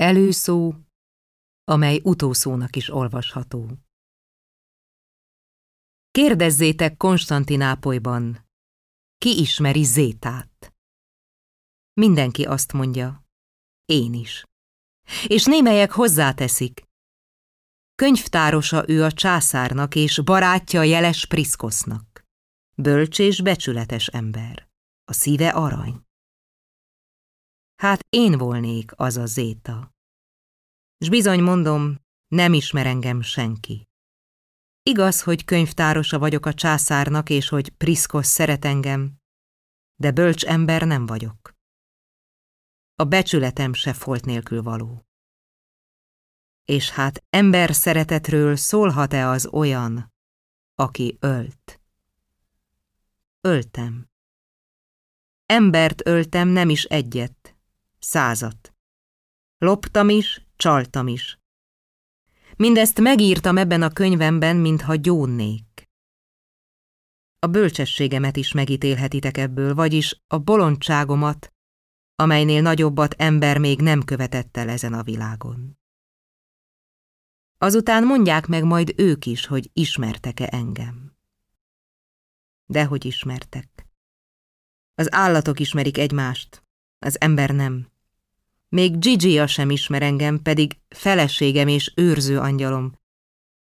Előszó, amely utószónak is olvasható. Kérdezzétek Konstantinápolyban, ki ismeri Zétát? Mindenki azt mondja, én is. És némelyek hozzáteszik, könyvtárosa ő a császárnak és barátja jeles Priszkosznak. Bölcs és becsületes ember, a szíve arany. Hát én volnék az a Zéta. S bizony mondom, nem ismer engem senki. Igaz, hogy könyvtárosa vagyok a császárnak, és hogy Priszkosz szeret engem, de bölcs ember nem vagyok. A becsületem se folt nélkül való. És hát ember szeretetről szólhat-e az olyan, aki ölt? Öltem. Embert öltem nem is egyet, százat. Loptam is, csaltam is. Mindezt megírtam ebben a könyvemben, mintha gyónnék. A bölcsességemet is megítélhetitek ebből, vagyis a bolondságomat, amelynél nagyobbat ember még nem követett el ezen a világon. Azután mondják meg majd ők is, hogy ismertek-e engem. Dehogy ismertek. Az állatok ismerik egymást, az ember nem. Még Gigi-a sem ismer engem, pedig feleségem és őrző angyalom,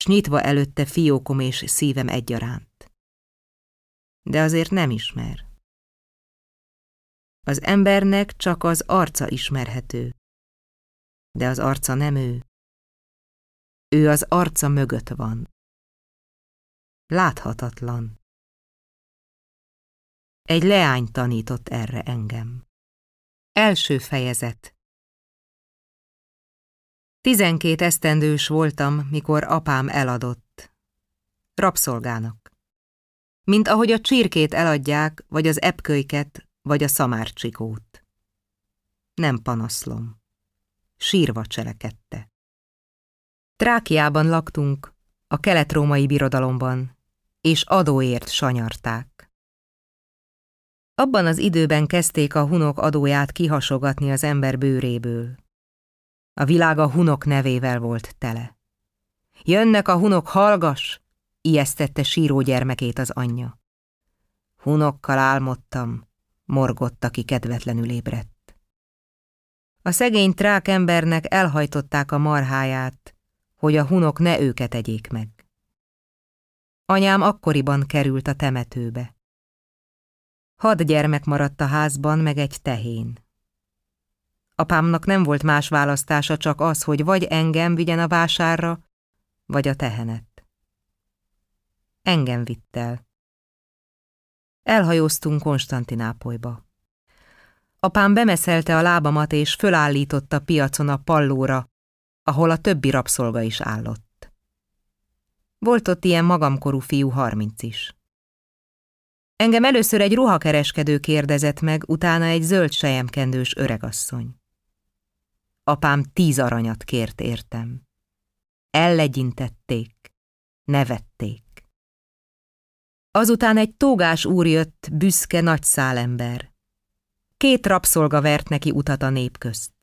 s nyitva előtte fiókom és szívem egyaránt. De azért nem ismer. Az embernek csak az arca ismerhető, de az arca nem ő. Ő az arca mögött van. Láthatatlan. Egy leány tanított erre engem. Első fejezet Tizenkét esztendős voltam, mikor apám eladott. Rabszolgának. Mint ahogy a csirkét eladják, vagy az epkölyket, vagy a szamárcsikót. Nem panaszlom. Sírva cselekedte. Trákiában laktunk, a kelet-római birodalomban, és adóért sanyarták. Abban az időben kezdték a hunok adóját kihasogatni az ember bőréből. A világ a hunok nevével volt tele. Jönnek a hunok, hallgas! ijesztette síró gyermekét az anyja. Hunokkal álmodtam, morgott, aki kedvetlenül ébredt. A szegény trák embernek elhajtották a marháját, hogy a hunok ne őket egyék meg. Anyám akkoriban került a temetőbe. Hat gyermek maradt a házban, meg egy tehén. Apámnak nem volt más választása, csak az, hogy vagy engem vigyen a vásárra, vagy a tehenet. Engem vitt el. Elhajóztunk Konstantinápolyba. Apám bemeszelte a lábamat, és fölállította piacon a pallóra, ahol a többi rabszolga is állott. Volt ott ilyen magamkorú fiú harminc is. Engem először egy ruhakereskedő kérdezett meg, utána egy zöld sejemkendős öregasszony. Apám tíz aranyat kért értem. Ellegyintették, nevették. Azután egy tógás úr jött, büszke nagy szálember. Két rabszolga vert neki utat a nép közt.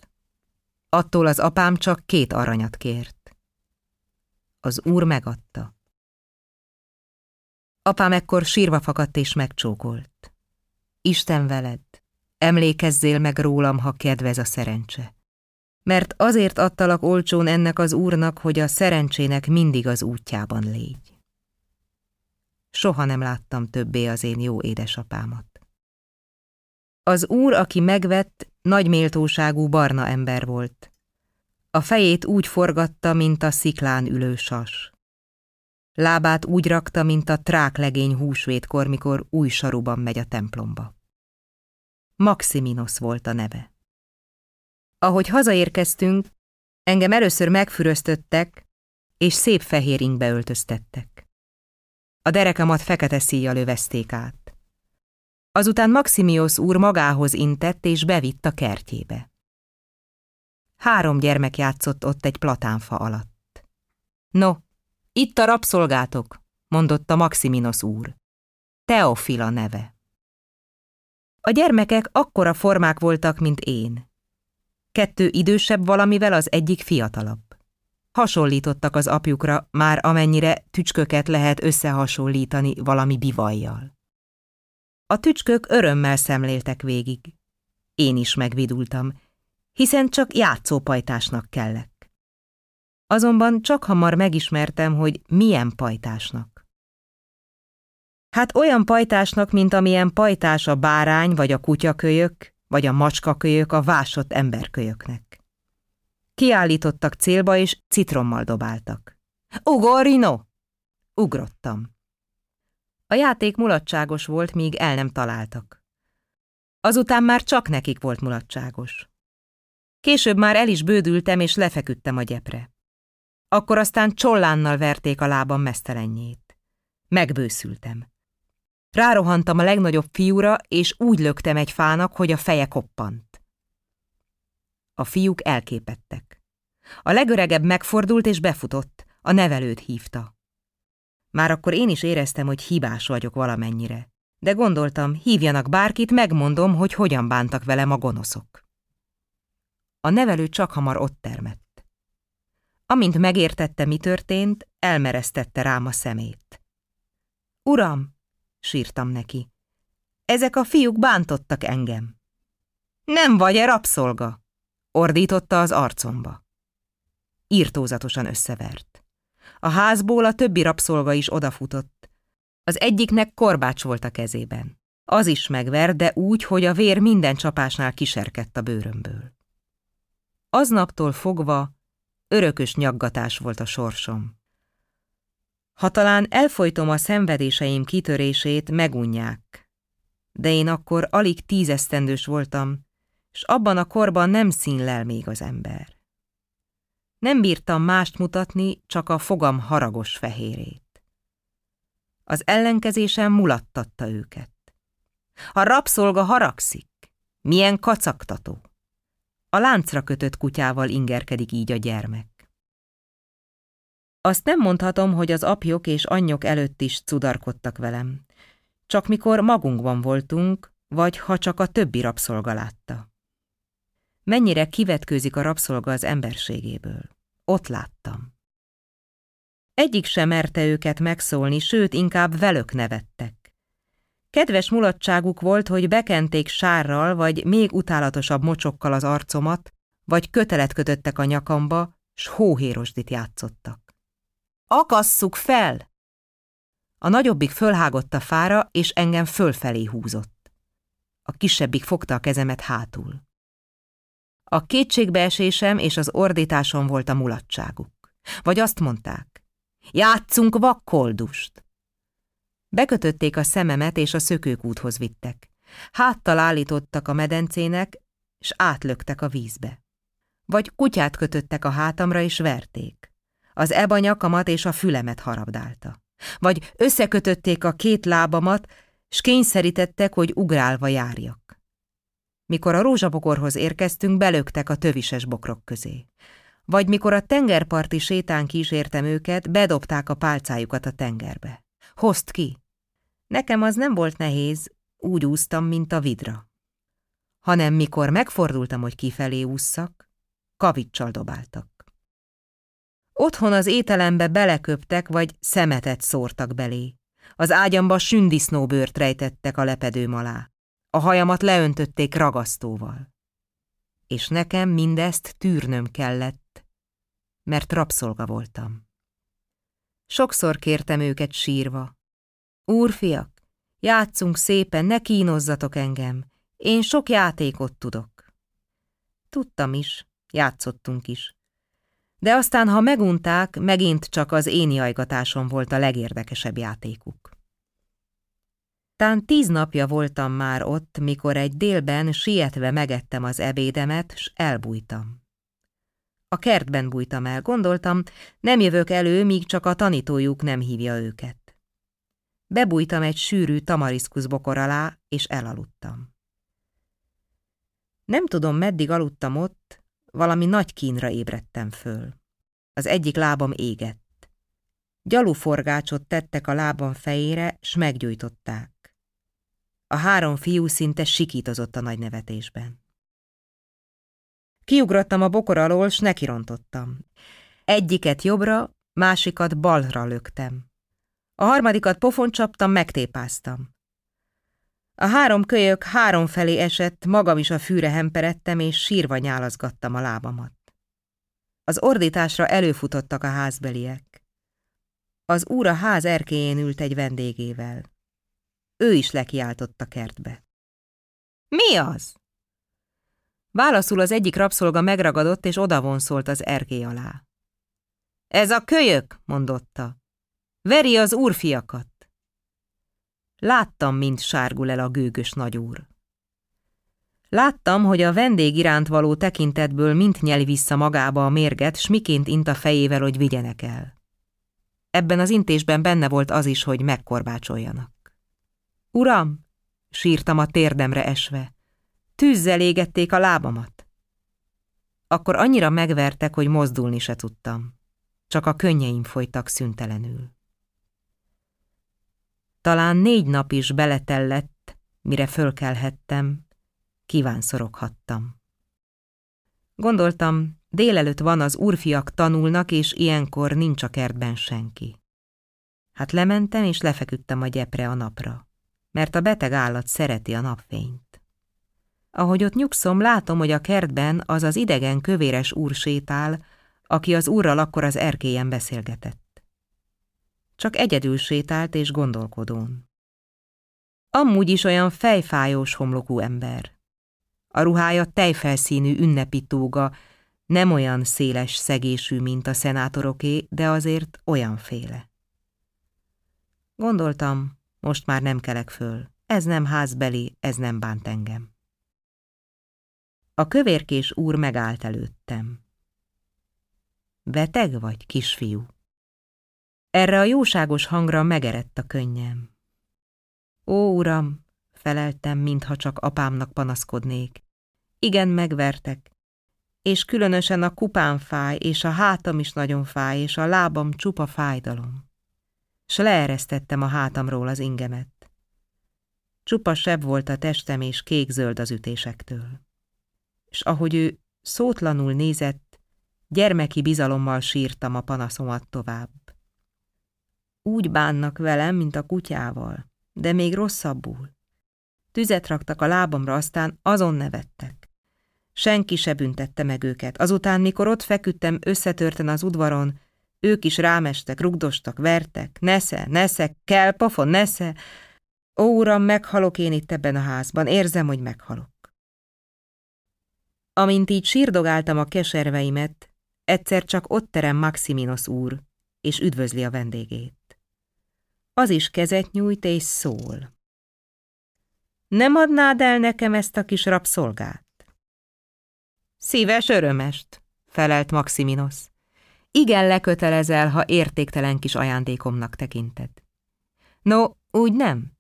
Attól az apám csak két aranyat kért. Az úr megadta. Apám ekkor sírva fakadt és megcsókolt. Isten veled, emlékezzél meg rólam, ha kedvez a szerencse. Mert azért adtalak olcsón ennek az úrnak, hogy a szerencsének mindig az útjában légy. Soha nem láttam többé az én jó édesapámat. Az úr, aki megvett, nagy méltóságú barna ember volt. A fejét úgy forgatta, mint a sziklán ülő sas. Lábát úgy rakta, mint a tráklegény húsvétkor, mikor új saruban megy a templomba. Maximinos volt a neve. Ahogy hazaérkeztünk, engem először megfüröztöttek, és szép fehér ingbe öltöztettek. A derekamat fekete szíjjal övezték át. Azután Maximios úr magához intett és bevitt a kertjébe. Három gyermek játszott ott egy platánfa alatt. No, itt a rabszolgátok, mondotta Maximinos úr. Teofila neve. A gyermekek akkora formák voltak, mint én. Kettő idősebb valamivel, az egyik fiatalabb. Hasonlítottak az apjukra, már amennyire tücsköket lehet összehasonlítani valami bivajjal. A tücskök örömmel szemléltek végig. Én is megvidultam, hiszen csak játszópajtásnak kellek. Azonban csak hamar megismertem, hogy milyen pajtásnak. Hát olyan pajtásnak, mint amilyen pajtás a bárány vagy a kutyakölyök, vagy a macskakölyök a vásott emberkölyöknek. Kiállítottak célba, és citrommal dobáltak. Ugorino! Ugrottam. A játék mulatságos volt, míg el nem találtak. Azután már csak nekik volt mulatságos. Később már el is bődültem, és lefeküdtem a gyepre. Akkor aztán csollánnal verték a lábam mesztelenjét. Megbőszültem. Rárohantam a legnagyobb fiúra, és úgy löktem egy fának, hogy a feje koppant. A fiúk elképettek. A legöregebb megfordult és befutott, a nevelőt hívta. Már akkor én is éreztem, hogy hibás vagyok valamennyire. De gondoltam, hívjanak bárkit, megmondom, hogy hogyan bántak velem a gonoszok. A nevelő csak hamar ott termett. Amint megértette, mi történt, elmeresztette rám a szemét. Uram, sírtam neki, ezek a fiúk bántottak engem. Nem vagy-e rabszolga? ordította az arcomba. Írtózatosan összevert. A házból a többi rabszolga is odafutott. Az egyiknek korbács volt a kezében. Az is megver, de úgy, hogy a vér minden csapásnál kiserkedt a bőrömből. Aznaptól fogva örökös nyaggatás volt a sorsom. Ha talán elfolytom a szenvedéseim kitörését, megunják. De én akkor alig tízesztendős voltam, s abban a korban nem színlel még az ember. Nem bírtam mást mutatni, csak a fogam haragos fehérét. Az ellenkezésem mulattatta őket. A rabszolga haragszik. Milyen kacagtató. A láncra kötött kutyával ingerkedik így a gyermek. Azt nem mondhatom, hogy az apjok és anyjok előtt is cudarkodtak velem. Csak mikor magunkban voltunk, vagy ha csak a többi rabszolga látta. Mennyire kivetkőzik a rabszolga az emberségéből. Ott láttam. Egyik sem merte őket megszólni, sőt, inkább velök nevettek. Kedves mulatságuk volt, hogy bekenték sárral, vagy még utálatosabb mocsokkal az arcomat, vagy kötelet kötöttek a nyakamba, s hóhérosdit játszottak. Akasszuk fel! A nagyobbik fölhágott a fára, és engem fölfelé húzott. A kisebbik fogta a kezemet hátul. A kétségbeesésem és az ordításom volt a mulatságuk. Vagy azt mondták, játszunk vakkoldust. Bekötötték a szememet és a szökőkúthoz vittek. Háttal állítottak a medencének, és átlöktek a vízbe. Vagy kutyát kötöttek a hátamra és verték. Az eba nyakamat és a fülemet harabdálta. Vagy összekötötték a két lábamat, s kényszerítettek, hogy ugrálva járjak. Mikor a rózsabokorhoz érkeztünk, belöktek a tövises bokrok közé. Vagy mikor a tengerparti sétán kísértem őket, bedobták a pálcájukat a tengerbe. Hozd ki! Nekem az nem volt nehéz, úgy úsztam, mint a vidra. Hanem mikor megfordultam, hogy kifelé ússzak, kavicsal dobáltak. Otthon az ételembe beleköptek, vagy szemetet szórtak belé. Az ágyamba sündisznóbőrt rejtettek a lepedőm alá. A hajamat leöntötték ragasztóval. És nekem mindezt tűrnöm kellett, mert rabszolga voltam. Sokszor kértem őket sírva. Úrfiak, játszunk szépen, ne kínozzatok engem, én sok játékot tudok. Tudtam is, játszottunk is. De aztán, ha megunták, megint csak az én jajgatásom volt a legérdekesebb játékuk. Tán tíz napja voltam már ott, mikor egy délben sietve megettem az ebédemet, s elbújtam. A kertben bújtam el, gondoltam, nem jövök elő, míg csak a tanítójuk nem hívja őket. Bebújtam egy sűrű tamariszkusz bokor alá, és elaludtam. Nem tudom, meddig aludtam ott, valami nagy kínra ébredtem föl. Az egyik lábam égett. Gyaluforgácsot tettek a lábam fejére, s meggyújtották. A három fiú szinte sikítozott a nagy nevetésben. Kiugrottam a bokor alól, s nekirontottam. Egyiket jobbra, másikat balra löktem. A harmadikat pofon csaptam, megtépáztam. A három kölyök három felé esett, magam is a fűre hemperedtem, és sírva nyálazgattam a lábamat. Az ordításra előfutottak a házbeliek. Az úr a ház erkéjén ült egy vendégével. Ő is lekiáltott a kertbe. Mi az? Válaszul az egyik rabszolga megragadott, és odavonszolt az erkély alá. Ez a kölyök, mondotta. Veri az úrfiakat. Láttam, mint sárgul el a gőgös nagyúr. Láttam, hogy a vendég iránt való tekintetből mint nyeli vissza magába a mérget, s miként int a fejével, hogy vigyenek el. Ebben az intésben benne volt az is, hogy megkorbácsoljanak. Uram, sírtam a térdemre esve, tűzzel égették a lábamat. Akkor annyira megvertek, hogy mozdulni se tudtam. Csak a könnyeim folytak szüntelenül. Talán négy nap is beletellett, mire fölkelhettem, kívánszoroghattam. Gondoltam, délelőtt van az úrfiak tanulnak, és ilyenkor nincs a kertben senki. Hát lementem, és lefeküdtem a gyepre a napra, mert a beteg állat szereti a napfényt. Ahogy ott nyugszom, látom, hogy a kertben az az idegen kövéres úr sétál, aki az úrral akkor az erkélyen beszélgetett. Csak egyedül sétált és gondolkodón. Amúgy is olyan fejfájós homlokú ember. A ruhája tejfelszínű ünnepi tóga, nem olyan széles szegésű, mint a szenátoroké, de azért olyan féle. Gondoltam, most már nem kelek föl. Ez nem házbeli, ez nem bánt engem. A kövérkés úr megállt előttem. Beteg vagy, kisfiú? Erre a jóságos hangra megerett a könnyem. Ó, uram, feleltem, mintha csak apámnak panaszkodnék. Igen, megvertek. És különösen a kupám fáj, és a hátam is nagyon fáj, és a lábam csupa fájdalom. S leeresztettem a hátamról az ingemet. Csupa sebb volt a testem, és kék-zöld az ütésektől. És ahogy ő szótlanul nézett, gyermeki bizalommal sírtam a panaszomat tovább. Úgy bánnak velem, mint a kutyával, de még rosszabbul. Tüzet raktak a lábamra, aztán azon nevettek. Senki se büntette meg őket. Azután, mikor ott feküdtem összetörten az udvaron, ők is rámestek, rugdostak, vertek. Nesze, nesze, kell, pofon, nesze. Ó, uram, meghalok én itt ebben a házban, érzem, hogy meghalok. Amint így sírdogáltam a keserveimet, egyszer csak ott terem Maximinos úr, és üdvözli a vendégét az is kezet nyújt és szól. Nem adnád el nekem ezt a kis rabszolgát? Szíves örömest, felelt Maximinos. Igen lekötelezel, ha értéktelen kis ajándékomnak tekinted. No, úgy nem,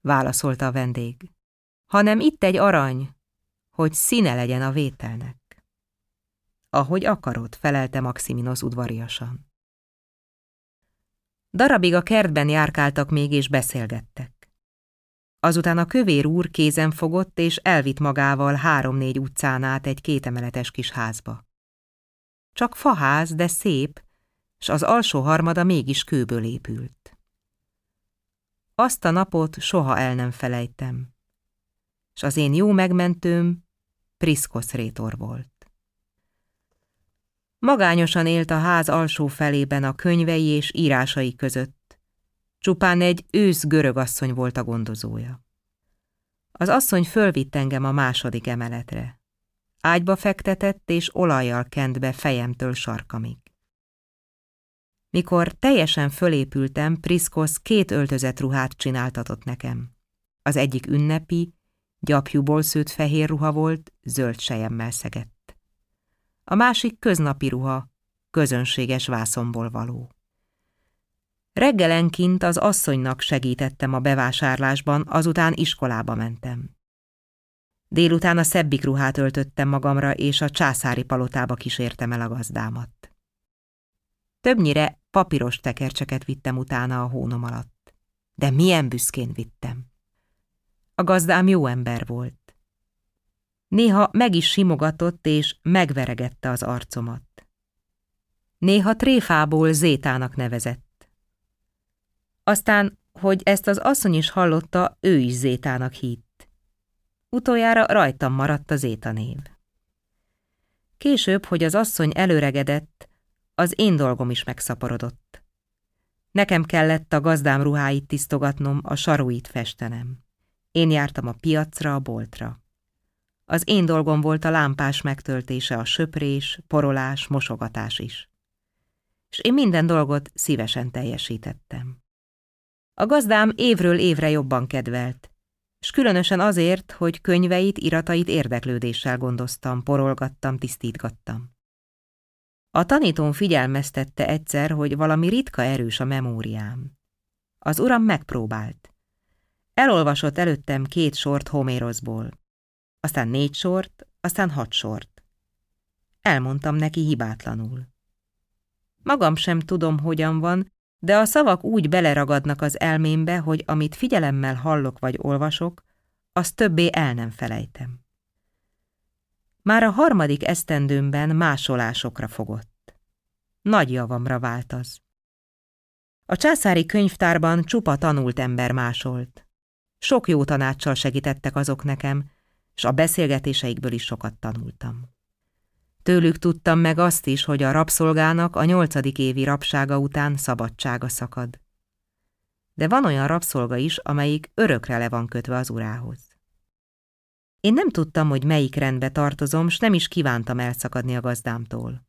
válaszolta a vendég, hanem itt egy arany, hogy színe legyen a vételnek. Ahogy akarod, felelte Maximinos udvariasan. Darabig a kertben járkáltak még és beszélgettek. Azután a kövér úr kézen fogott és elvitt magával három-négy utcán át egy kétemeletes kis házba. Csak faház, de szép, s az alsó harmada mégis kőből épült. Azt a napot soha el nem felejtem, s az én jó megmentőm Priszkosz rétor volt. Magányosan élt a ház alsó felében a könyvei és írásai között. Csupán egy ősz görög volt a gondozója. Az asszony fölvitt engem a második emeletre. Ágyba fektetett és olajjal kent be fejemtől sarkamig. Mikor teljesen fölépültem, Priszkosz két öltözet ruhát csináltatott nekem. Az egyik ünnepi, gyapjúból szőtt fehér ruha volt, zöld sejemmel szegett a másik köznapi ruha, közönséges vászomból való. Reggelenként az asszonynak segítettem a bevásárlásban, azután iskolába mentem. Délután a szebbik ruhát öltöttem magamra, és a császári palotába kísértem el a gazdámat. Többnyire papíros tekercseket vittem utána a hónom alatt. De milyen büszkén vittem. A gazdám jó ember volt. Néha meg is simogatott és megveregette az arcomat. Néha tréfából Zétának nevezett. Aztán, hogy ezt az asszony is hallotta, ő is Zétának hitt. Utoljára rajtam maradt a Zéta név. Később, hogy az asszony előregedett, az én dolgom is megszaporodott. Nekem kellett a gazdám ruháit tisztogatnom, a saruit festenem. Én jártam a piacra, a boltra. Az én dolgom volt a lámpás megtöltése, a söprés, porolás, mosogatás is. És én minden dolgot szívesen teljesítettem. A gazdám évről évre jobban kedvelt, és különösen azért, hogy könyveit, iratait érdeklődéssel gondoztam, porolgattam, tisztítgattam. A tanítón figyelmeztette egyszer, hogy valami ritka erős a memóriám. Az uram megpróbált. Elolvasott előttem két sort Homérosból, aztán négy sort, aztán hat sort. Elmondtam neki hibátlanul. Magam sem tudom, hogyan van, de a szavak úgy beleragadnak az elmémbe, hogy amit figyelemmel hallok vagy olvasok, az többé el nem felejtem. Már a harmadik esztendőmben másolásokra fogott. Nagy javamra vált az. A császári könyvtárban csupa tanult ember másolt. Sok jó tanácssal segítettek azok nekem, és a beszélgetéseikből is sokat tanultam. Tőlük tudtam meg azt is, hogy a rabszolgának a nyolcadik évi rabsága után szabadsága szakad. De van olyan rabszolga is, amelyik örökre le van kötve az urához. Én nem tudtam, hogy melyik rendbe tartozom, s nem is kívántam elszakadni a gazdámtól.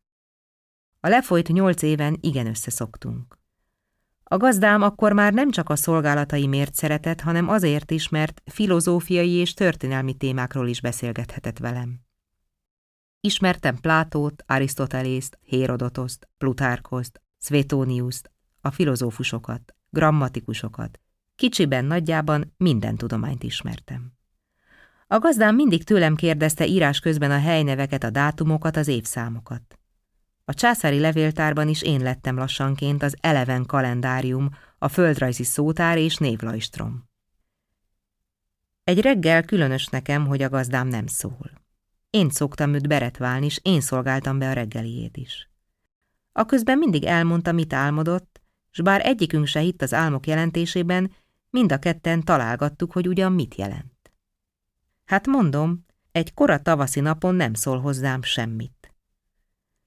A lefolyt nyolc éven igen összeszoktunk. A gazdám akkor már nem csak a szolgálataimért szeretett, hanem azért is, mert filozófiai és történelmi témákról is beszélgethetett velem. Ismertem Plátót, Arisztotelészt, Hérodotoszt, Plutárkoszt, Svetóniuszt, a filozófusokat, grammatikusokat. Kicsiben, nagyjában minden tudományt ismertem. A gazdám mindig tőlem kérdezte írás közben a helyneveket, a dátumokat, az évszámokat. A császári levéltárban is én lettem lassanként az eleven kalendárium, a földrajzi szótár és névlajstrom. Egy reggel különös nekem, hogy a gazdám nem szól. Én szoktam őt beretválni, és én szolgáltam be a reggeliét is. A közben mindig elmondta, mit álmodott, s bár egyikünk se hitt az álmok jelentésében, mind a ketten találgattuk, hogy ugyan mit jelent. Hát mondom, egy kora tavaszi napon nem szól hozzám semmit.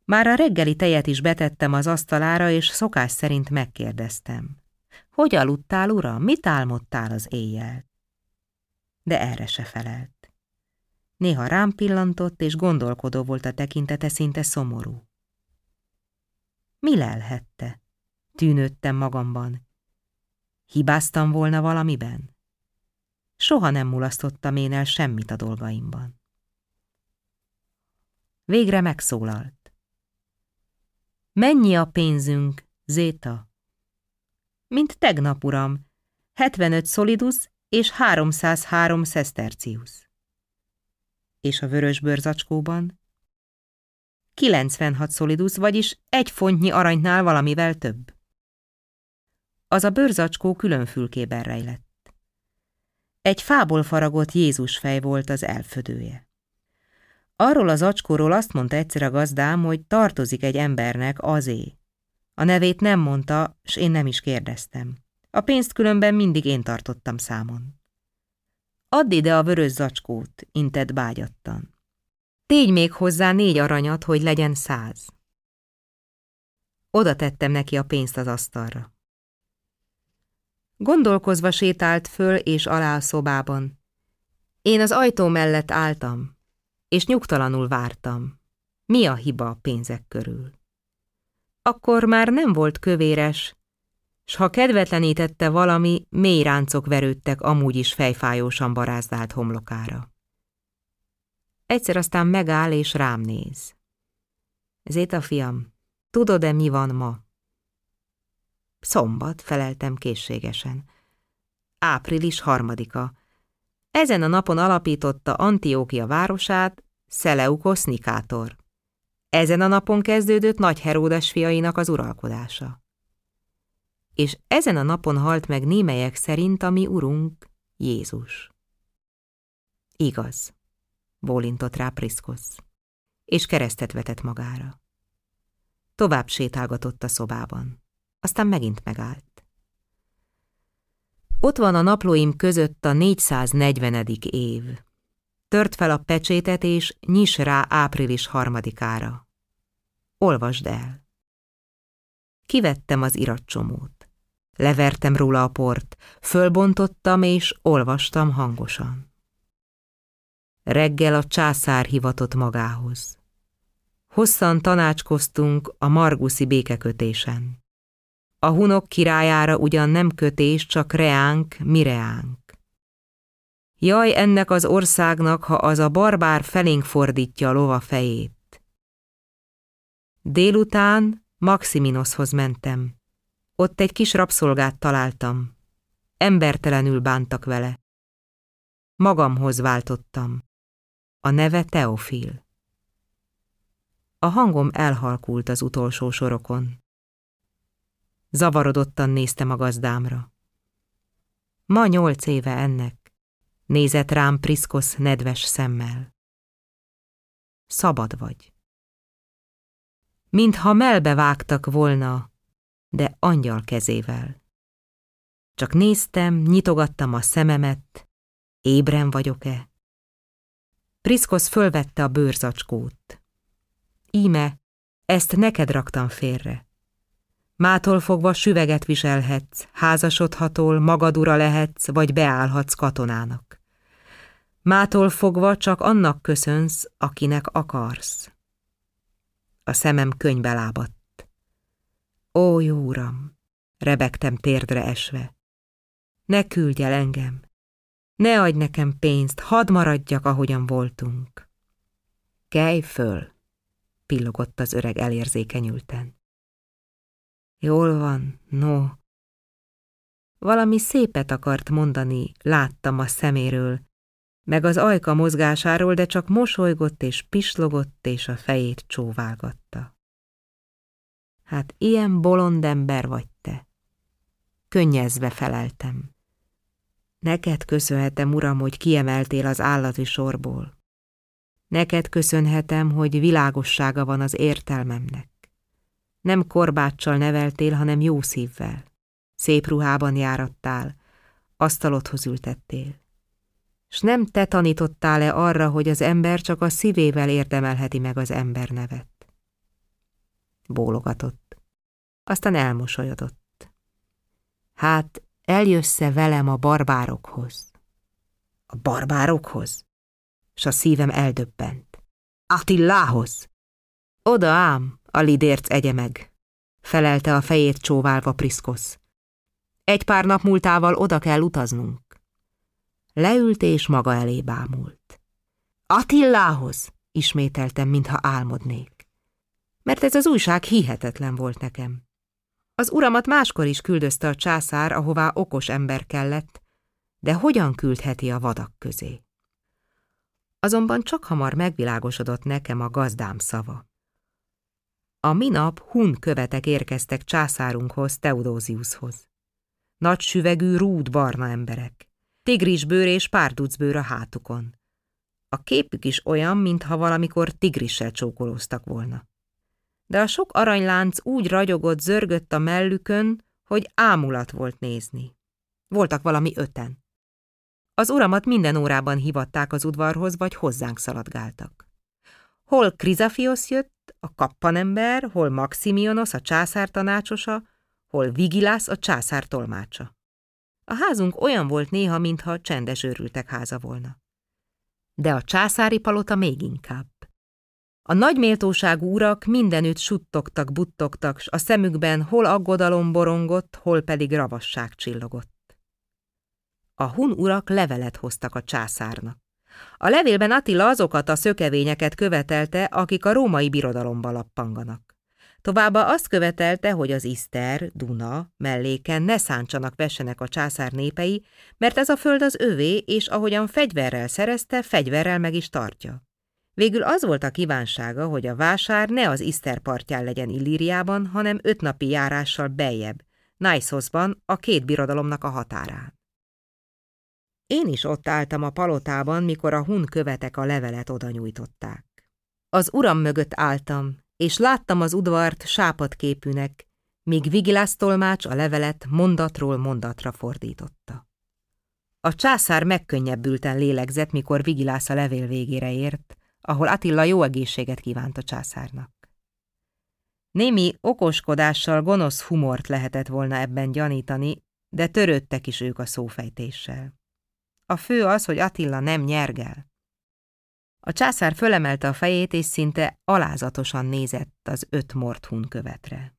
Már a reggeli tejet is betettem az asztalára, és szokás szerint megkérdeztem. Hogy aludtál, uram? Mit álmodtál az éjjel? De erre se felelt. Néha rám pillantott, és gondolkodó volt a tekintete szinte szomorú. Mi lelhette? Tűnődtem magamban. Hibáztam volna valamiben? Soha nem mulasztottam én el semmit a dolgaimban. Végre megszólalt. Mennyi a pénzünk, Zéta? Mint tegnap, uram, 75 szolidus és 303 szesztercius. És a vörös bőrzacskóban? 96 szolidus, vagyis egy fontnyi aranynál valamivel több. Az a bőrzacskó külön fülkében rejlett. Egy fából faragott Jézus fej volt az elfödője. Arról az acskóról azt mondta egyszer a gazdám, hogy tartozik egy embernek azé. A nevét nem mondta, s én nem is kérdeztem. A pénzt különben mindig én tartottam számon. Add ide a vörös zacskót, intett bágyattan. Tégy még hozzá négy aranyat, hogy legyen száz. Oda tettem neki a pénzt az asztalra. Gondolkozva sétált föl és alá a szobában. Én az ajtó mellett álltam, és nyugtalanul vártam. Mi a hiba a pénzek körül? Akkor már nem volt kövéres, s ha kedvetlenítette valami, mély ráncok verődtek amúgy is fejfájósan barázdált homlokára. Egyszer aztán megáll és rám néz. Zéta fiam, tudod-e mi van ma? Szombat, feleltem készségesen. Április harmadika. Ezen a napon alapította Antiókia városát Szeleukosz Nikátor. Ezen a napon kezdődött Nagy Heródes fiainak az uralkodása. És ezen a napon halt meg némelyek szerint a mi urunk Jézus. Igaz. bólintott rá Priszkosz, és keresztet vetett magára. Tovább sétálgatott a szobában, aztán megint megállt. Ott van a naplóim között a 440. év. Tört fel a pecsétet, és nyis rá április harmadikára. Olvasd el. Kivettem az iratcsomót. Levertem róla a port, fölbontottam és olvastam hangosan. Reggel a császár hivatott magához. Hosszan tanácskoztunk a Marguszi békekötésen. A hunok királyára ugyan nem kötés, csak reánk, mireánk. Jaj ennek az országnak, ha az a barbár felénk fordítja a lova fejét. Délután Maximinoshoz mentem. Ott egy kis rabszolgát találtam. Embertelenül bántak vele. Magamhoz váltottam. A neve Teofil. A hangom elhalkult az utolsó sorokon. Zavarodottan néztem a gazdámra. Ma nyolc éve ennek, nézett rám Priszkosz nedves szemmel. Szabad vagy. Mintha melbe vágtak volna, de angyal kezével. Csak néztem, nyitogattam a szememet, ébren vagyok-e? Priszkosz fölvette a bőrzacskót. Íme, ezt neked raktam félre. Mától fogva süveget viselhetsz, házasodhatol, magad ura lehetsz, vagy beállhatsz katonának. Mától fogva csak annak köszönsz, akinek akarsz. A szemem könybe lábadt. Ó, jó uram, rebegtem térdre esve. Ne küldj el engem, ne adj nekem pénzt, hadd maradjak, ahogyan voltunk. Kelj föl, pillogott az öreg elérzékenyülten. Jól van, no. Valami szépet akart mondani, láttam a szeméről, meg az ajka mozgásáról, de csak mosolygott és pislogott, és a fejét csóválgatta. Hát ilyen bolond ember vagy te. Könnyezve feleltem. Neked köszönhetem, uram, hogy kiemeltél az állati sorból. Neked köszönhetem, hogy világossága van az értelmemnek. Nem korbáccsal neveltél, hanem jó szívvel. Szép ruhában járattál, asztalodhoz ültettél. S nem te tanítottál-e arra, hogy az ember csak a szívével érdemelheti meg az ember nevet? Bólogatott. Aztán elmosolyodott. Hát, eljössze velem a barbárokhoz. A barbárokhoz? S a szívem eldöbbent. Attilához! Oda ám, a lidérc egye meg, felelte a fejét csóválva Priszkosz. Egy pár nap múltával oda kell utaznunk. Leült és maga elé bámult. Attilához, ismételtem, mintha álmodnék. Mert ez az újság hihetetlen volt nekem. Az uramat máskor is küldözte a császár, ahová okos ember kellett, de hogyan küldheti a vadak közé? Azonban csak hamar megvilágosodott nekem a gazdám szava. A minap hun követek érkeztek császárunkhoz, Teodóziushoz. Nagy süvegű, rúd barna emberek. Tigrisbőr és párducbőr a hátukon. A képük is olyan, mintha valamikor tigrissel csókolóztak volna. De a sok aranylánc úgy ragyogott, zörgött a mellükön, hogy ámulat volt nézni. Voltak valami öten. Az uramat minden órában hivatták az udvarhoz, vagy hozzánk szaladgáltak. Hol Krizafiosz jött, a kappanember, hol Maximionos, a császár tanácsosa, hol Vigilász, a császár tolmácsa. A házunk olyan volt néha, mintha csendes őrültek háza volna. De a császári palota még inkább. A nagy méltóságú urak mindenütt suttogtak, buttogtak, s a szemükben hol aggodalom borongott, hol pedig ravasság csillogott. A hun urak levelet hoztak a császárnak. A levélben Attila azokat a szökevényeket követelte, akik a római birodalomba lappanganak. Továbbá azt követelte, hogy az Iszter, Duna melléken ne szántsanak vessenek a császár népei, mert ez a föld az övé, és ahogyan fegyverrel szerezte, fegyverrel meg is tartja. Végül az volt a kívánsága, hogy a vásár ne az Iszter partján legyen Illíriában, hanem öt napi járással beljebb, Naisosban, a két birodalomnak a határán. Én is ott álltam a palotában, mikor a hun követek a levelet oda nyújtották. Az uram mögött álltam, és láttam az udvart sápadképűnek, míg Vigilász tolmács a levelet mondatról mondatra fordította. A császár megkönnyebbülten lélegzett, mikor Vigilász a levél végére ért, ahol Attila jó egészséget kívánt a császárnak. Némi okoskodással gonosz humort lehetett volna ebben gyanítani, de törődtek is ők a szófejtéssel. A fő az, hogy Attila nem nyergel. A császár fölemelte a fejét, és szinte alázatosan nézett az öt morthun követre.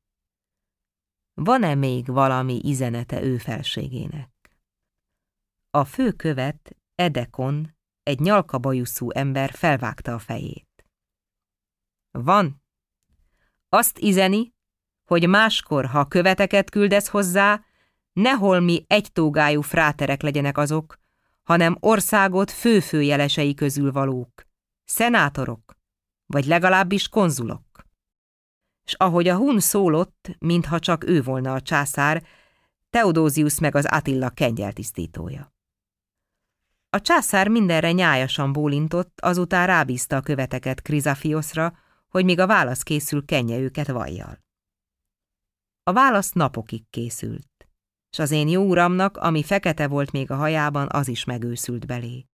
Van-e még valami izenete ő felségének? A fő követ, Edekon, egy nyalkabajuszú ember felvágta a fejét. Van. Azt izeni, hogy máskor, ha követeket küldesz hozzá, ne mi egytógájú fráterek legyenek azok, hanem országot főfőjelesei közül valók, szenátorok, vagy legalábbis konzulok. És ahogy a hun szólott, mintha csak ő volna a császár, Teodózius meg az Attila kengyeltisztítója. A császár mindenre nyájasan bólintott, azután rábízta a követeket Krizafioszra, hogy míg a válasz készül, kenje őket vajjal. A válasz napokig készült s az én jó uramnak, ami fekete volt még a hajában, az is megőszült belé.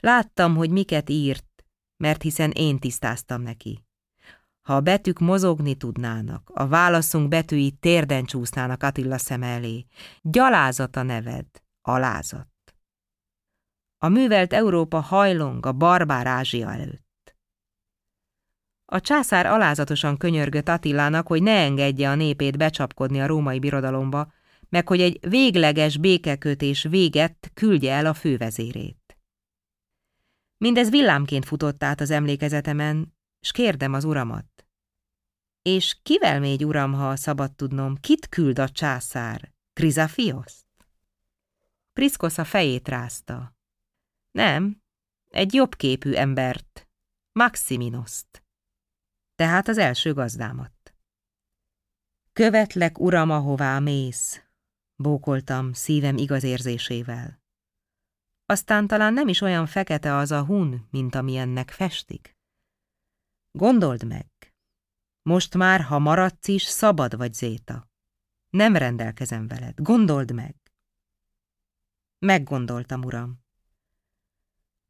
Láttam, hogy miket írt, mert hiszen én tisztáztam neki. Ha a betűk mozogni tudnának, a válaszunk betűi térden csúsznának Attila szem elé. Gyalázat a neved, alázat. A művelt Európa hajlong a barbár Ázsia előtt. A császár alázatosan könyörgött Attilának, hogy ne engedje a népét becsapkodni a római birodalomba, meg hogy egy végleges békekötés véget küldje el a fővezérét. Mindez villámként futott át az emlékezetemen, s kérdem az uramat. És kivel még uram, ha szabad tudnom, kit küld a császár? Krizafioszt? Priszkosz a fejét rázta. Nem, egy jobb képű embert, Maximinoszt. Tehát az első gazdámat. Követlek, uram, ahová mész, bókoltam szívem igaz érzésével. Aztán talán nem is olyan fekete az a hun, mint amilyennek festik. Gondold meg, most már, ha maradsz is, szabad vagy Zéta. Nem rendelkezem veled, gondold meg. Meggondoltam, uram.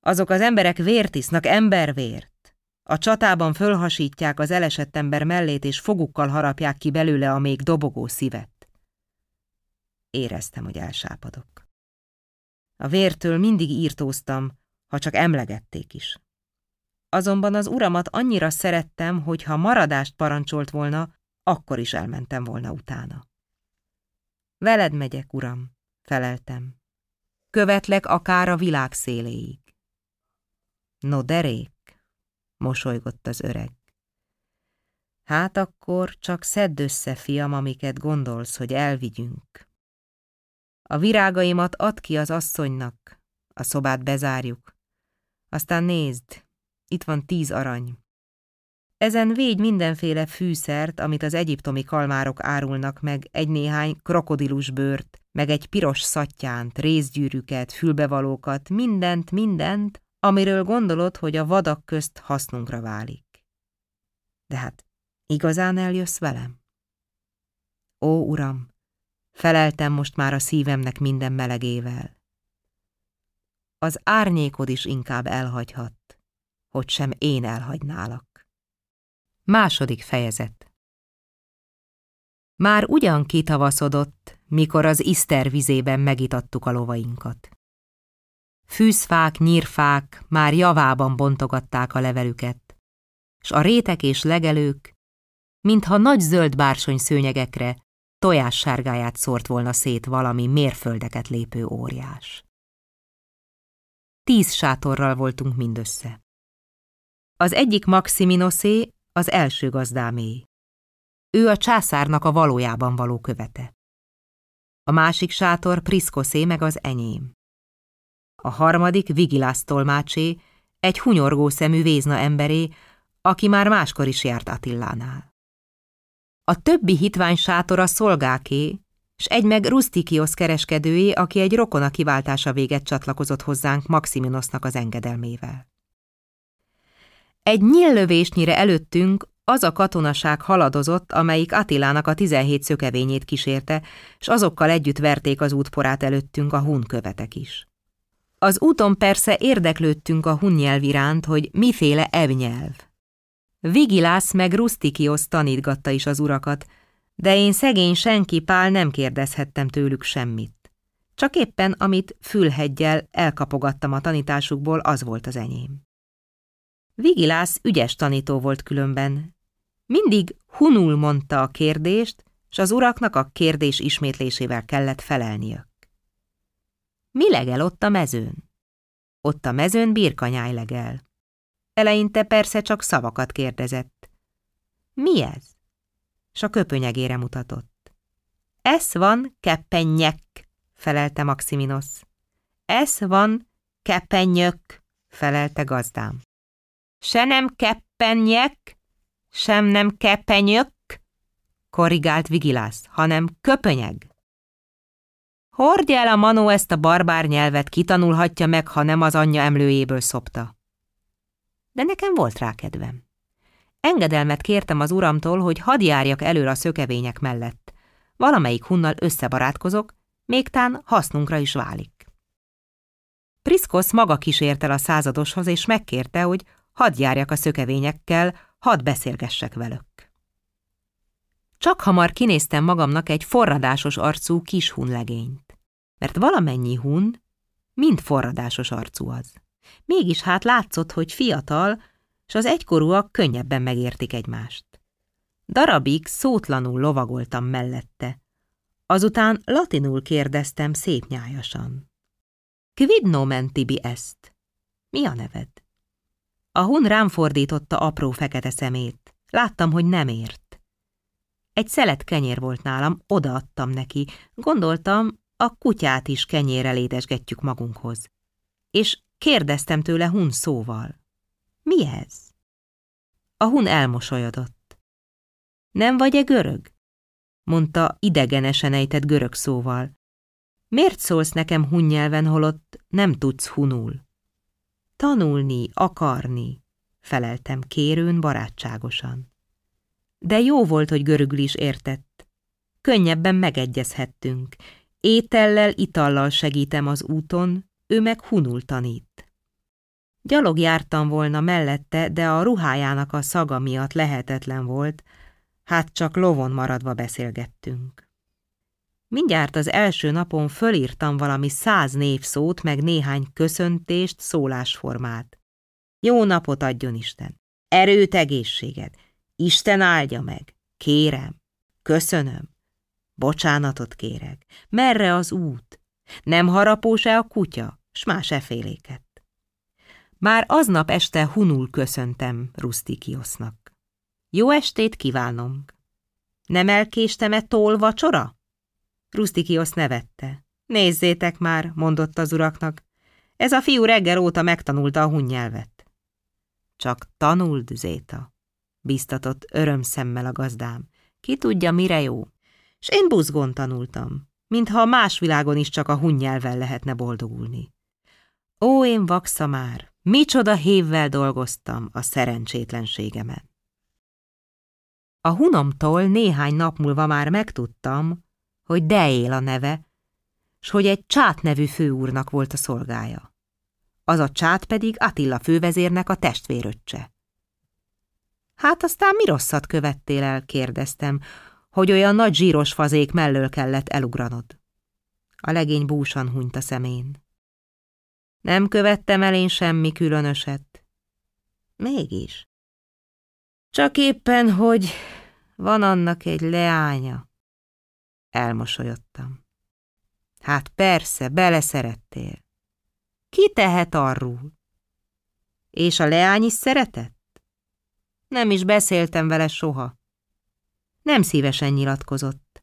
Azok az emberek vért isznak, embervért. A csatában fölhasítják az elesett ember mellét, és fogukkal harapják ki belőle a még dobogó szívet. Éreztem, hogy elsápadok. A vértől mindig írtóztam, ha csak emlegették is. Azonban az uramat annyira szerettem, hogy ha maradást parancsolt volna, akkor is elmentem volna utána. Veled megyek, uram, feleltem. Követlek akár a világ széléig. No, derék, mosolygott az öreg. Hát akkor csak szedd össze, fiam, amiket gondolsz, hogy elvigyünk. A virágaimat add ki az asszonynak, a szobát bezárjuk. Aztán nézd, itt van tíz arany. Ezen végy mindenféle fűszert, amit az egyiptomi kalmárok árulnak meg, egy-néhány krokodilus bőrt, meg egy piros szattyánt, részgyűrűket, fülbevalókat, mindent, mindent, amiről gondolod, hogy a vadak közt hasznunkra válik. De hát igazán eljössz velem? Ó, uram, Feleltem most már a szívemnek minden melegével. Az árnyékod is inkább elhagyhat, hogy sem én elhagynálak. Második fejezet Már ugyan kitavaszodott, mikor az Iszter vizében megitattuk a lovainkat. Fűzfák, nyírfák már javában bontogatták a levelüket, s a rétek és legelők, mintha nagy zöld bársony szőnyegekre tojássárgáját szórt volna szét valami mérföldeket lépő óriás. Tíz sátorral voltunk mindössze. Az egyik Maximinoszé az első gazdámé. Ő a császárnak a valójában való követe. A másik sátor Priszkoszé meg az enyém. A harmadik Vigilász tolmácsé, egy hunyorgó szemű vézna emberé, aki már máskor is járt Attillánál. A többi hitvány sátora szolgáké, s egy meg Rustikiosz kereskedőjé, aki egy rokona kiváltása véget csatlakozott hozzánk Maximinosznak az engedelmével. Egy nyíllövésnyire előttünk az a katonaság haladozott, amelyik Attilának a 17 szökevényét kísérte, s azokkal együtt verték az útporát előttünk a hun követek is. Az úton persze érdeklődtünk a hun nyelv iránt, hogy miféle evnyelv. Vigilász meg Rustikiosz tanítgatta is az urakat, de én szegény senki pál nem kérdezhettem tőlük semmit. Csak éppen, amit fülheggyel elkapogattam a tanításukból, az volt az enyém. Vigilász ügyes tanító volt különben. Mindig hunul mondta a kérdést, s az uraknak a kérdés ismétlésével kellett felelniük. Mi legel ott a mezőn? Ott a mezőn birkanyáj legel. Eleinte persze csak szavakat kérdezett. Mi ez? S a köpönyegére mutatott. Ez van keppennyek, felelte Maximinos. Ez van kepenyök, felelte gazdám. Se nem keppennyek, sem nem kepenyök, korrigált Vigilász, hanem köpönyeg. Hordja el a Manó ezt a barbár nyelvet, kitanulhatja meg, ha nem az anyja emlőjéből szopta. De nekem volt rá kedvem. Engedelmet kértem az uramtól, hogy hadd járjak elől a szökevények mellett. Valamelyik hunnal összebarátkozok, mégtán hasznunkra is válik. Priszkosz maga kísért el a századoshoz, és megkérte, hogy hadd járjak a szökevényekkel, hadd beszélgessek velük. Csak hamar kinéztem magamnak egy forradásos arcú kis hunlegényt, mert valamennyi hun mind forradásos arcú az. Mégis hát látszott, hogy fiatal, s az egykorúak könnyebben megértik egymást. Darabig szótlanul lovagoltam mellette. Azután latinul kérdeztem szép nyájasan. Quid nomen tibi est? Mi a neved? A hun rám fordította apró fekete szemét. Láttam, hogy nem ért. Egy szelet kenyér volt nálam, odaadtam neki. Gondoltam, a kutyát is kenyérre létesgetjük magunkhoz. És kérdeztem tőle hun szóval. Mi ez? A hun elmosolyodott. Nem vagy-e görög? mondta idegenesen ejtett görög szóval. Miért szólsz nekem hun nyelven, holott nem tudsz hunul? Tanulni, akarni, feleltem kérőn barátságosan. De jó volt, hogy görögül is értett. Könnyebben megegyezhettünk. Étellel, itallal segítem az úton, ő meg hunul tanít. Gyalog jártam volna mellette, de a ruhájának a szaga miatt lehetetlen volt, hát csak lovon maradva beszélgettünk. Mindjárt az első napon fölírtam valami száz névszót, meg néhány köszöntést, szólásformát. Jó napot adjon Isten! Erőt, egészséged! Isten áldja meg! Kérem! Köszönöm! Bocsánatot kérek! Merre az út? Nem harapós-e a kutya? S más eféléket. Már aznap este hunul köszöntem Rustikiosznak. Jó estét kívánom! Nem elkéstem-e tól vacsora? Rustikiosz nevette. Nézzétek már, mondott az uraknak. Ez a fiú reggel óta megtanulta a hun nyelvet. Csak tanuld, Zéta, biztatott örömszemmel a gazdám. Ki tudja, mire jó. S én buzgon tanultam, mintha más világon is csak a hun nyelven lehetne boldogulni. Ó, én vaksza már, micsoda hévvel dolgoztam a szerencsétlenségemen. A hunomtól néhány nap múlva már megtudtam, hogy Deél a neve, s hogy egy csát nevű főúrnak volt a szolgája. Az a csát pedig Attila fővezérnek a testvéröccse. Hát aztán mi rosszat követtél el, kérdeztem, hogy olyan nagy zsíros fazék mellől kellett elugranod. A legény búsan hunyt a szemén. Nem követtem el én semmi különöset. Mégis. Csak éppen, hogy van annak egy leánya. Elmosolyodtam. Hát persze, beleszerettél. Ki tehet arról? És a leány is szeretett? Nem is beszéltem vele soha. Nem szívesen nyilatkozott,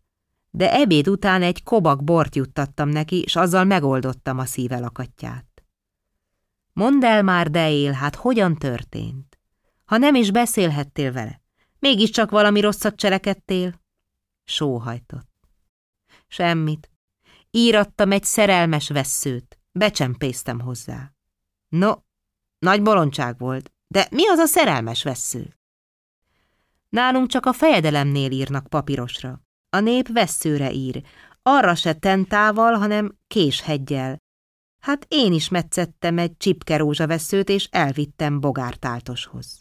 de ebéd után egy kobak bort juttattam neki, és azzal megoldottam a szíve lakatját. Mondd el már, de él, hát hogyan történt? Ha nem is beszélhettél vele, mégiscsak valami rosszat cselekedtél? Sóhajtott. Semmit. Írattam egy szerelmes vesszőt. Becsempésztem hozzá. No, nagy bolondság volt, de mi az a szerelmes vessző? Nálunk csak a fejedelemnél írnak papírosra. A nép vesszőre ír, arra se tentával, hanem késhegyel. Hát én is metszettem egy csipkerózsa veszőt, és elvittem bogártáltoshoz.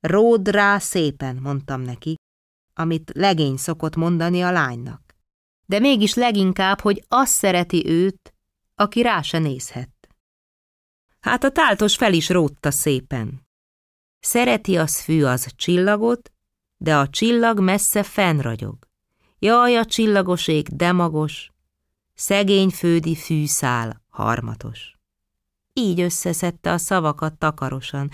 Ród rá szépen, mondtam neki, amit legény szokott mondani a lánynak. De mégis leginkább, hogy azt szereti őt, aki rá se nézhet. Hát a táltos fel is rótta szépen. Szereti az fű az csillagot, de a csillag messze fennragyog. Jaj, a csillagoség demagos, szegény fődi fűszál harmatos. Így összeszedte a szavakat takarosan.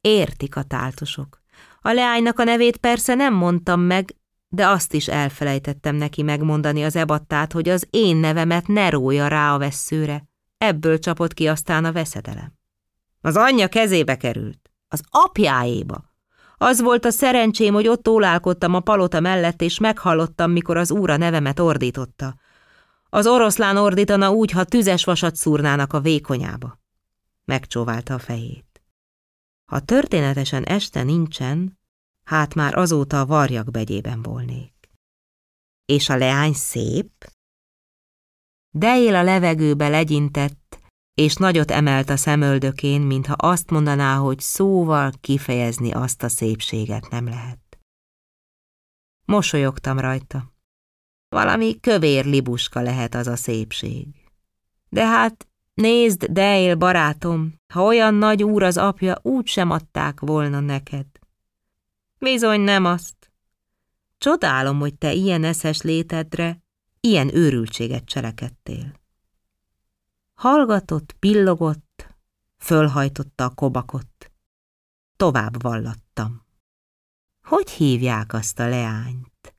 Értik a táltosok. A leánynak a nevét persze nem mondtam meg, de azt is elfelejtettem neki megmondani az ebattát, hogy az én nevemet ne rója rá a vesszőre. Ebből csapott ki aztán a veszedelem. Az anyja kezébe került, az apjáéba. Az volt a szerencsém, hogy ott ólálkodtam a palota mellett, és meghallottam, mikor az úra nevemet ordította. Az oroszlán ordítana úgy, ha tüzes vasat szúrnának a vékonyába. Megcsóválta a fejét. Ha történetesen este nincsen, hát már azóta a varjak begyében volnék. És a leány szép? Dejél a levegőbe legyintett, és nagyot emelt a szemöldökén, mintha azt mondaná, hogy szóval kifejezni azt a szépséget nem lehet. Mosolyogtam rajta. Valami kövér libuska lehet az a szépség. De hát, nézd, Dale, barátom, ha olyan nagy úr az apja, úgy sem adták volna neked. Bizony nem azt. Csodálom, hogy te ilyen eszes létedre, ilyen őrültséget cselekedtél. Hallgatott, pillogott, fölhajtotta a kobakot. Tovább vallattam. Hogy hívják azt a leányt?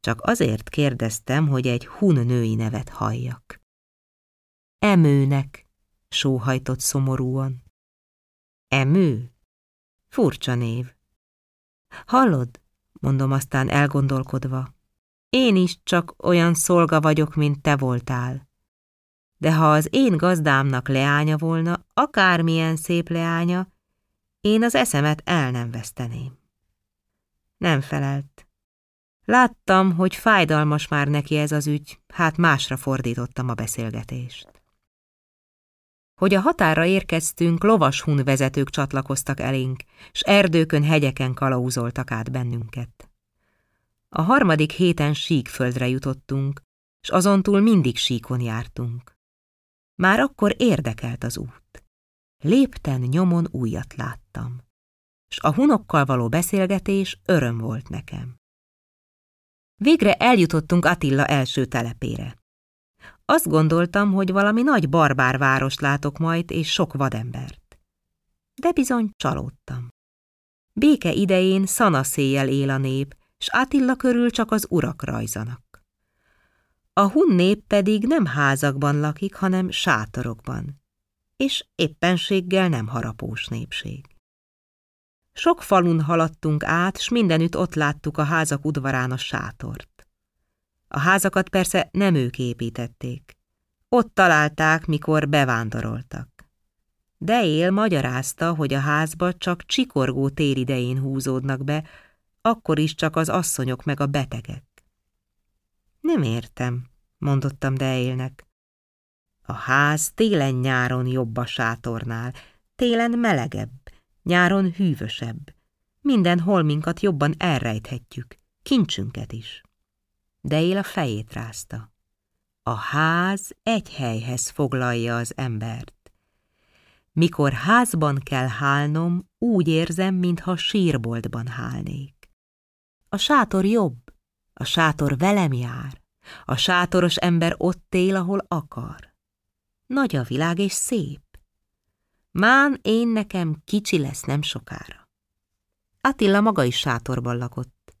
Csak azért kérdeztem, hogy egy hun női nevet halljak. Emőnek, sóhajtott szomorúan. Emő? Furcsa név. Hallod, mondom aztán elgondolkodva, én is csak olyan szolga vagyok, mint te voltál. De ha az én gazdámnak leánya volna, akármilyen szép leánya, én az eszemet el nem veszteném. Nem felelt. Láttam, hogy fájdalmas már neki ez az ügy, hát másra fordítottam a beszélgetést. Hogy a határa érkeztünk, lovashun vezetők csatlakoztak elénk, s erdőkön, hegyeken kalauzoltak át bennünket. A harmadik héten síkföldre jutottunk, s azontúl mindig síkon jártunk. Már akkor érdekelt az út. Lépten nyomon újat láttam, s a hunokkal való beszélgetés öröm volt nekem. Végre eljutottunk Attila első telepére. Azt gondoltam, hogy valami nagy barbár város látok majd, és sok vadembert. De bizony csalódtam. Béke idején szanaszéjjel él a nép, s Attila körül csak az urak rajzanak. A hun nép pedig nem házakban lakik, hanem sátorokban, és éppenséggel nem harapós népség. Sok falun haladtunk át, s mindenütt ott láttuk a házak udvarán a sátort. A házakat persze nem ők építették. Ott találták, mikor bevándoroltak. De él magyarázta, hogy a házba csak csikorgó téridején húzódnak be, akkor is csak az asszonyok meg a betegek. Nem értem, mondottam Deélnek. A ház télen-nyáron jobb a sátornál, télen melegebb, nyáron hűvösebb. Minden holminkat jobban elrejthetjük, kincsünket is. Deél a fejét rázta. A ház egy helyhez foglalja az embert. Mikor házban kell hálnom, úgy érzem, mintha sírboltban hálnék. A sátor jobb, a sátor velem jár, a sátoros ember ott él, ahol akar. Nagy a világ és szép. Mán én nekem kicsi lesz nem sokára. Attila maga is sátorban lakott.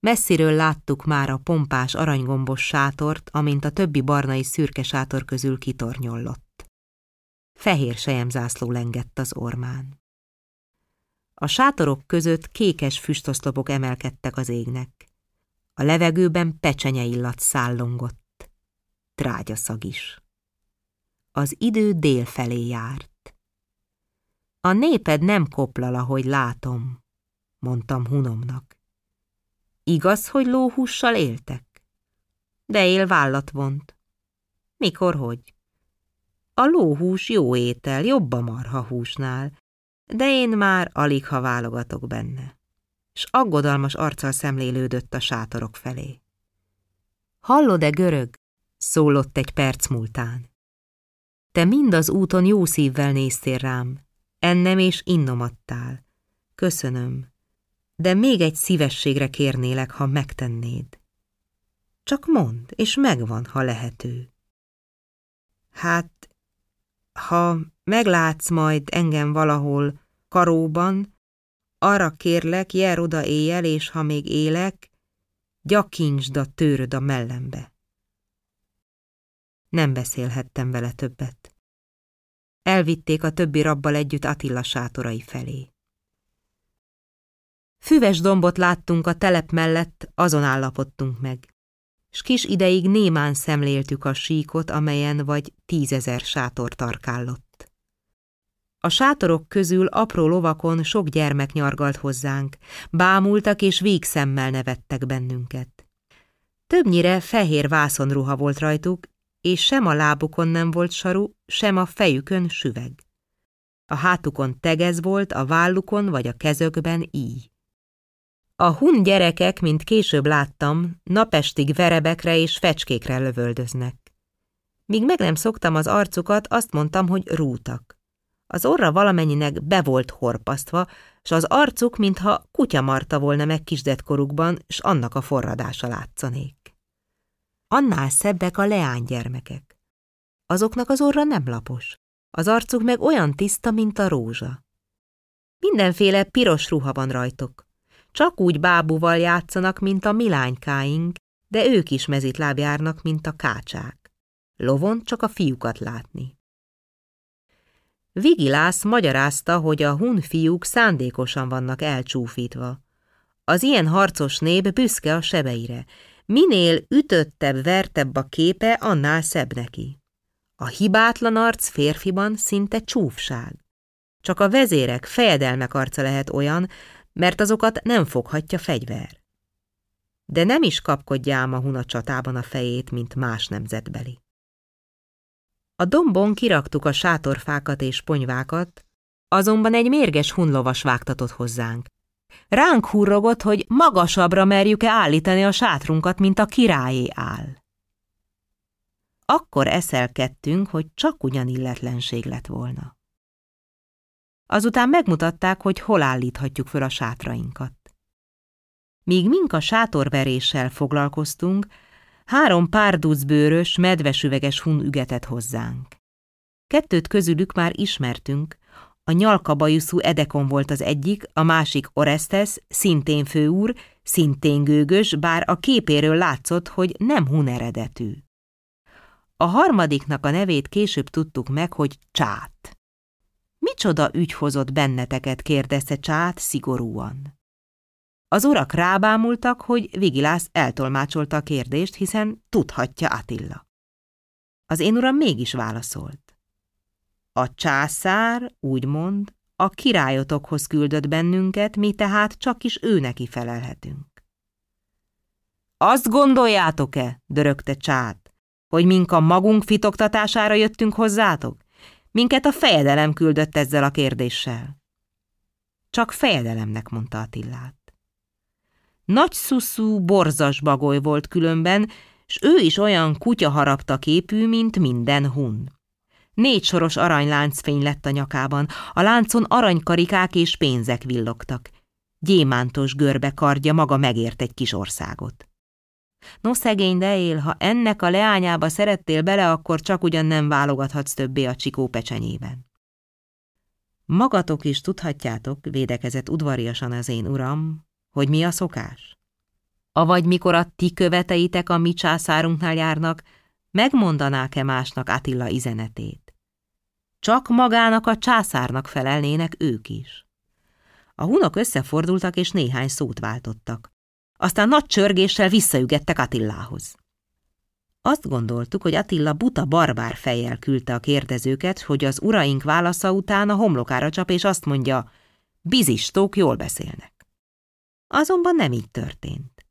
Messziről láttuk már a pompás aranygombos sátort, amint a többi barnai szürke sátor közül kitornyollott. Fehér sejemzászló lengett az ormán. A sátorok között kékes füstoszlopok emelkedtek az égnek. A levegőben pecsenye illat szállongott. Trágyaszag is. Az idő dél felé járt. A néped nem koplal, ahogy látom, mondtam hunomnak. Igaz, hogy lóhussal éltek? De él vállat vont. Mikor, hogy? A lóhús jó étel, jobb a marha húsnál, de én már alig ha válogatok benne. S aggodalmas arccal szemlélődött a sátorok felé. Hallod-e, görög? szólott egy perc múltán. Te mind az úton jó szívvel néztél rám, ennem és innom adtál. Köszönöm, de még egy szívességre kérnélek, ha megtennéd. Csak mondd, és megvan, ha lehető. Hát, ha meglátsz majd engem valahol karóban, arra kérlek, jár oda éjjel, és ha még élek, gyakincsd a tőröd a mellembe. Nem beszélhettem vele többet. Elvitték a többi rabbal együtt Attila sátorai felé. Füves dombot láttunk a telep mellett, azon állapodtunk meg, s kis ideig némán szemléltük a síkot, amelyen vagy tízezer sátor tarkállott. A sátorok közül apró lovakon sok gyermek nyargalt hozzánk, bámultak és végszemmel nevettek bennünket. Többnyire fehér vászonruha volt rajtuk, és sem a lábukon nem volt saru, sem a fejükön süveg. A hátukon tegez volt, a vállukon vagy a kezökben így. A hun gyerekek, mint később láttam, napestig verebekre és fecskékre lövöldöznek. Míg meg nem szoktam az arcukat, azt mondtam, hogy rútak. Az orra valamennyinek be volt horpasztva, s az arcuk, mintha kutya marta volna meg kisdetkorukban, s annak a forradása látszanék. Annál szebbek a leánygyermekek. Azoknak az orra nem lapos, az arcuk meg olyan tiszta, mint a rózsa. Mindenféle piros ruha van rajtok, csak úgy bábúval játszanak, mint a milánykáink, de ők is mezitláb járnak, mint a kácsák. Lovon csak a fiúkat látni. Vigilász magyarázta, hogy a hun fiúk szándékosan vannak elcsúfítva. Az ilyen harcos nép büszke a sebeire. Minél ütöttebb, vertebb a képe, annál szebb neki. A hibátlan arc férfiban szinte csúfság. Csak a vezérek, fejedelmek arca lehet olyan, mert azokat nem foghatja fegyver. De nem is kapkodja a Huna csatában a fejét, mint más nemzetbeli. A dombon kiraktuk a sátorfákat és ponyvákat, azonban egy mérges hunlovas vágtatott hozzánk. Ránk hurrogott, hogy magasabbra merjük-e állítani a sátrunkat, mint a királyé áll. Akkor eszelkedtünk, hogy csak ugyan illetlenség lett volna. Azután megmutatták, hogy hol állíthatjuk föl a sátrainkat. Míg mink a sátorveréssel foglalkoztunk, három párducbőrös, medvesüveges hun ügetett hozzánk. Kettőt közülük már ismertünk, a nyalkabajuszú Edekon volt az egyik, a másik Orestes, szintén főúr, szintén gőgös, bár a képéről látszott, hogy nem hun eredetű. A harmadiknak a nevét később tudtuk meg, hogy Csát. Micsoda ügy hozott benneteket, kérdezte Csát szigorúan. Az urak rábámultak, hogy Vigilász eltolmácsolta a kérdést, hiszen tudhatja Attila. Az én uram mégis válaszolt. A császár, úgymond, a királyotokhoz küldött bennünket, mi tehát csak is ő neki felelhetünk. Azt gondoljátok-e, dörögte Csát, hogy mink a magunk fitoktatására jöttünk hozzátok? Minket a fejedelem küldött ezzel a kérdéssel. Csak fejedelemnek mondta Attillát. Nagy szuszú, borzas bagoly volt különben, s ő is olyan kutyaharapta képű, mint minden hun. Négy soros aranyláncfény lett a nyakában, a láncon aranykarikák és pénzek villogtak. Gyémántos görbe kardja maga megért egy kis országot. No szegény, de él, ha ennek a leányába szerettél bele, akkor csak ugyan nem válogathatsz többé a csikó pecsenyében. Magatok is tudhatjátok, védekezett udvariasan az én uram, hogy mi a szokás. Avagy mikor a ti követeitek a mi császárunknál járnak, megmondanák-e másnak Attila izenetét? Csak magának a császárnak felelnének ők is. A hunok összefordultak és néhány szót váltottak. aztán nagy csörgéssel visszaügettek Attilához. Azt gondoltuk, hogy Attila buta barbár fejjel küldte a kérdezőket, hogy az uraink válasza után a homlokára csap, és azt mondja, bizistók jól beszélnek. Azonban nem így történt.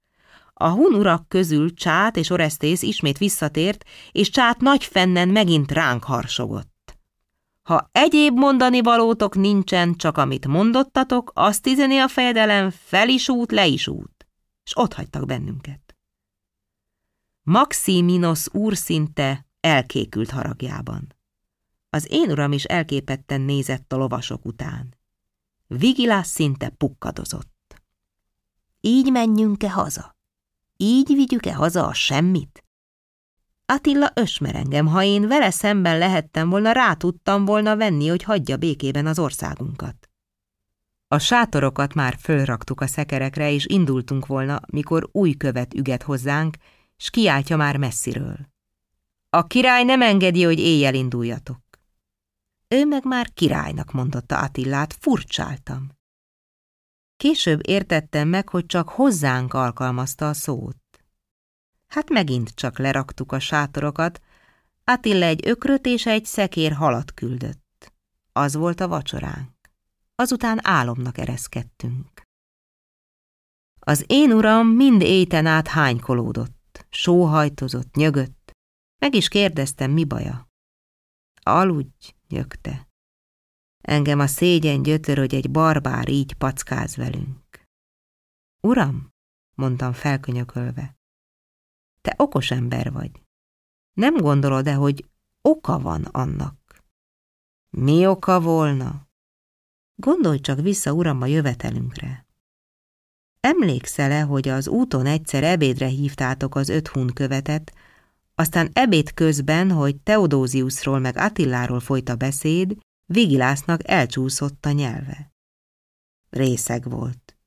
A hun urak közül Csát és Oresztész ismét visszatért, és Csát nagy fennen megint ránk harsogott. Ha egyéb mondani valótok nincsen, csak amit mondottatok, azt izeni a fejedelem, fel is út, le is út. És ott hagytak bennünket. Maximinos úr szinte elkékült haragjában. Az én uram is elképetten nézett a lovasok után. Vigilás szinte pukkadozott. Így menjünk-e haza? Így vigyük-e haza a semmit? Attila ösmer engem, ha én vele szemben lehettem volna, rá tudtam volna venni, hogy hagyja békében az országunkat. A sátorokat már fölraktuk a szekerekre, és indultunk volna, mikor új követ üget hozzánk, s kiáltja már messziről. A király nem engedi, hogy éjjel induljatok. Ő meg már királynak mondotta Attillát, furcsáltam. Később értettem meg, hogy csak hozzánk alkalmazta a szót. Hát megint csak leraktuk a sátorokat, Attila egy ökröt és egy szekér halat küldött. Az volt a vacsoránk. Azután álomnak ereszkedtünk. Az én uram mind éten át hánykolódott, sóhajtozott, nyögött. Meg is kérdeztem, mi baja. Aludj, nyögte. Engem a szégyen gyötör, hogy egy barbár így packáz velünk. Uram, mondtam felkönyökölve, te okos ember vagy. Nem gondolod-e, hogy oka van annak? Mi oka volna? Gondolj csak vissza, uram, a jövetelünkre. Emlékszel-e, hogy az úton egyszer ebédre hívtátok az öt hun követet, aztán ebéd közben, hogy Teodóziusról meg Attiláról folyt a beszéd, Vigilásznak elcsúszott a nyelve. Részeg volt.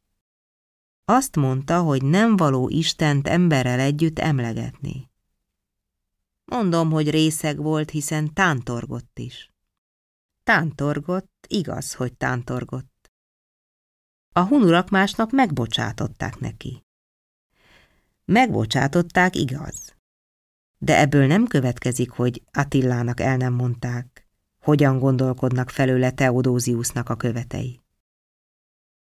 Azt mondta, hogy nem való Istent emberrel együtt emlegetni. Mondom, hogy részeg volt, hiszen tántorgott is. Tántorgott, igaz, hogy tántorgott. A hunurak másnak megbocsátották neki. Megbocsátották, igaz. De ebből nem következik, hogy Attilának el nem mondták, hogyan gondolkodnak felőle Teodóziusnak a követei.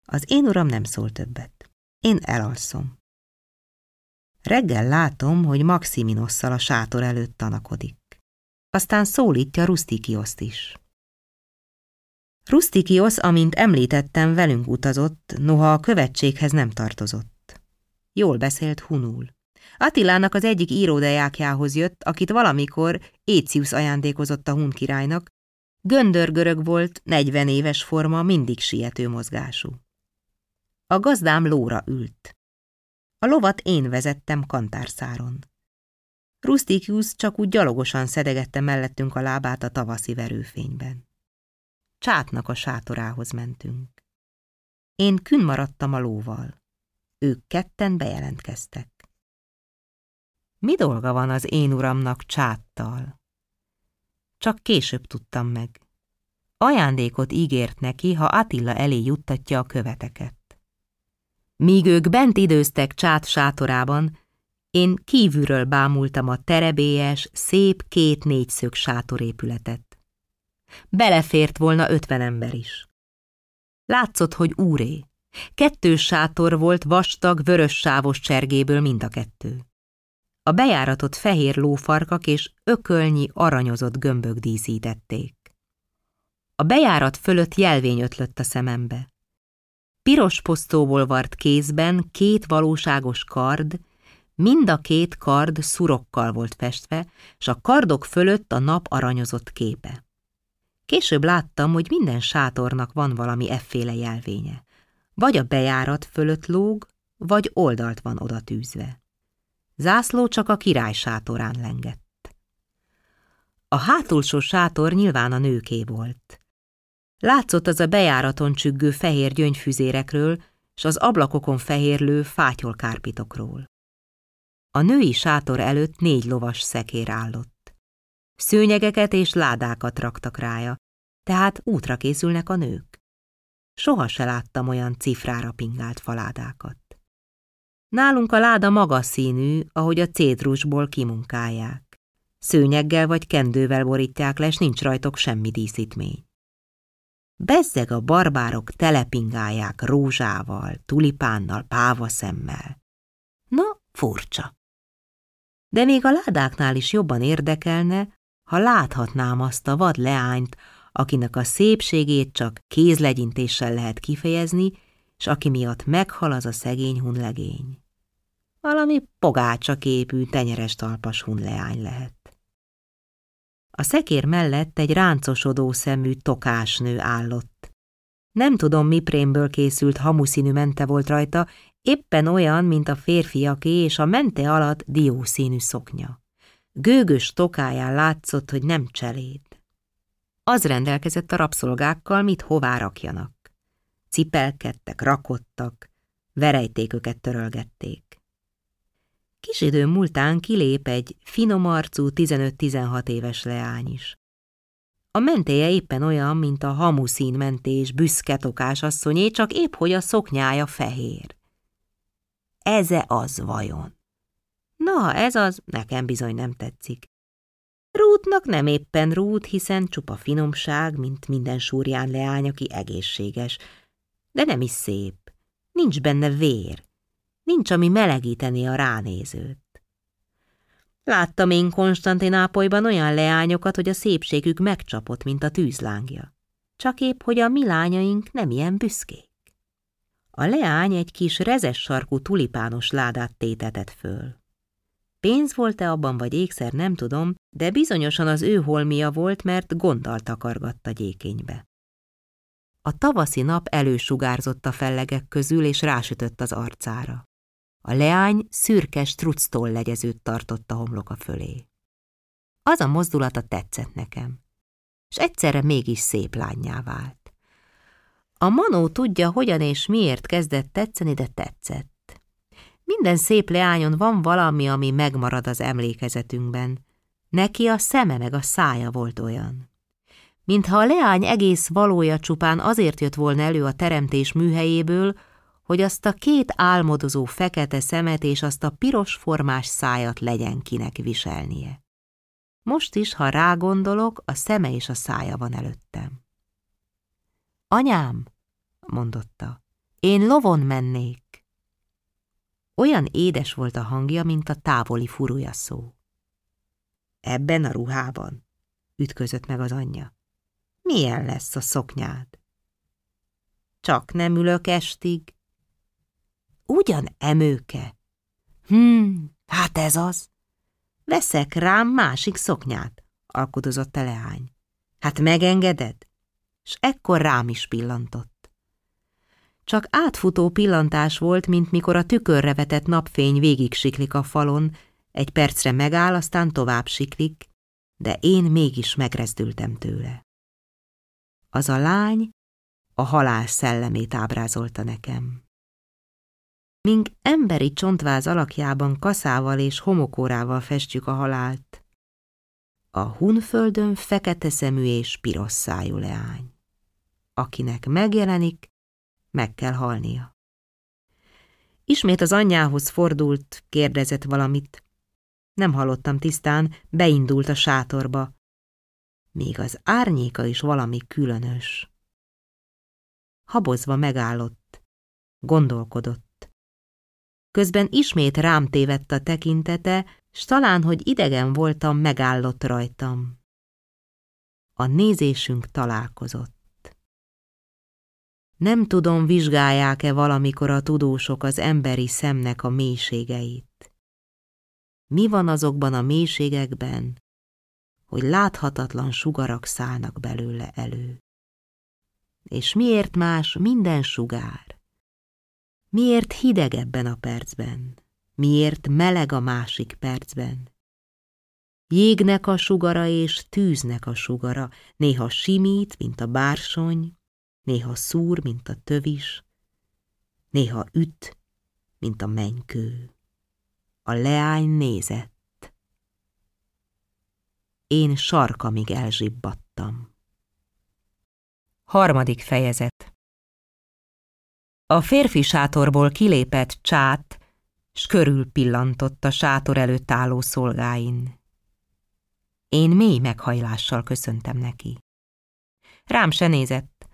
Az én uram nem szól többet. Én elalszom. Reggel látom, hogy Maximinosszal a sátor előtt tanakodik. Aztán szólítja Rustikioszt is. Rustikiosz, amint említettem, velünk utazott, noha a követséghez nem tartozott. Jól beszélt hunul. Attilának az egyik íródejákjához jött, akit valamikor Écius ajándékozott a hun királynak, göndörgörög volt, negyven éves forma, mindig siető mozgású. A gazdám lóra ült. A lovat én vezettem kantárszáron. Rustikius csak úgy gyalogosan szedegette mellettünk a lábát a tavaszi verőfényben. Csátnak a sátorához mentünk. Én kün maradtam a lóval. Ők ketten bejelentkeztek. Mi dolga van az én uramnak csáttal? Csak később tudtam meg. Ajándékot ígért neki, ha Attila elé juttatja a követeket. Míg ők bent időztek csát sátorában, én kívülről bámultam a terebélyes, szép két négyszög sátorépületet. Belefért volna ötven ember is. Látszott, hogy úré. Kettő sátor volt vastag, vörös sávos csergéből mind a kettő. A bejáratot fehér lófarkak és ökölnyi aranyozott gömbök díszítették. A bejárat fölött jelvény ötlött a szemembe. Piros posztóból vart kézben két valóságos kard, mind a két kard szurokkal volt festve, s a kardok fölött a nap aranyozott képe. Később láttam, hogy minden sátornak van valami efféle jelvénye. Vagy a bejárat fölött lóg, vagy oldalt van oda tűzve. Zászló csak a király sátorán lengett. A hátulsó sátor nyilván a nőké volt. Látszott az a bejáraton csüggő fehér gyöngyfüzérekről, s az ablakokon fehérlő fátyolkárpitokról. A női sátor előtt négy lovas szekér állott. Szőnyegeket és ládákat raktak rája, tehát útra készülnek a nők. Soha se láttam olyan cifrára pingált faládákat. Nálunk a láda magas színű, ahogy a cédrusból kimunkálják. Szőnyeggel vagy kendővel borítják le, s nincs rajtok semmi díszítmény. Bezzeg a barbárok telepingálják rózsával, tulipánnal, pávaszemmel. Na, furcsa. De még a ládáknál is jobban érdekelne, ha láthatnám azt a vad leányt, akinek a szépségét csak kézlegyintéssel lehet kifejezni, és aki miatt meghal az a szegény hunlegény. Valami pogácsa képű, tenyeres talpas hunleány lehet. A szekér mellett egy ráncosodó szemű tokásnő állott. Nem tudom, mi prémből készült hamuszínű mente volt rajta, éppen olyan, mint a férfiaké és a mente alatt diószínű szoknya. Gőgös tokáján látszott, hogy nem cseléd. Az rendelkezett a rabszolgákkal, mit hová rakjanak. Cipelkedtek, rakottak, verejtéköket törölgették. Kis idő múltán kilép egy finomarcú 15-16 éves leány is. A mentéje éppen olyan, mint a hamuszín mentés büszke tokás asszonyé, csak épp hogy a szoknyája fehér. Eze az vajon? Na, ez az, nekem bizony nem tetszik. Rútnak nem éppen rút, hiszen csupa finomság, mint minden súrján leány, aki egészséges. De nem is szép. Nincs benne vér. Nincs, ami melegíteni a ránézőt. Láttam én Konstantinápolyban olyan leányokat, hogy a szépségük megcsapott, mint a tűzlángja. Csak épp, hogy a mi lányaink nem ilyen büszkék. A leány egy kis rezes sarkú tulipános ládát tétetett föl. Pénz volt-e abban, vagy ékszer, nem tudom, de bizonyosan az ő holmia volt, mert gonddal takargatta gyékénybe. A tavaszi nap elősugárzott a fellegek közül, és rásütött az arcára. A leány szürke structól legyezőt tartott a homloka fölé. Az a mozdulata tetszett nekem, és egyszerre mégis szép lányjá vált. A manó tudja, hogyan és miért kezdett tetszeni, de tetszett. Minden szép leányon van valami, ami megmarad az emlékezetünkben. Neki a szeme meg a szája volt olyan. Mintha a leány egész valója csupán azért jött volna elő a teremtés műhelyéből, hogy azt a két álmodozó fekete szemet és azt a piros formás szájat legyen kinek viselnie. Most is, ha rágondolok, a szeme és a szája van előttem. Anyám, mondotta, én lovon mennék. Olyan édes volt a hangja, mint a távoli furúja szó. Ebben a ruhában, ütközött meg az anyja. Milyen lesz a szoknyád? Csak nem ülök estig. Ugyan emőke. Hmm, hát ez az. Veszek rám másik szoknyát, alkudozott a leány. Hát megengeded? S ekkor rám is pillantott. Csak átfutó pillantás volt, mint mikor a tükörre vetett napfény végig siklik a falon, egy percre megáll, aztán tovább siklik, de én mégis megrezdültem tőle. Az a lány a halál szellemét ábrázolta nekem. Mink emberi csontváz alakjában kaszával és homokórával festjük a halált, a hunföldön fekete szemű és piros szájú leány, akinek megjelenik, meg kell halnia. Ismét az anyjához fordult, kérdezett valamit. Nem hallottam tisztán, beindult a sátorba. Még az árnyéka is valami különös. Habozva megállott, gondolkodott. Közben ismét rám tévedt a tekintete, s talán, hogy idegen voltam, megállott rajtam. A nézésünk találkozott. Nem tudom, vizsgálják-e valamikor a tudósok az emberi szemnek a mélységeit. Mi van azokban a mélységekben, hogy láthatatlan sugarak szállnak belőle elő? És miért más minden sugár? Miért hideg ebben a percben? Miért meleg a másik percben? Jégnek a sugara és tűznek a sugara, néha simít, mint a bársony, néha szúr, mint a tövis, néha üt, mint a mennykő. A leány nézett. Én sarkamig elzsibbadtam. Harmadik fejezet A férfi sátorból kilépett csát s körül pillantott a sátor előtt álló szolgáin. Én mély meghajlással köszöntem neki. Rám se nézett,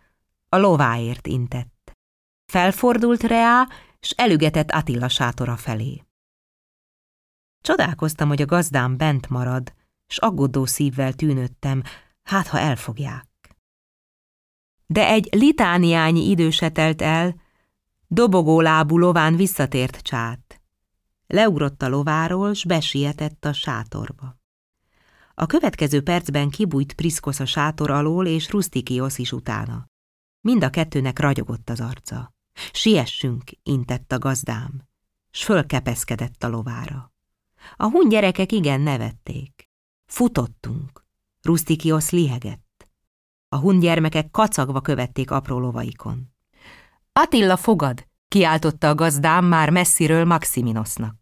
a lováért intett. Felfordult reá, s elügetett Attila sátora felé. Csodálkoztam, hogy a gazdám bent marad, s aggódó szívvel tűnődtem, hát ha elfogják. De egy litániányi idő se telt el, dobogó lábú lován visszatért csát. Leugrott a lováról, s besietett a sátorba. A következő percben kibújt Priszkosz a sátor alól, és Rustikiosz is utána. Mind a kettőnek ragyogott az arca. Siessünk, intett a gazdám, s fölkepeszkedett a lovára. A hun gyerekek igen nevették. Futottunk. Rustikiosz lihegett. A hun gyermekek kacagva követték apró lovaikon. Attila fogad, kiáltotta a gazdám már messziről Maximinosznak.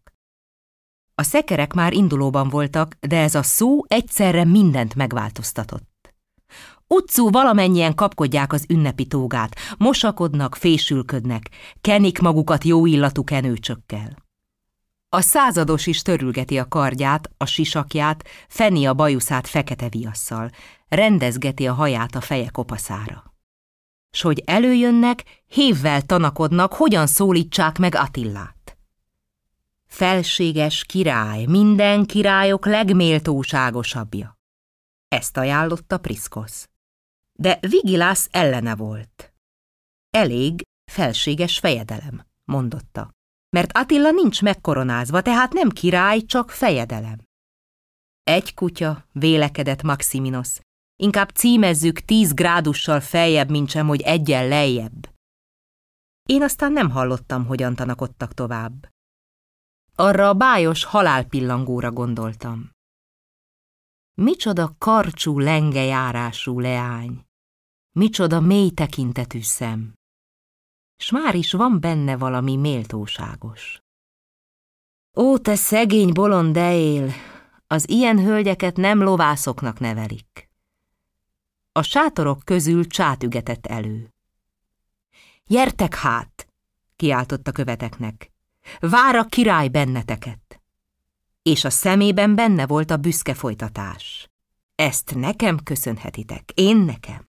A szekerek már indulóban voltak, de ez a szó egyszerre mindent megváltoztatott. Utcú valamennyien kapkodják az ünnepi tógát, mosakodnak, fésülködnek, kenik magukat jó illatú kenőcsökkel. A százados is törülgeti a kardját, a sisakját, feni a bajuszát fekete viasszal, rendezgeti a haját a feje kopaszára. S hogy előjönnek, hévvel tanakodnak, hogyan szólítsák meg Attillát. Felséges király, minden királyok legméltóságosabbja. Ezt ajánlotta Priszkosz. De Vigilász ellene volt. Elég felséges fejedelem, mondotta. Mert Attila nincs megkoronázva, tehát nem király, csak fejedelem. Egy kutya, vélekedett Maximinos. Inkább címezzük tíz grádussal feljebb, mint sem, hogy egyen lejjebb. Én aztán nem hallottam, hogyan tanakodtak tovább. Arra a bájos halálpillangóra gondoltam. Micsoda karcsú lengejárású leány, micsoda mély tekintetű szem, s már is van benne valami méltóságos. Ó, te szegény bolond él, az ilyen hölgyeket nem lovászoknak nevelik. A sátorok közül csátügetett elő. Jertek hát, kiáltott követeknek. Vár a király benneteket. És a szemében benne volt a büszke folytatás. Ezt nekem köszönhetitek, én nekem.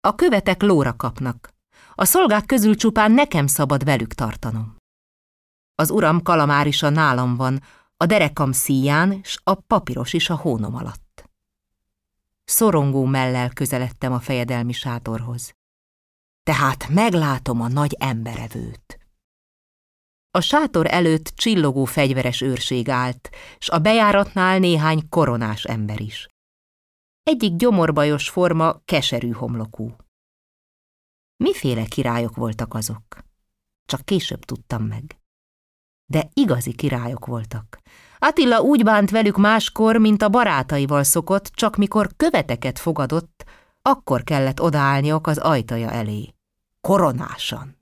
A követek lóra kapnak. A szolgák közül csupán nekem szabad velük tartanom. Az uram kalamárisa nálam van, a derekam szíján, s a papíros is a hónom alatt. Szorongó mellel közeledtem a fejedelmi sátorhoz. Tehát meglátom a nagy emberevőt. A sátor előtt csillogó fegyveres őrség állt, s a bejáratnál néhány koronás ember is. Egyik gyomorbajos forma keserű homlokú. Miféle királyok voltak azok? Csak később tudtam meg. De igazi királyok voltak. Attila úgy bánt velük máskor, mint a barátaival szokott, csak mikor követeket fogadott, akkor kellett odaállniok az ajtaja elé. Koronásan.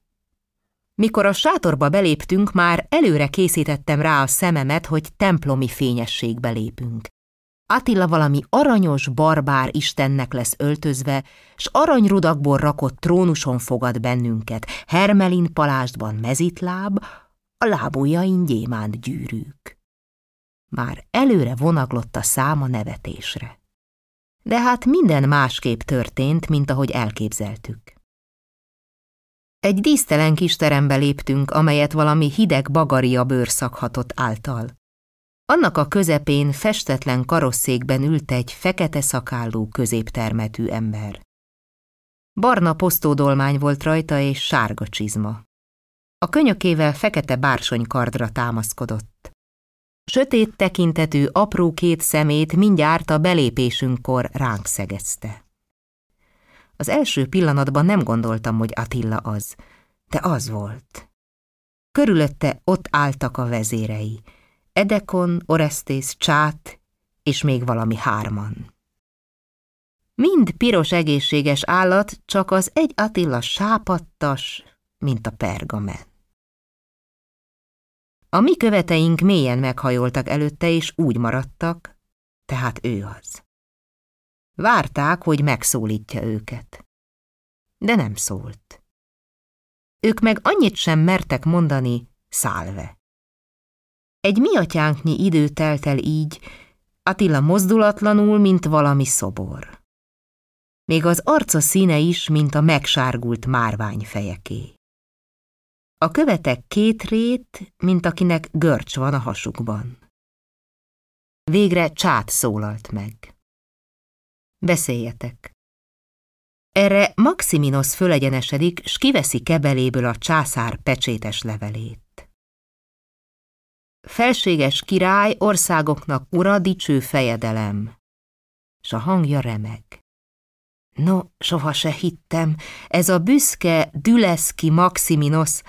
Mikor a sátorba beléptünk, már előre készítettem rá a szememet, hogy templomi fényességbe lépünk. Attila valami aranyos barbár istennek lesz öltözve, s aranyrudakból rakott trónuson fogad bennünket, hermelin palástban mezitláb, a lábujjain gyémánt gyűrűk. Már előre vonaglott a száma nevetésre. De hát minden másképp történt, mint ahogy elképzeltük. Egy dísztelen kis terembe léptünk, amelyet valami hideg bagaria bőr szakhatott által. Annak a közepén festetlen karosszékben ült egy fekete szakállú középtermetű ember. Barna posztódolmány volt rajta és sárga csizma. A könyökével fekete bársonykardra támaszkodott. Sötét tekintetű apró két szemét mindjárt a belépésünkkor ránk szegezte. Az első pillanatban nem gondoltam, hogy Attila az, de az volt. Körülötte ott álltak a vezérei. Edekon, Orestész, Csát és még valami hárman. Mind piros egészséges állat, csak az egy Attila sápattas, mint a pergamen. A mi követeink mélyen meghajoltak előtte, és úgy maradtak, tehát ő az. Várták, hogy megszólítja őket. De nem szólt. Ők meg annyit sem mertek mondani, szálve. Egy miatyánknyi idő telt el így, Attila mozdulatlanul, mint valami szobor. Még az arca színe is, mint a megsárgult márvány fejeké. A követek két rét, mint akinek görcs van a hasukban. Végre csát szólalt meg. Beszéljetek. Erre Maximinos fölegyenesedik, s kiveszi kebeléből a császár pecsétes levelét. Felséges király, országoknak ura, dicső fejedelem, s a hangja remeg. No, soha se hittem, ez a büszke Düleszki Maximinos,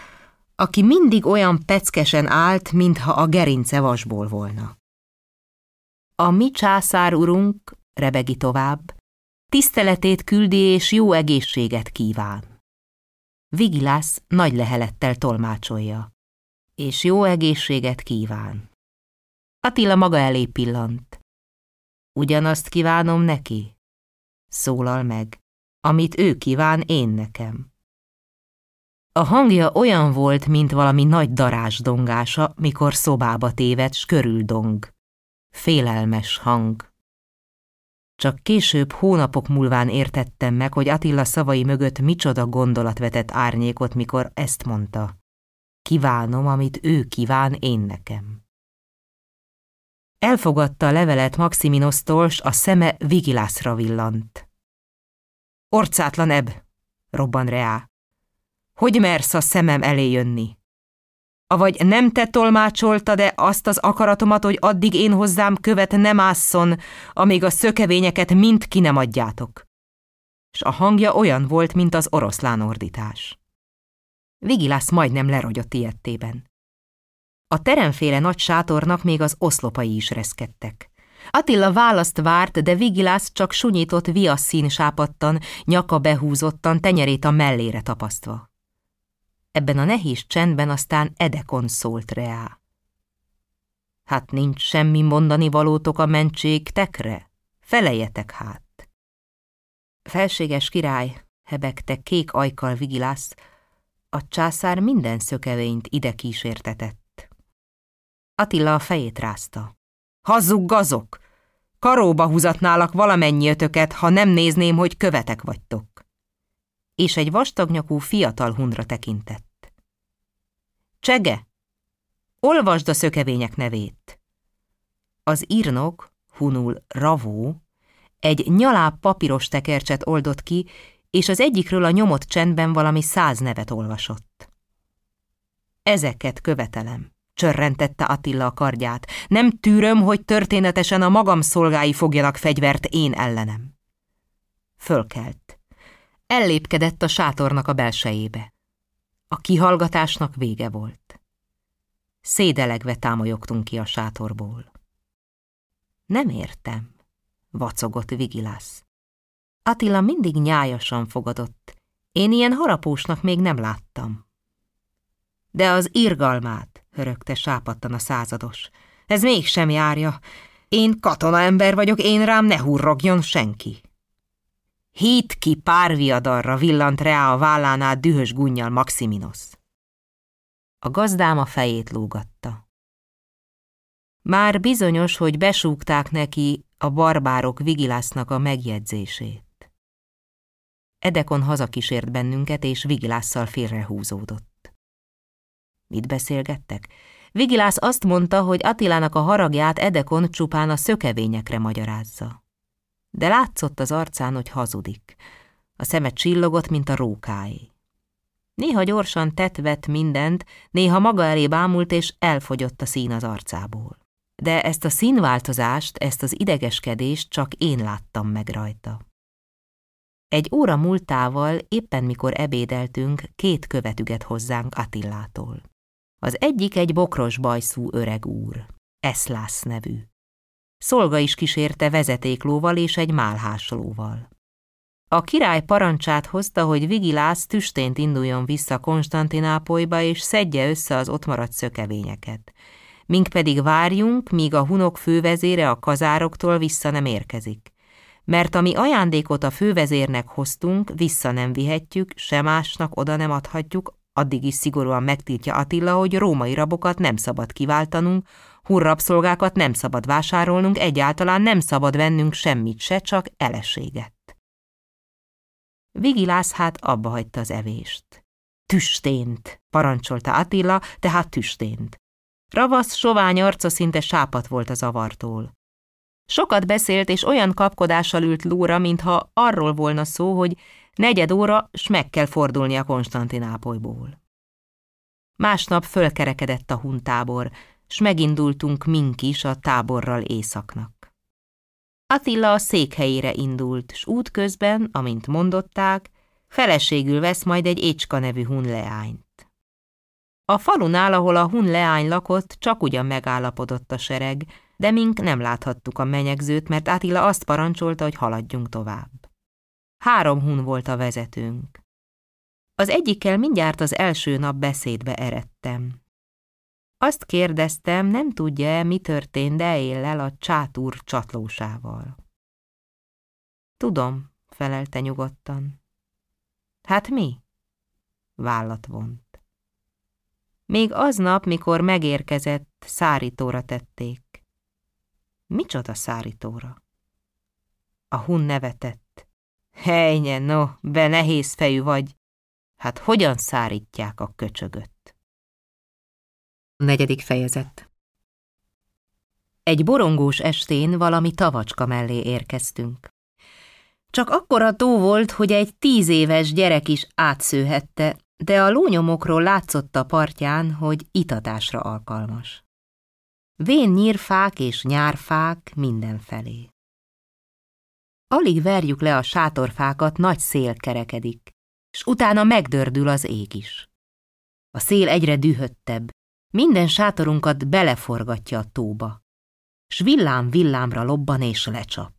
aki mindig olyan peckesen állt, mintha a gerince vasból volna. A mi császár urunk, rebegi tovább, tiszteletét küldi és jó egészséget kíván. Vigilász nagy lehelettel tolmácsolja, és jó egészséget kíván. Attila maga elé pillant. Ugyanazt kívánom neki, szólal meg, amit ő kíván én nekem. A hangja olyan volt, mint valami nagy darás dongása, mikor szobába téved, s körül dong. Félelmes hang. Csak később, hónapok múlván értettem meg, hogy Attila szavai mögött micsoda gondolat vetett árnyékot, mikor ezt mondta. Kívánom, amit ő kíván én nekem. Elfogadta a levelet Maximinosztól, s a szeme Vigilászra villant. Orcátlan ebb, robban reá. Hogy mersz a szemem elé jönni? Avagy nem te tolmácsolta-e azt az akaratomat, hogy addig én hozzám követ nem ásszon, amíg a szökevényeket mind ki nem adjátok? És a hangja olyan volt, mint az oroszlán ordítás. Vigilász majdnem lerogyott ilyettében. A teremféle nagy sátornak még az oszlopai is reszkedtek. Attila választ várt, de Vigilász csak sunyított viasszín sápadtan, nyaka behúzottan, tenyerét a mellére tapasztva. Ebben a nehéz csendben aztán Edekon szólt reá. Hát nincs semmi mondani valótok a tekre? Felejetek hát. Felséges király, hebegte kék ajkal vigilász, a császár minden szökevényt ide kísértetett. Attila a fejét rázta. Hazug gazok! Karóba húzatnálak valamennyi ötöket, ha nem nézném, hogy követek vagytok és egy vastagnyakú fiatal hundra tekintett. Csege, olvasd a szökevények nevét. Az írnok, hunul Ravó, egy nyaláb papíros tekercset oldott ki, és az egyikről a nyomott csendben valami száz nevet olvasott. Ezeket követelem, csörrentette Attila a kardját. Nem tűröm, hogy történetesen a magam szolgái fogjanak fegyvert én ellenem. Fölkelt ellépkedett a sátornak a belsejébe. A kihallgatásnak vége volt. Szédelegve támolyogtunk ki a sátorból. Nem értem, vacogott Vigilász. Attila mindig nyájasan fogadott. Én ilyen harapósnak még nem láttam. De az irgalmát, hörögte sápadtan a százados. Ez mégsem járja. Én katona ember vagyok, én rám ne hurrogjon senki. Hít ki párviadarra villant rá a vállánál dühös gunnyal Maximinos. A gazdám a fejét lógatta. Már bizonyos, hogy besúgták neki a barbárok Vigilásznak a megjegyzését. Edekon hazakísért bennünket, és Vigilásszal félrehúzódott. Mit beszélgettek? Vigilász azt mondta, hogy Attilának a haragját Edekon csupán a szökevényekre magyarázza de látszott az arcán, hogy hazudik. A szeme csillogott, mint a rókáé. Néha gyorsan tetvet mindent, néha maga elé bámult, és elfogyott a szín az arcából. De ezt a színváltozást, ezt az idegeskedést csak én láttam meg rajta. Egy óra múltával, éppen mikor ebédeltünk, két követüget hozzánk Attillától. Az egyik egy bokros bajszú öreg úr, Eszlász nevű. Szolga is kísérte vezetéklóval és egy málháslóval. A király parancsát hozta, hogy Vigilász tüstént induljon vissza Konstantinápolyba, és szedje össze az ott maradt szökevényeket. Mink pedig várjunk, míg a hunok fővezére a kazároktól vissza nem érkezik. Mert ami ajándékot a fővezérnek hoztunk, vissza nem vihetjük, se másnak oda nem adhatjuk, Addig is szigorúan megtiltja Attila, hogy római rabokat nem szabad kiváltanunk, hurrabszolgákat nem szabad vásárolnunk, egyáltalán nem szabad vennünk semmit se, csak eleséget. Vigilász hát abba hagyta az evést. Tüstént, parancsolta Attila, tehát tüstént. Ravasz, sovány arca szinte sápat volt az avartól. Sokat beszélt, és olyan kapkodással ült lóra, mintha arról volna szó, hogy negyed óra, s meg kell fordulnia Konstantinápolyból. Másnap fölkerekedett a huntábor, s megindultunk mink is a táborral északnak. Attila a székhelyére indult, s útközben, amint mondották, feleségül vesz majd egy Écska nevű hun. A falunál, ahol a hun lakott, csak ugyan megállapodott a sereg, de mink nem láthattuk a menyegzőt, mert Attila azt parancsolta, hogy haladjunk tovább. Három hun volt a vezetőnk. Az egyikkel mindjárt az első nap beszédbe eredtem. Azt kérdeztem, nem tudja-e, mi történt Deéllel a csátúr csatlósával. Tudom, felelte nyugodtan. Hát mi? Vállat vont. Még aznap, mikor megérkezett, szárítóra tették. Micsoda szárítóra? A hun nevetett. Hejnye, no, be nehéz fejű vagy. Hát hogyan szárítják a köcsögöt? Negyedik fejezet Egy borongós estén valami tavacska mellé érkeztünk. Csak akkora tó volt, hogy egy tíz éves gyerek is átszőhette, de a lónyomokról látszott a partján, hogy itatásra alkalmas. Vén nyírfák és nyárfák mindenfelé. Alig verjük le a sátorfákat, nagy szél kerekedik, s utána megdördül az ég is. A szél egyre dühöttebb, minden sátorunkat beleforgatja a tóba, s villám-villámra lobban és lecsap.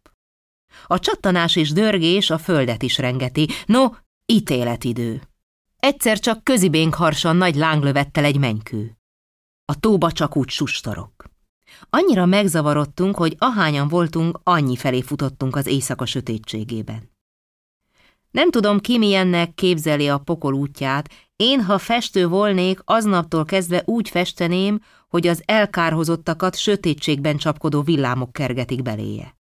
A csattanás és dörgés a földet is rengeti, no, ítéletidő. Egyszer csak közibénk harsan nagy lánglövettel egy menykő. A tóba csak úgy sustorok. Annyira megzavarodtunk, hogy ahányan voltunk, annyi felé futottunk az éjszaka sötétségében. Nem tudom, ki milyennek képzeli a pokol útját, én, ha festő volnék, aznaptól kezdve úgy festeném, hogy az elkárhozottakat sötétségben csapkodó villámok kergetik beléje.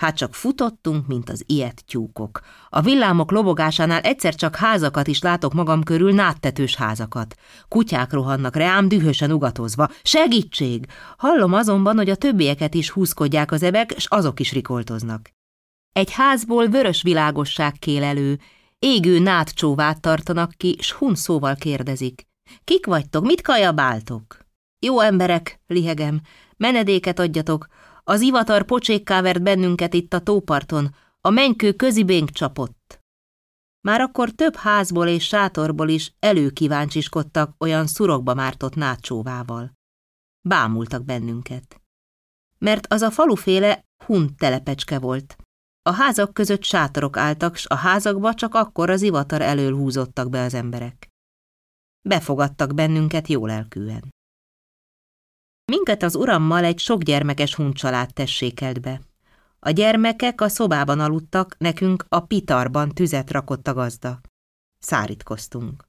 Hát csak futottunk, mint az ilyet tyúkok. A villámok lobogásánál egyszer csak házakat is látok magam körül, náttetős házakat. Kutyák rohannak reám, dühösen ugatozva. Segítség! Hallom azonban, hogy a többieket is húzkodják az ebek, s azok is rikoltoznak. Egy házból vörös világosság kél elő, égő nátcsóvát tartanak ki, s hun szóval kérdezik. Kik vagytok, mit kajabáltok? Jó emberek, lihegem, menedéket adjatok, az ivatar pocsékká vert bennünket itt a tóparton, a menykő közibénk csapott. Már akkor több házból és sátorból is előkíváncsiskodtak olyan szurokba mártott nátcsóvával. Bámultak bennünket. Mert az a faluféle hun telepecske volt, a házak között sátorok álltak, s a házakba csak akkor az ivatar elől húzottak be az emberek. Befogadtak bennünket jó lelkűen. Minket az urammal egy sok gyermekes huncsalád tessékelt be. A gyermekek a szobában aludtak, nekünk a pitarban tüzet rakott a gazda. Szárítkoztunk.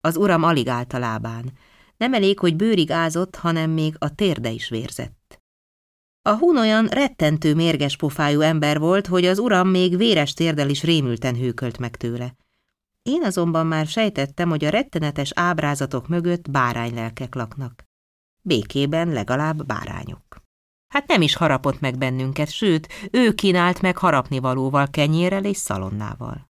Az uram alig állt a lábán. Nem elég, hogy bőrig ázott, hanem még a térde is vérzett. A hun olyan rettentő mérges pofájú ember volt, hogy az uram még véres térdel is rémülten hőkölt meg tőle. Én azonban már sejtettem, hogy a rettenetes ábrázatok mögött báránylelkek laknak. Békében legalább bárányok. Hát nem is harapott meg bennünket, sőt, ő kínált meg harapnivalóval, kenyérrel és szalonnával.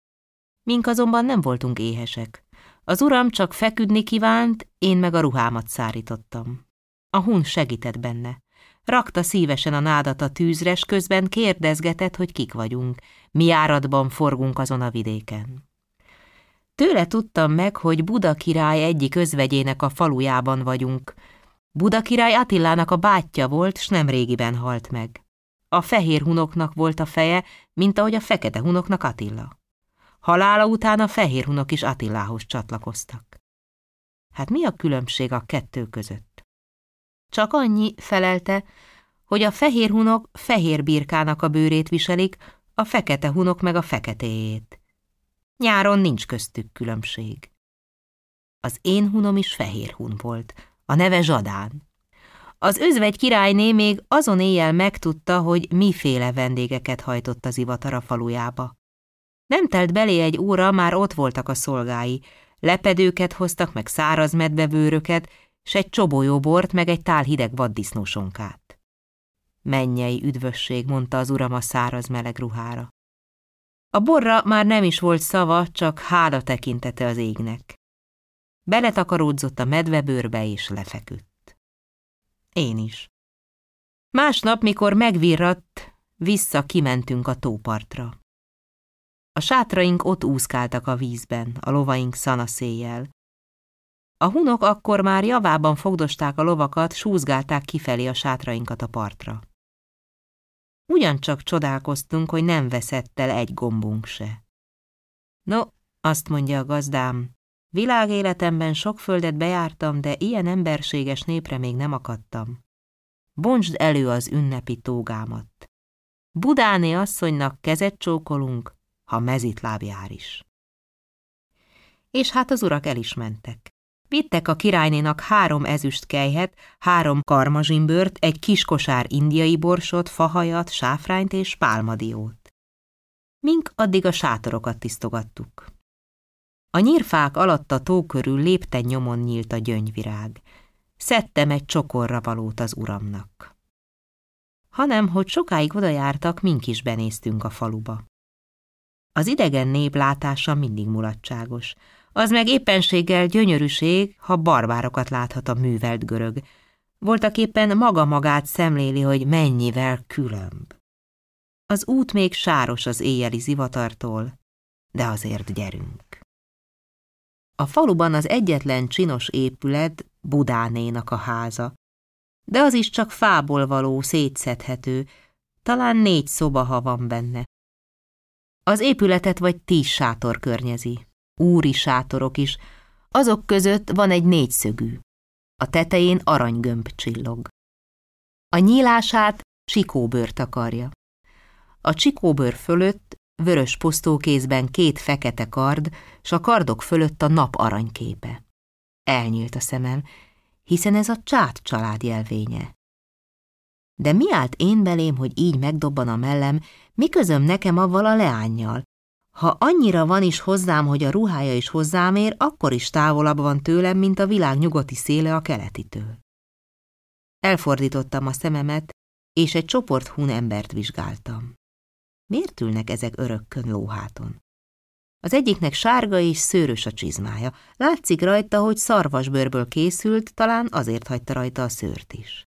Mink azonban nem voltunk éhesek. Az uram csak feküdni kívánt, én meg a ruhámat szárítottam. A hun segített benne. Rakta szívesen a nádat a tűzre, s közben kérdezgetett, hogy kik vagyunk, mi áradban forgunk azon a vidéken. Tőle tudtam meg, hogy Buda király egyik özvegyének a falujában vagyunk. Buda király Attilának a bátyja volt, s nem régiben halt meg. A fehér hunoknak volt a feje, mint ahogy a fekete hunoknak Attila. Halála után a fehér hunok is Attilához csatlakoztak. Hát mi a különbség a kettő között? Csak annyi, felelte, hogy a fehér hunok fehér birkának a bőrét viselik, a fekete hunok meg a feketéjét. Nyáron nincs köztük különbség. Az én hunom is fehér hun volt, a neve Zsadán. Az özvegy királyné még azon éjjel megtudta, hogy miféle vendégeket hajtott az ivatara falujába. Nem telt belé egy óra, már ott voltak a szolgái. Lepedőket hoztak, meg száraz medvebőröket, s egy csobolyóbort, meg egy tál hideg vaddisznósonkát. Mennyei üdvösség, mondta az uram a száraz meleg ruhára. A borra már nem is volt szava, csak hála tekintete az égnek. Beletakaródzott a medvebőrbe és lefeküdt. Én is. Másnap, mikor megvirratt, vissza kimentünk a tópartra. A sátraink ott úszkáltak a vízben, a lovaink szanaszéjjel. A hunok akkor már javában fogdosták a lovakat, súzgálták kifelé a sátrainkat a partra. Ugyancsak csodálkoztunk, hogy nem veszett el egy gombunk se. No, azt mondja a gazdám, világéletemben sok földet bejártam, de ilyen emberséges népre még nem akadtam. Bontsd elő az ünnepi tógámat. Budáné asszonynak kezet csókolunk, ha mezitláb jár is. És hát az urak el is mentek. Vittek a királynénak három ezüst kejhet, három karmazsimbört, egy kis kosár indiai borsot, fahajat, sáfrányt és pálmadiót. Mink addig a sátorokat tisztogattuk. A nyírfák alatt a tó körül lépten nyomon nyílt a gyöngyvirág. Szedtem egy csokorra valót az uramnak. Hanem, hogy sokáig oda jártak, mink is benéztünk a faluba. Az idegen nép látása mindig mulatságos. Az meg éppenséggel gyönyörűség, ha barbárokat láthat a művelt görög. Voltak éppen maga magát szemléli, hogy mennyivel különb. Az út még sáros az éjjeli zivatartól, de azért gyerünk. A faluban az egyetlen csinos épület Budánénak a háza, de az is csak fából való, szétszedhető, talán négy szoba, ha van benne. Az épületet vagy tíz sátor környezi, úri sátorok is, azok között van egy négyszögű. A tetején aranygömb csillog. A nyílását csikóbőr takarja. A csikóbőr fölött vörös posztókézben két fekete kard, s a kardok fölött a nap aranyképe. Elnyílt a szemem, hiszen ez a csát család jelvénye. De mi állt én belém, hogy így megdobban a mellem, mi nekem avval a leányjal? Ha annyira van is hozzám, hogy a ruhája is hozzám ér, akkor is távolabb van tőlem, mint a világ nyugati széle a keletitől. Elfordítottam a szememet, és egy csoport hun embert vizsgáltam. Miért ülnek ezek örökkön lóháton? Az egyiknek sárga és szőrös a csizmája. Látszik rajta, hogy szarvasbőrből készült, talán azért hagyta rajta a szőrt is.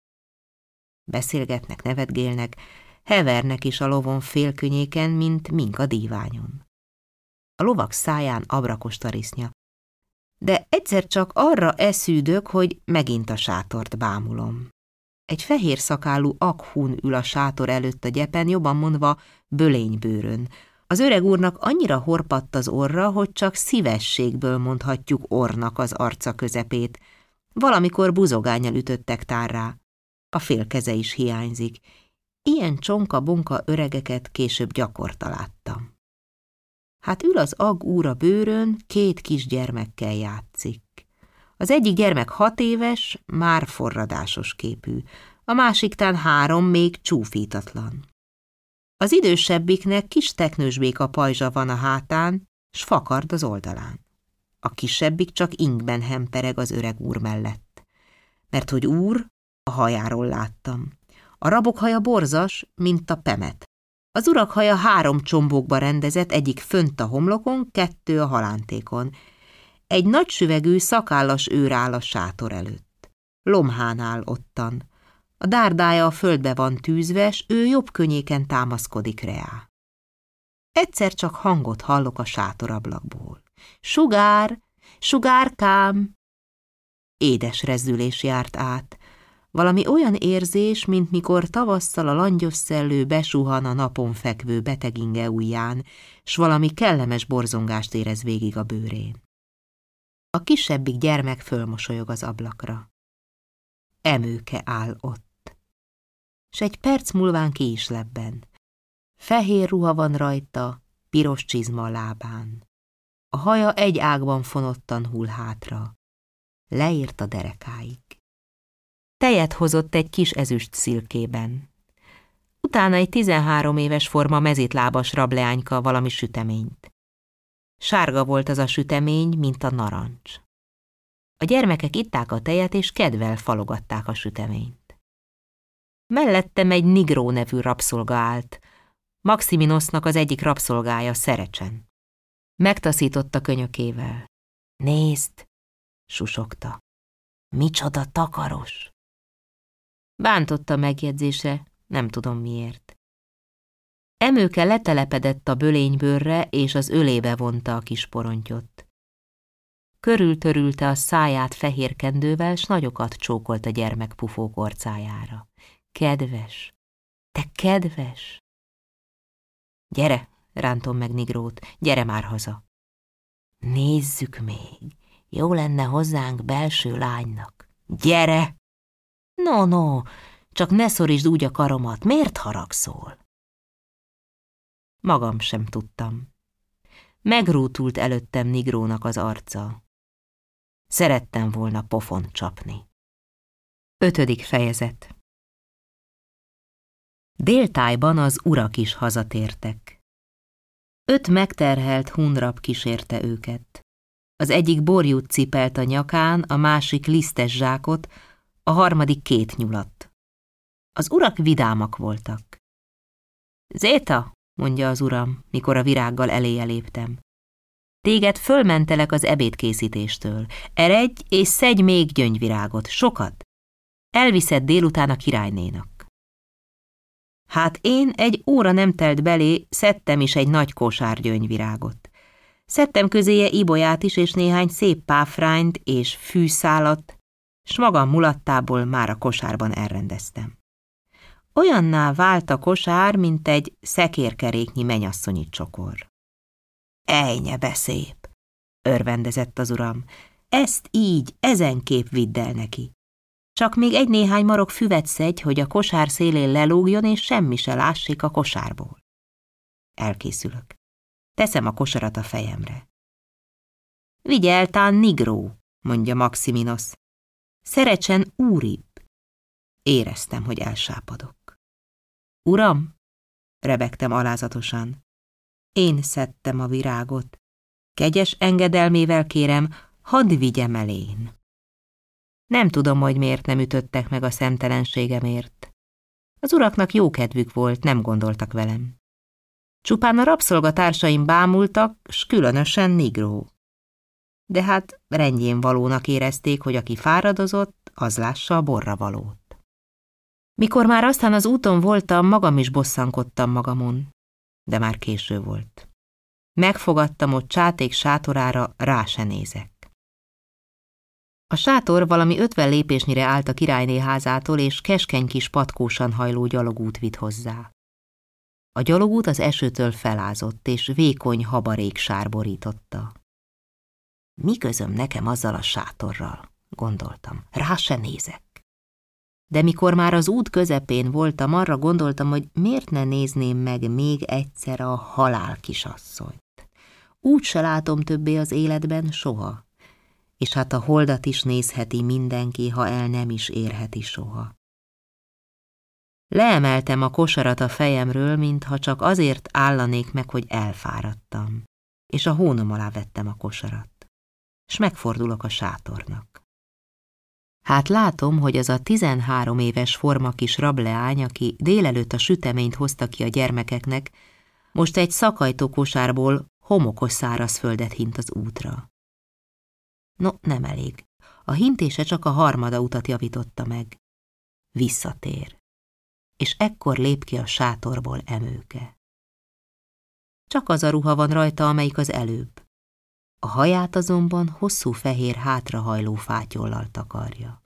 Beszélgetnek, nevetgélnek, hevernek is a lovon félkönyéken, mint mink a díványon. A lovak száján abrakos tarisznya. De egyszer csak arra eszűdök, hogy megint a sátort bámulom. Egy fehér szakálú akhun ül a sátor előtt a gyepen, jobban mondva bölénybőrön. Az öreg úrnak annyira horpadt az orra, hogy csak szívességből mondhatjuk ornak az arca közepét. Valamikor buzogányal ütöttek tárrá. A félkeze is hiányzik. Ilyen csonka-bonka öregeket később gyakorta láttam. Hát ül az ag úr a bőrön, két kisgyermekkel játszik. Az egyik gyermek hat éves, már forradásos képű, a másiktán három még csúfítatlan. Az idősebbiknek kis teknősbék a pajzsa van a hátán, s fakard az oldalán. A kisebbik csak ingben hempereg az öreg úr mellett. Mert hogy úr, a hajáról láttam. A rabok haja borzas, mint a pemet. Az urak haja három csombókba rendezett, egyik fönt a homlokon, kettő a halántékon, egy nagy süvegű, szakállas őr áll a sátor előtt. Lomhán áll ottan. A dárdája a földbe van tűzve, s ő jobb könnyéken támaszkodik reá. Egyszer csak hangot hallok a sátorablakból. Sugár, sugárkám! Édes rezzülés járt át. Valami olyan érzés, mint mikor tavasszal a langyos szellő besuhan a napon fekvő beteginge ujján, s valami kellemes borzongást érez végig a bőrén. A kisebbik gyermek fölmosolyog az ablakra. Emőke áll ott. S egy perc múlván ki is lebben. Fehér ruha van rajta, piros csizma a lábán. A haja egy ágban fonottan hull hátra. leért a derekáig. Tejet hozott egy kis ezüst szilkében. Utána egy tizenhárom éves forma mezítlábas rableányka valami süteményt. Sárga volt az a sütemény, mint a narancs. A gyermekek itták a tejet, és kedvel falogatták a süteményt. Mellettem egy Nigró nevű rabszolga állt, Maximinosznak az egyik rabszolgája Szerecsen. Megtaszította könyökével. Nézd, susogta. Micsoda takaros! Bántotta megjegyzése, nem tudom miért. Emőke letelepedett a bölénybőrre, és az ölébe vonta a kis porontyot. Körültörülte a száját fehér kendővel, s nagyokat csókolt a gyermek pufók orcájára. Kedves, te kedves! Gyere, rántom meg Nigrót, gyere már haza. Nézzük még, jó lenne hozzánk belső lánynak. Gyere! No, no, csak ne szorítsd úgy a karomat, miért haragszol? Magam sem tudtam. Megrútult előttem Nigrónak az arca. Szerettem volna pofon csapni. Ötödik fejezet Déltájban az urak is hazatértek. Öt megterhelt hunrab kísérte őket. Az egyik borjút cipelt a nyakán, a másik lisztes zsákot, a harmadik két nyulat. Az urak vidámak voltak. Zéta, mondja az uram, mikor a virággal eléje léptem. Téged fölmentelek az ebédkészítéstől. Eredj és szedj még gyöngyvirágot, sokat. Elviszed délután a királynénak. Hát én egy óra nem telt belé, szedtem is egy nagy kosár gyöngyvirágot. Szedtem közéje ibolyát is, és néhány szép páfrányt és fűszálat, s magam mulattából már a kosárban elrendeztem. Olyanná vált a kosár, mint egy szekérkeréknyi menyasszonyi csokor. Ejnye beszép, örvendezett az uram, ezt így, ezen kép vidd el neki. Csak még egy-néhány marok füvet szedj, hogy a kosár szélén lelógjon, és semmi se lássék a kosárból. Elkészülök. Teszem a kosarat a fejemre. Vigyeltán nigró, mondja Maximinos. Szerecsen úribb. Éreztem, hogy elsápadok. Uram, rebegtem alázatosan. Én szedtem a virágot. Kegyes engedelmével kérem, hadd vigyem el én. Nem tudom, hogy miért nem ütöttek meg a szemtelenségemért. Az uraknak jó kedvük volt, nem gondoltak velem. Csupán a rabszolgatársaim bámultak, s különösen Nigró. De hát rendjén valónak érezték, hogy aki fáradozott, az lássa a borra valót. Mikor már aztán az úton voltam, magam is bosszankodtam magamon, de már késő volt. Megfogadtam ott csáték sátorára, rá se nézek. A sátor valami ötven lépésnyire állt a királyné házától, és keskeny kis patkósan hajló gyalogút vitt hozzá. A gyalogút az esőtől felázott, és vékony habarék sárborította. Mi közöm nekem azzal a sátorral, gondoltam, rá se nézek. De mikor már az út közepén voltam, arra gondoltam, hogy miért ne nézném meg még egyszer a halál kisasszonyt. Úgy se látom többé az életben soha. És hát a holdat is nézheti mindenki, ha el nem is érheti soha. Leemeltem a kosarat a fejemről, mintha csak azért állanék meg, hogy elfáradtam, és a hónom alá vettem a kosarat, és megfordulok a sátornak. Hát látom, hogy az a tizenhárom éves forma kis rableány, aki délelőtt a süteményt hozta ki a gyermekeknek, most egy szakajtókosárból homokos szárazföldet hint az útra. No, nem elég. A hintése csak a harmada utat javította meg. Visszatér. És ekkor lép ki a sátorból emőke. Csak az a ruha van rajta, amelyik az előbb. A haját azonban hosszú fehér hátrahajló fátyollal takarja.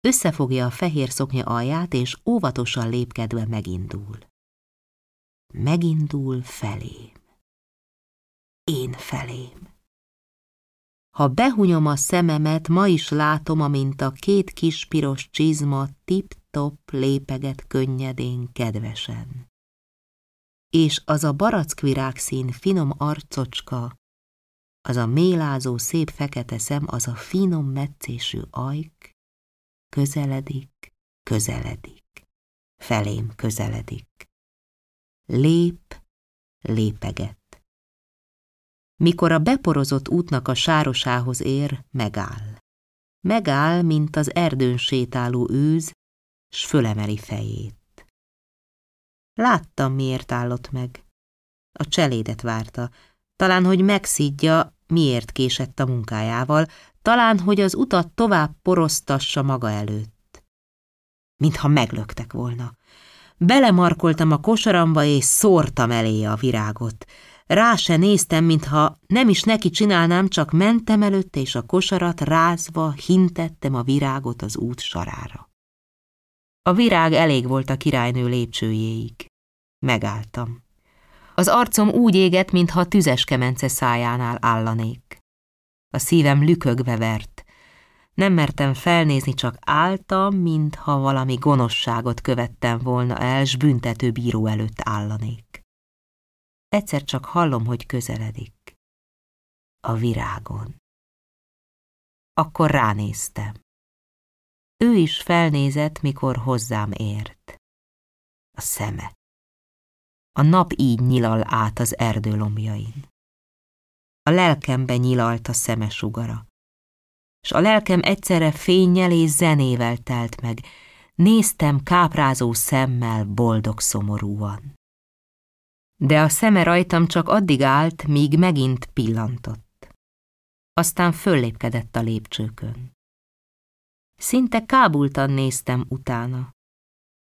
Összefogja a fehér szoknya alját, és óvatosan lépkedve megindul. Megindul felém. Én felém. Ha behunyom a szememet, ma is látom, amint a két kis piros csizma tip-top lépeget könnyedén kedvesen. És az a barackvirágszín finom arcocska, az a mélázó szép fekete szem, az a finom metszésű ajk, közeledik, közeledik, felém közeledik. Lép, lépeget. Mikor a beporozott útnak a sárosához ér, megáll. Megáll, mint az erdőn sétáló őz, s fölemeli fejét. Láttam, miért állott meg. A cselédet várta, talán, hogy megszidja, miért késett a munkájával, talán, hogy az utat tovább porosztassa maga előtt. Mintha meglöktek volna. Belemarkoltam a kosaramba, és szórtam elé a virágot. Rá se néztem, mintha nem is neki csinálnám, csak mentem előtte, és a kosarat rázva hintettem a virágot az út sarára. A virág elég volt a királynő lépcsőjéig. Megálltam. Az arcom úgy égett, mintha tüzes kemence szájánál állanék. A szívem lükögve vert. Nem mertem felnézni, csak álltam, mintha valami gonoszságot követtem volna el, s büntető bíró előtt állanék. Egyszer csak hallom, hogy közeledik. A virágon. Akkor ránéztem. Ő is felnézett, mikor hozzám ért. A szeme. A nap így nyilal át az erdő lombjain. A lelkembe nyilalt a szeme sugara. S a lelkem egyszerre fényjel és zenével telt meg. Néztem káprázó szemmel boldog szomorúan. De a szeme rajtam csak addig állt, míg megint pillantott. Aztán föllépkedett a lépcsőkön. Szinte kábultan néztem utána.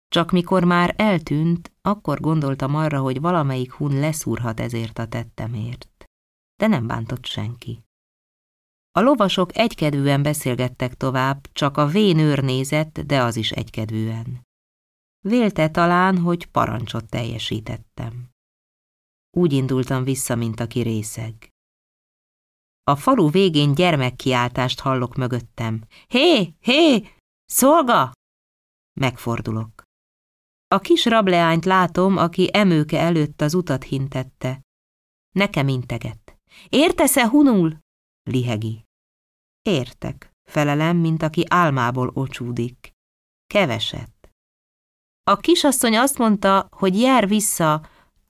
Csak mikor már eltűnt, akkor gondoltam arra, hogy valamelyik hun leszúrhat ezért a tettemért. De nem bántott senki. A lovasok egykedvűen beszélgettek tovább, csak a vénőr nézett, de az is egykedvűen. Vélte talán, hogy parancsot teljesítettem. Úgy indultam vissza, mint aki részeg. A falu végén gyermekkiáltást hallok mögöttem. Hé, hé, szolga! Megfordulok. A kis rableányt látom, aki emőke előtt az utat hintette. Nekem integet. Értesz-e, hunul? Lihegi. Értek, felelem, mint aki álmából ocsúdik. Keveset. A kisasszony azt mondta, hogy jár vissza,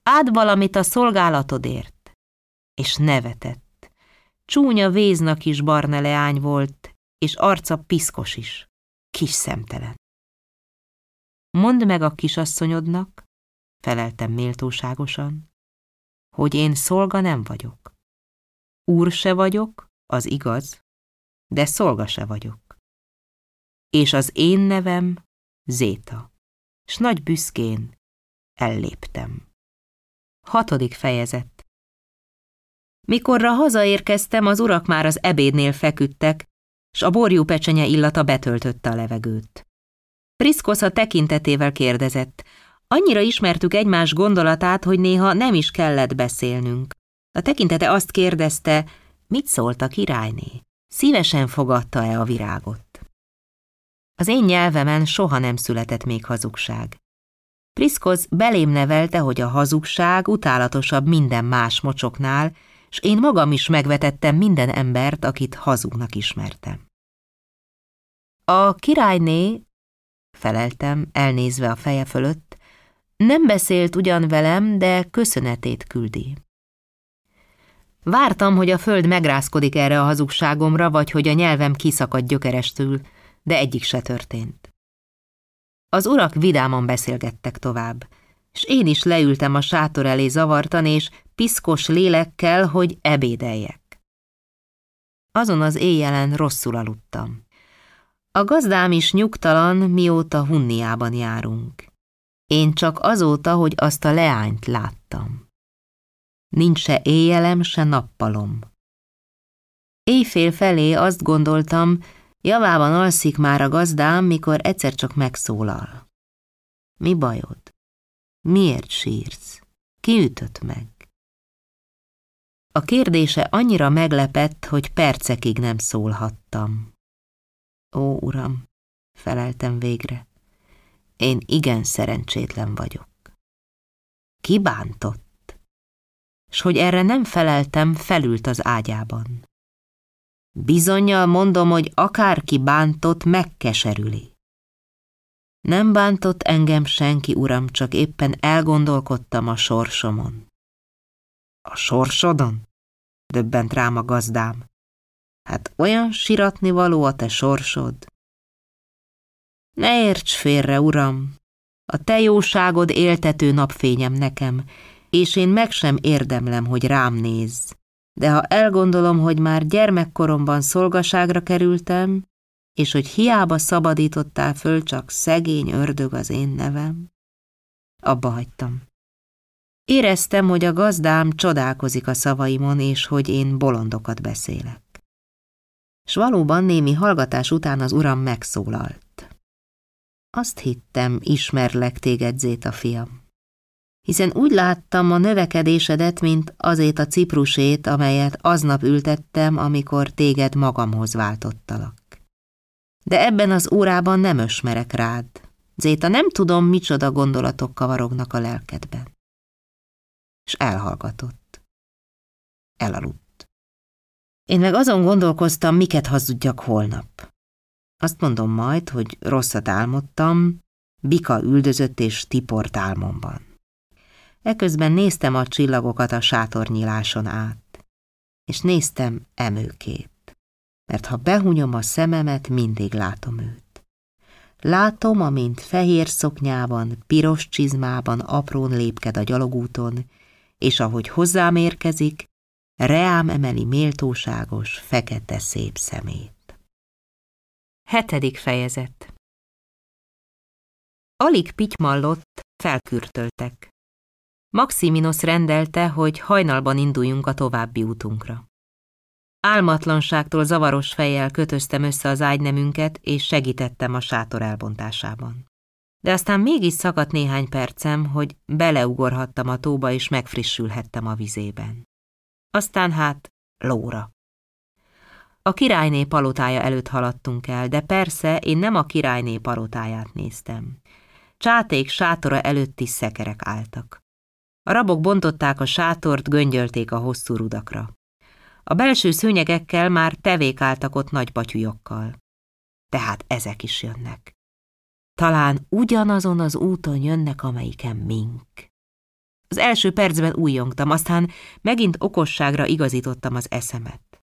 áld valamit a szolgálatodért. És nevetett. Csúnya véznak is barna leány volt, és arca piszkos is. Kis szemtelen. Mondd meg a kisasszonyodnak, feleltem méltóságosan, hogy én szolga nem vagyok. Úr se vagyok, az igaz, de szolga se vagyok. És az én nevem Zéta, s nagy büszkén elléptem. Hatodik fejezet Mikorra hazaérkeztem, az urak már az ebédnél feküdtek, s a borjú pecsenye illata betöltötte a levegőt. Priszkosz a tekintetével kérdezett. Annyira ismertük egymás gondolatát, hogy néha nem is kellett beszélnünk. A tekintete azt kérdezte, mit szólt a királyné? Szívesen fogadta-e a virágot? Az én nyelvemen soha nem született még hazugság. Priszkosz belém nevelte, hogy a hazugság utálatosabb minden más mocsoknál, s én magam is megvetettem minden embert, akit hazugnak ismertem. A királyné, feleltem, elnézve a feje fölött, nem beszélt ugyan velem, de köszönetét küldi. Vártam, hogy a föld megrázkodik erre a hazugságomra, vagy hogy a nyelvem kiszakad gyökerestül, de egyik se történt. Az urak vidáman beszélgettek tovább, és én is leültem a sátor elé zavartan, és piszkos lélekkel, hogy ebédeljek. Azon az éjjelen rosszul aludtam. A gazdám is nyugtalan, mióta Hunniában járunk. Én csak azóta, hogy azt a leányt láttam. Nincs se éjjelem, se nappalom. Éjfél felé azt gondoltam, javában alszik már a gazdám, mikor egyszer csak megszólal. Mi bajod? Miért sírsz? Ki ütött meg? A kérdése annyira meglepett, hogy percekig nem szólhattam. Ó, uram, feleltem végre, én igen szerencsétlen vagyok. Kibántott? s hogy erre nem feleltem, felült az ágyában. Bizonyal mondom, hogy akárki bántott, megkeserüli. Nem bántott engem senki, uram, csak éppen elgondolkodtam a sorsomon. A sorsodon? Döbbent rám a gazdám. Hát olyan siratni való a te sorsod. Ne érts félre, uram, a te jóságod éltető napfényem nekem, és én meg sem érdemlem, hogy rám nézz. De ha elgondolom, hogy már gyermekkoromban szolgaságra kerültem, és hogy hiába szabadítottál föl, csak szegény ördög az én nevem, abba hagytam. Éreztem, hogy a gazdám csodálkozik a szavaimon, és hogy én bolondokat beszélek. S valóban némi hallgatás után az uram megszólalt. Azt hittem, ismerlek téged, Zéta fiam. Hiszen úgy láttam a növekedésedet, mint azét a ciprusét, amelyet aznap ültettem, amikor téged magamhoz váltottalak. De ebben az órában nem ösmerek rád. Zéta, nem tudom, micsoda gondolatok kavarognak a lelkedben és elhallgatott. Elaludt. Én meg azon gondolkoztam, miket hazudjak holnap. Azt mondom majd, hogy rosszat álmodtam, bika üldözött és tiport álmomban. Eközben néztem a csillagokat a sátornyíláson át, és néztem emőkét, mert ha behunyom a szememet, mindig látom őt. Látom, amint fehér szoknyában, piros csizmában aprón lépked a gyalogúton, és ahogy hozzám érkezik, reám emeli méltóságos, fekete szép szemét. Hetedik fejezet Alig pitymallott, felkürtöltek. Maximinos rendelte, hogy hajnalban induljunk a további útunkra. Álmatlanságtól zavaros fejjel kötöztem össze az ágynemünket, és segítettem a sátor elbontásában de aztán mégis szakadt néhány percem, hogy beleugorhattam a tóba és megfrissülhettem a vizében. Aztán hát lóra. A királyné palotája előtt haladtunk el, de persze én nem a királyné palotáját néztem. Csáték sátora előtt is szekerek álltak. A rabok bontották a sátort, göngyölték a hosszú rudakra. A belső szőnyegekkel már tevék álltak ott nagy batyujokkal. Tehát ezek is jönnek. Talán ugyanazon az úton jönnek, amelyiken mink. Az első percben újjongtam, aztán megint okosságra igazítottam az eszemet.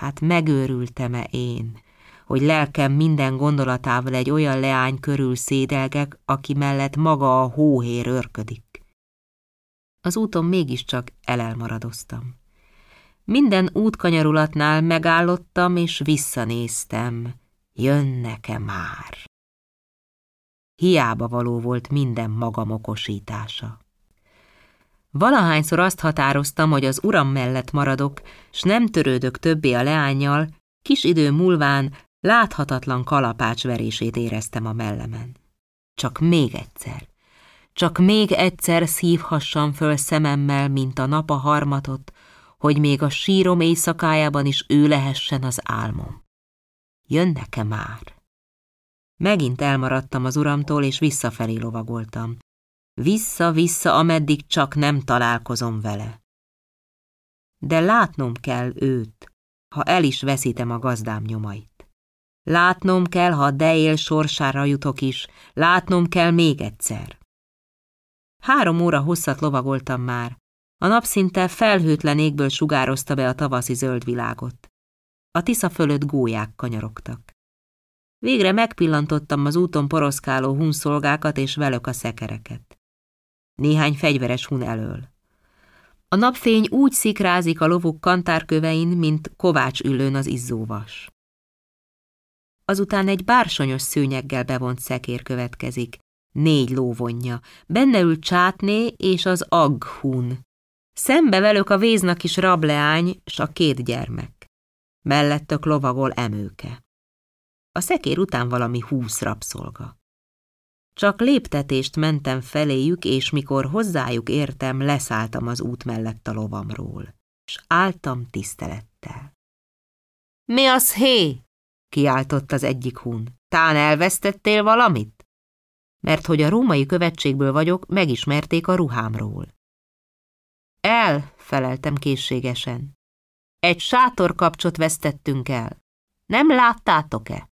Hát megőrültem-e én, hogy lelkem minden gondolatával egy olyan leány körül szédelgek, aki mellett maga a hóhér örködik. Az úton mégiscsak elelmaradoztam. Minden útkanyarulatnál megállottam és visszanéztem. Jönnek-e már? hiába való volt minden magam okosítása. Valahányszor azt határoztam, hogy az uram mellett maradok, s nem törődök többé a leányjal, kis idő múlván láthatatlan kalapácsverését éreztem a mellemen. Csak még egyszer, csak még egyszer szívhassam föl szememmel, mint a nap a harmatot, hogy még a sírom éjszakájában is ő lehessen az álmom. Jönnek-e már? Megint elmaradtam az uramtól, és visszafelé lovagoltam. Vissza-vissza, ameddig csak nem találkozom vele. De látnom kell őt, ha el is veszítem a gazdám nyomait. Látnom kell, ha Deél sorsára jutok is, látnom kell még egyszer. Három óra hosszat lovagoltam már. A nap szinte felhőtlen égből sugározta be a tavaszi zöld világot. A tisza fölött gólyák kanyarogtak. Végre megpillantottam az úton poroszkáló hunszolgákat és velük a szekereket. Néhány fegyveres hun elől. A napfény úgy szikrázik a lovuk kantárkövein, mint kovács ülőn az izzóvas. Azután egy bársonyos szőnyeggel bevont szekér következik, négy lóvonja, benne ül csátné és az aghun. Szembe velük a véznak is rableány, s a két gyermek. Mellettök lovagol emőke. A szekér után valami húsz rabszolga. Csak léptetést mentem feléjük, és mikor hozzájuk értem, leszálltam az út mellett a lovamról, és álltam tisztelettel. Mi az, hé? kiáltott az egyik hún. Tán elvesztettél valamit? Mert hogy a római követségből vagyok, megismerték a ruhámról. El, feleltem készségesen. Egy sátorkapcsot vesztettünk el. Nem láttátok-e?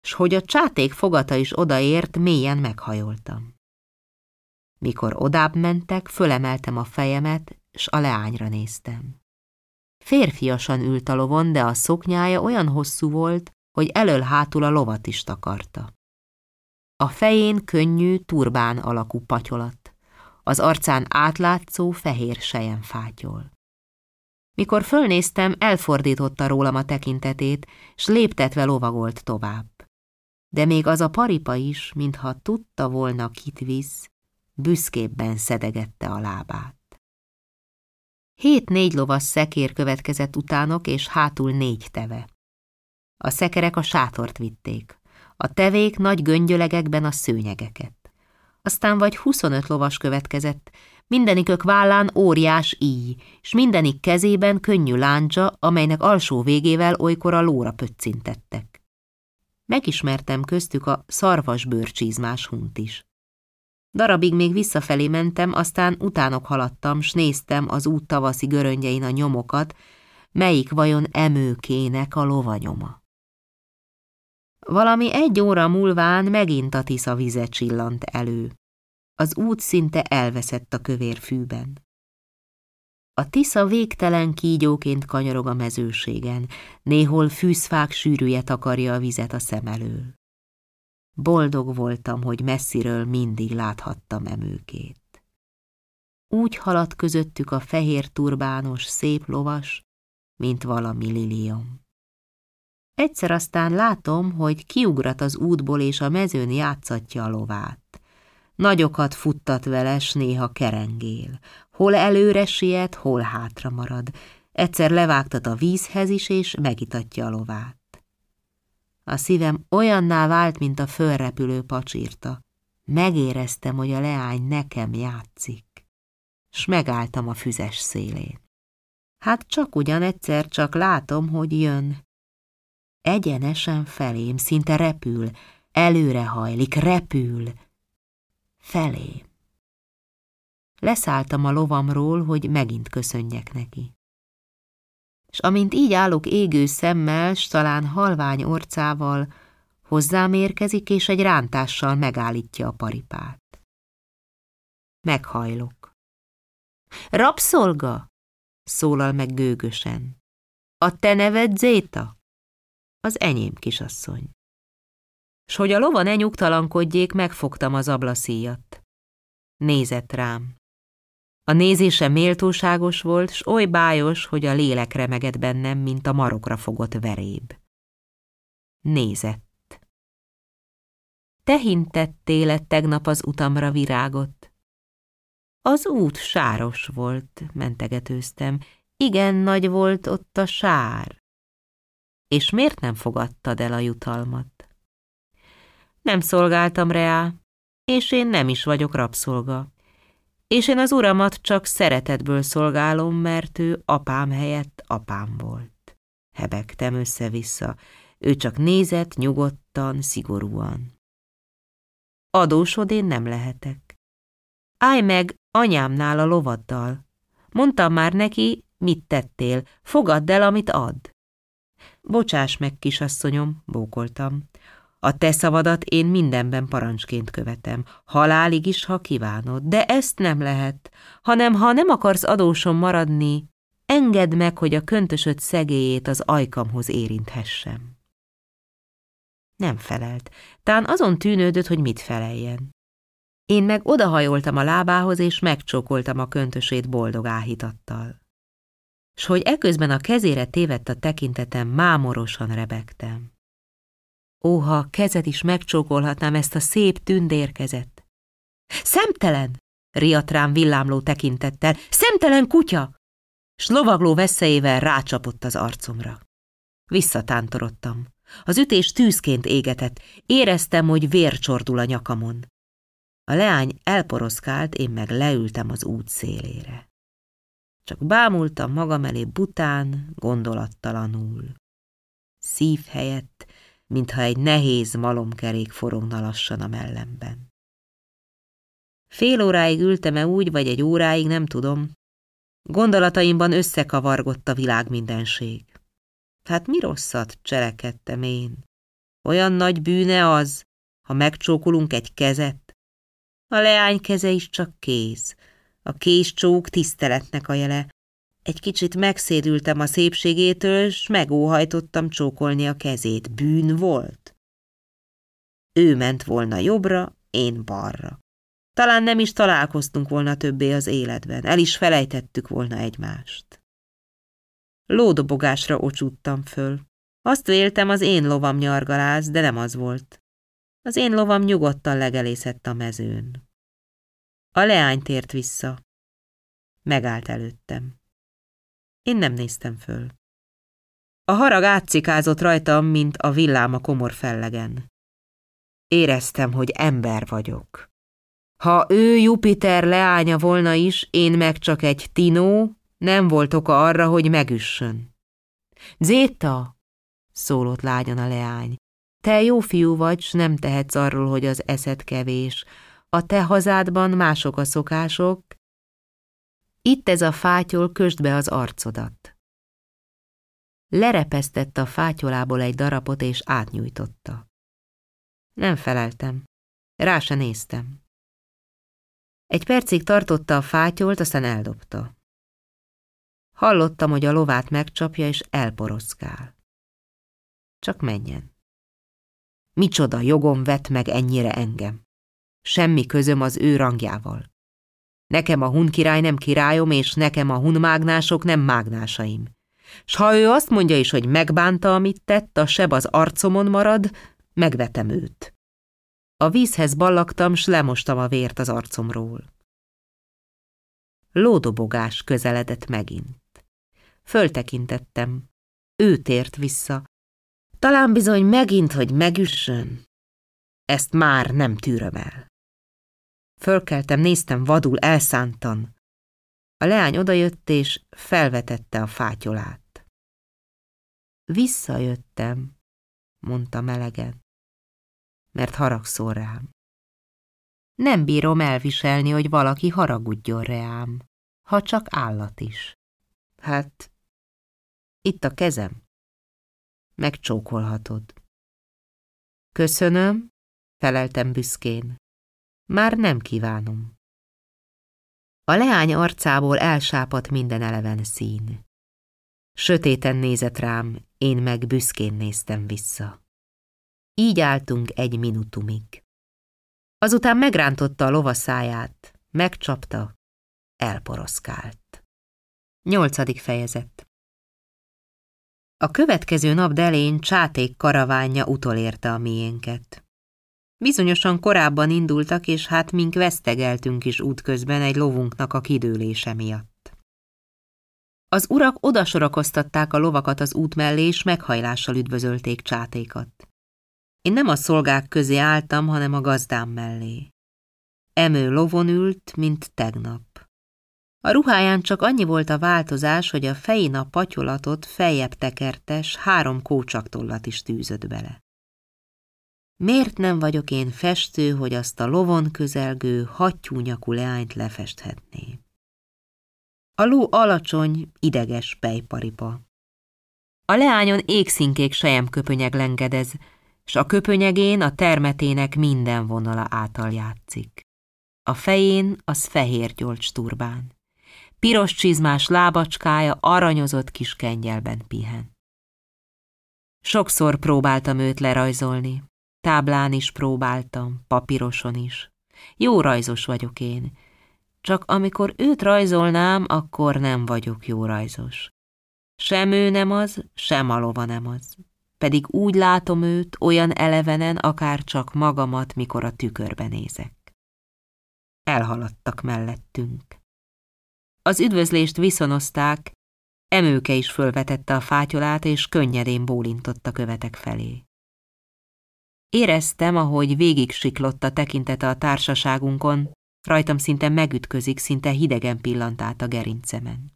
S hogy a csáték fogata is odaért, mélyen meghajoltam. Mikor odább mentek, fölemeltem a fejemet, s a leányra néztem. Férfiasan ült a lovon, de a szoknyája olyan hosszú volt, hogy elől-hátul a lovat is takarta. A fején könnyű, turbán alakú patyolat, az arcán átlátszó fehér sejen fátyol. Mikor fölnéztem, elfordította rólam a tekintetét, s léptetve lovagolt tovább. De még az a paripa is, mintha tudta volna, kit visz, büszkébben szedegette a lábát. Hét-négy lovas szekér következett utánok, és hátul négy teve. A szekerek a sátort vitték, a tevék nagy göngyölegekben a szőnyegeket. Aztán vagy huszonöt lovas következett, mindenikök vállán óriás íj, s mindenik kezében könnyű láncsa, amelynek alsó végével olykor a lóra pöccintettek. Megismertem köztük a szarvasbőrcsizmás hunt is. Darabig még visszafelé mentem, aztán utánok haladtam, s néztem az út tavaszi göröngyein a nyomokat, melyik vajon emőkének a lovanyoma. Valami egy óra múlván megint a Tisza vize csillant elő. Az út szinte elveszett a kövér fűben. A Tisza végtelen kígyóként kanyarog a mezőségen, néhol fűzfák sűrűje takarja a vizet a szem elől. Boldog voltam, hogy messziről mindig láthattam emőkét. Úgy haladt közöttük a fehér turbános, szép lovas, mint valami lilium. Egyszer aztán látom, hogy kiugrat az útból, és a mezőn játszatja a lovát. Nagyokat futtat vele, s néha kerengél. Hol előre siet, hol hátra marad. Egyszer levágtat a vízhez is, és megitatja a lovát. A szívem olyanná vált, mint a fölrepülő pacsírta. Megéreztem, hogy a leány nekem játszik, s megálltam a füzes szélén. Hát csak ugyan egyszer csak látom, hogy jön. Egyenesen felém, szinte repül, előrehajlik, repül. Felém. Leszálltam a lovamról, hogy megint köszönjek neki és amint így állok égő szemmel, s talán halvány orcával, hozzám érkezik, és egy rántással megállítja a paripát. Meghajlok. Rabszolga? szólal meg gőgösen. A te neved Zéta? Az enyém, kisasszony. S hogy a lova ne nyugtalankodjék, megfogtam az ablaszíjat. Nézett rám. A nézése méltóságos volt, s oly bájos, hogy a lélek remegett bennem, mint a marokra fogott veréb. Nézett. Te hintettél tegnap az utamra virágot? Az út sáros volt, mentegetőztem. Igen nagy volt ott a sár. És miért nem fogadtad el a jutalmat? Nem szolgáltam reá, és én nem is vagyok rabszolga és én az uramat csak szeretetből szolgálom, mert ő apám helyett apám volt. Hebegtem össze-vissza, ő csak nézett nyugodtan, szigorúan. Adósod én nem lehetek. Állj meg anyámnál a lovaddal. Mondtam már neki, mit tettél, fogadd el, amit ad. Bocsáss meg, kisasszonyom, bókoltam. A te szavadat én mindenben parancsként követem, halálig is, ha kívánod, de ezt nem lehet, hanem ha nem akarsz adósom maradni, engedd meg, hogy a köntösöd szegélyét az ajkamhoz érinthessem. Nem felelt, tán azon tűnődött, hogy mit feleljen. Én meg odahajoltam a lábához, és megcsókoltam a köntösét boldog áhítattal. S hogy eközben a kezére tévedt a tekintetem, mámorosan rebegtem. Óha kezed is megcsókolhatnám ezt a szép tündérkezet. Szemtelen! riadt rám villámló tekintettel. Szemtelen kutya! S lovagló veszélyével rácsapott az arcomra. Visszatántorodtam. Az ütés tűzként égetett. Éreztem, hogy vér csordul a nyakamon. A leány elporoszkált, én meg leültem az út szélére. Csak bámultam magam elé bután, gondolattalanul. Szív helyett mintha egy nehéz malomkerék forogna lassan a mellemben. Fél óráig ültem-e úgy, vagy egy óráig, nem tudom, Gondolataimban összekavargott a világ mindenség. Hát mi rosszat cselekedtem én? Olyan nagy bűne az, ha megcsókolunk egy kezet? A leány keze is csak kéz. A késcsók tiszteletnek a jele. Egy kicsit megszédültem a szépségétől, s megóhajtottam csókolni a kezét. Bűn volt? Ő ment volna jobbra, én balra. Talán nem is találkoztunk volna többé az életben, el is felejtettük volna egymást. Lódobogásra ocsúttam föl. Azt véltem, az én lovam nyargaláz, de nem az volt. Az én lovam nyugodtan legelészett a mezőn. A leány tért vissza. Megállt előttem. Én nem néztem föl. A harag átszikázott rajtam, mint a villám a komor fellegen. Éreztem, hogy ember vagyok. Ha ő Jupiter leánya volna is, én meg csak egy tinó, nem volt oka arra, hogy megüssön. Zéta, szólott lágyan a leány, te jó fiú vagy, s nem tehetsz arról, hogy az eszed kevés. A te hazádban mások a szokások. Itt ez a fátyol, kösd be az arcodat. Lerepesztette a fátyolából egy darabot, és átnyújtotta. Nem feleltem. Rá se néztem. Egy percig tartotta a fátyolt, aztán eldobta. Hallottam, hogy a lovát megcsapja, és elporoszkál. Csak menjen. Micsoda jogom vett meg ennyire engem. Semmi közöm az ő rangjával. Nekem a hun király nem királyom, és nekem a hun mágnások nem mágnásaim. S ha ő azt mondja is, hogy megbánta, amit tett, a seb az arcomon marad, megvetem őt. A vízhez ballagtam, s lemostam a vért az arcomról. Lódobogás közeledett megint. Föltekintettem. Ő tért vissza. Talán bizony megint, hogy megüssön. Ezt már nem tűröm el. Fölkeltem, néztem vadul, elszántan. A leány odajött, és felvetette a fátyolát. Visszajöttem, mondta melegen mert haragszol rám. Nem bírom elviselni, hogy valaki haragudjon reám, ha csak állat is. Hát, itt a kezem. Megcsókolhatod. Köszönöm, feleltem büszkén. Már nem kívánom. A leány arcából elsápadt minden eleven szín. Sötéten nézett rám, én meg büszkén néztem vissza. Így álltunk egy minutumig. Azután megrántotta a lovaszáját, megcsapta, elporoszkált. Nyolcadik fejezet A következő nap delén csáték karavánja utolérte a miénket. Bizonyosan korábban indultak, és hát mink vesztegeltünk is útközben egy lovunknak a kidőlése miatt. Az urak odasorakoztatták a lovakat az út mellé, és meghajlással üdvözölték csátékat. Én nem a szolgák közé álltam, hanem a gazdám mellé. Emő lovon ült, mint tegnap. A ruháján csak annyi volt a változás, hogy a fején a patyolatot feljebb tekertes, három kócsaktollat is tűzött bele. Miért nem vagyok én festő, hogy azt a lovon közelgő, hattyúnyakú leányt lefesthetné? A ló alacsony, ideges pejparipa. A leányon égszínkék sejemköpönyeg lengedez, s a köpönyegén a termetének minden vonala által játszik. A fején az fehér gyolcs turbán. Piros csizmás lábacskája aranyozott kis kengyelben pihen. Sokszor próbáltam őt lerajzolni. Táblán is próbáltam, papíroson is. Jó rajzos vagyok én. Csak amikor őt rajzolnám, akkor nem vagyok jó rajzos. Sem ő nem az, sem a lova nem az pedig úgy látom őt olyan elevenen, akár csak magamat, mikor a tükörbe nézek. Elhaladtak mellettünk. Az üdvözlést viszonozták, Emőke is fölvetette a fátyolát, és könnyedén bólintott a követek felé. Éreztem, ahogy végig siklott a tekintete a társaságunkon, rajtam szinte megütközik, szinte hidegen pillant át a gerincemen.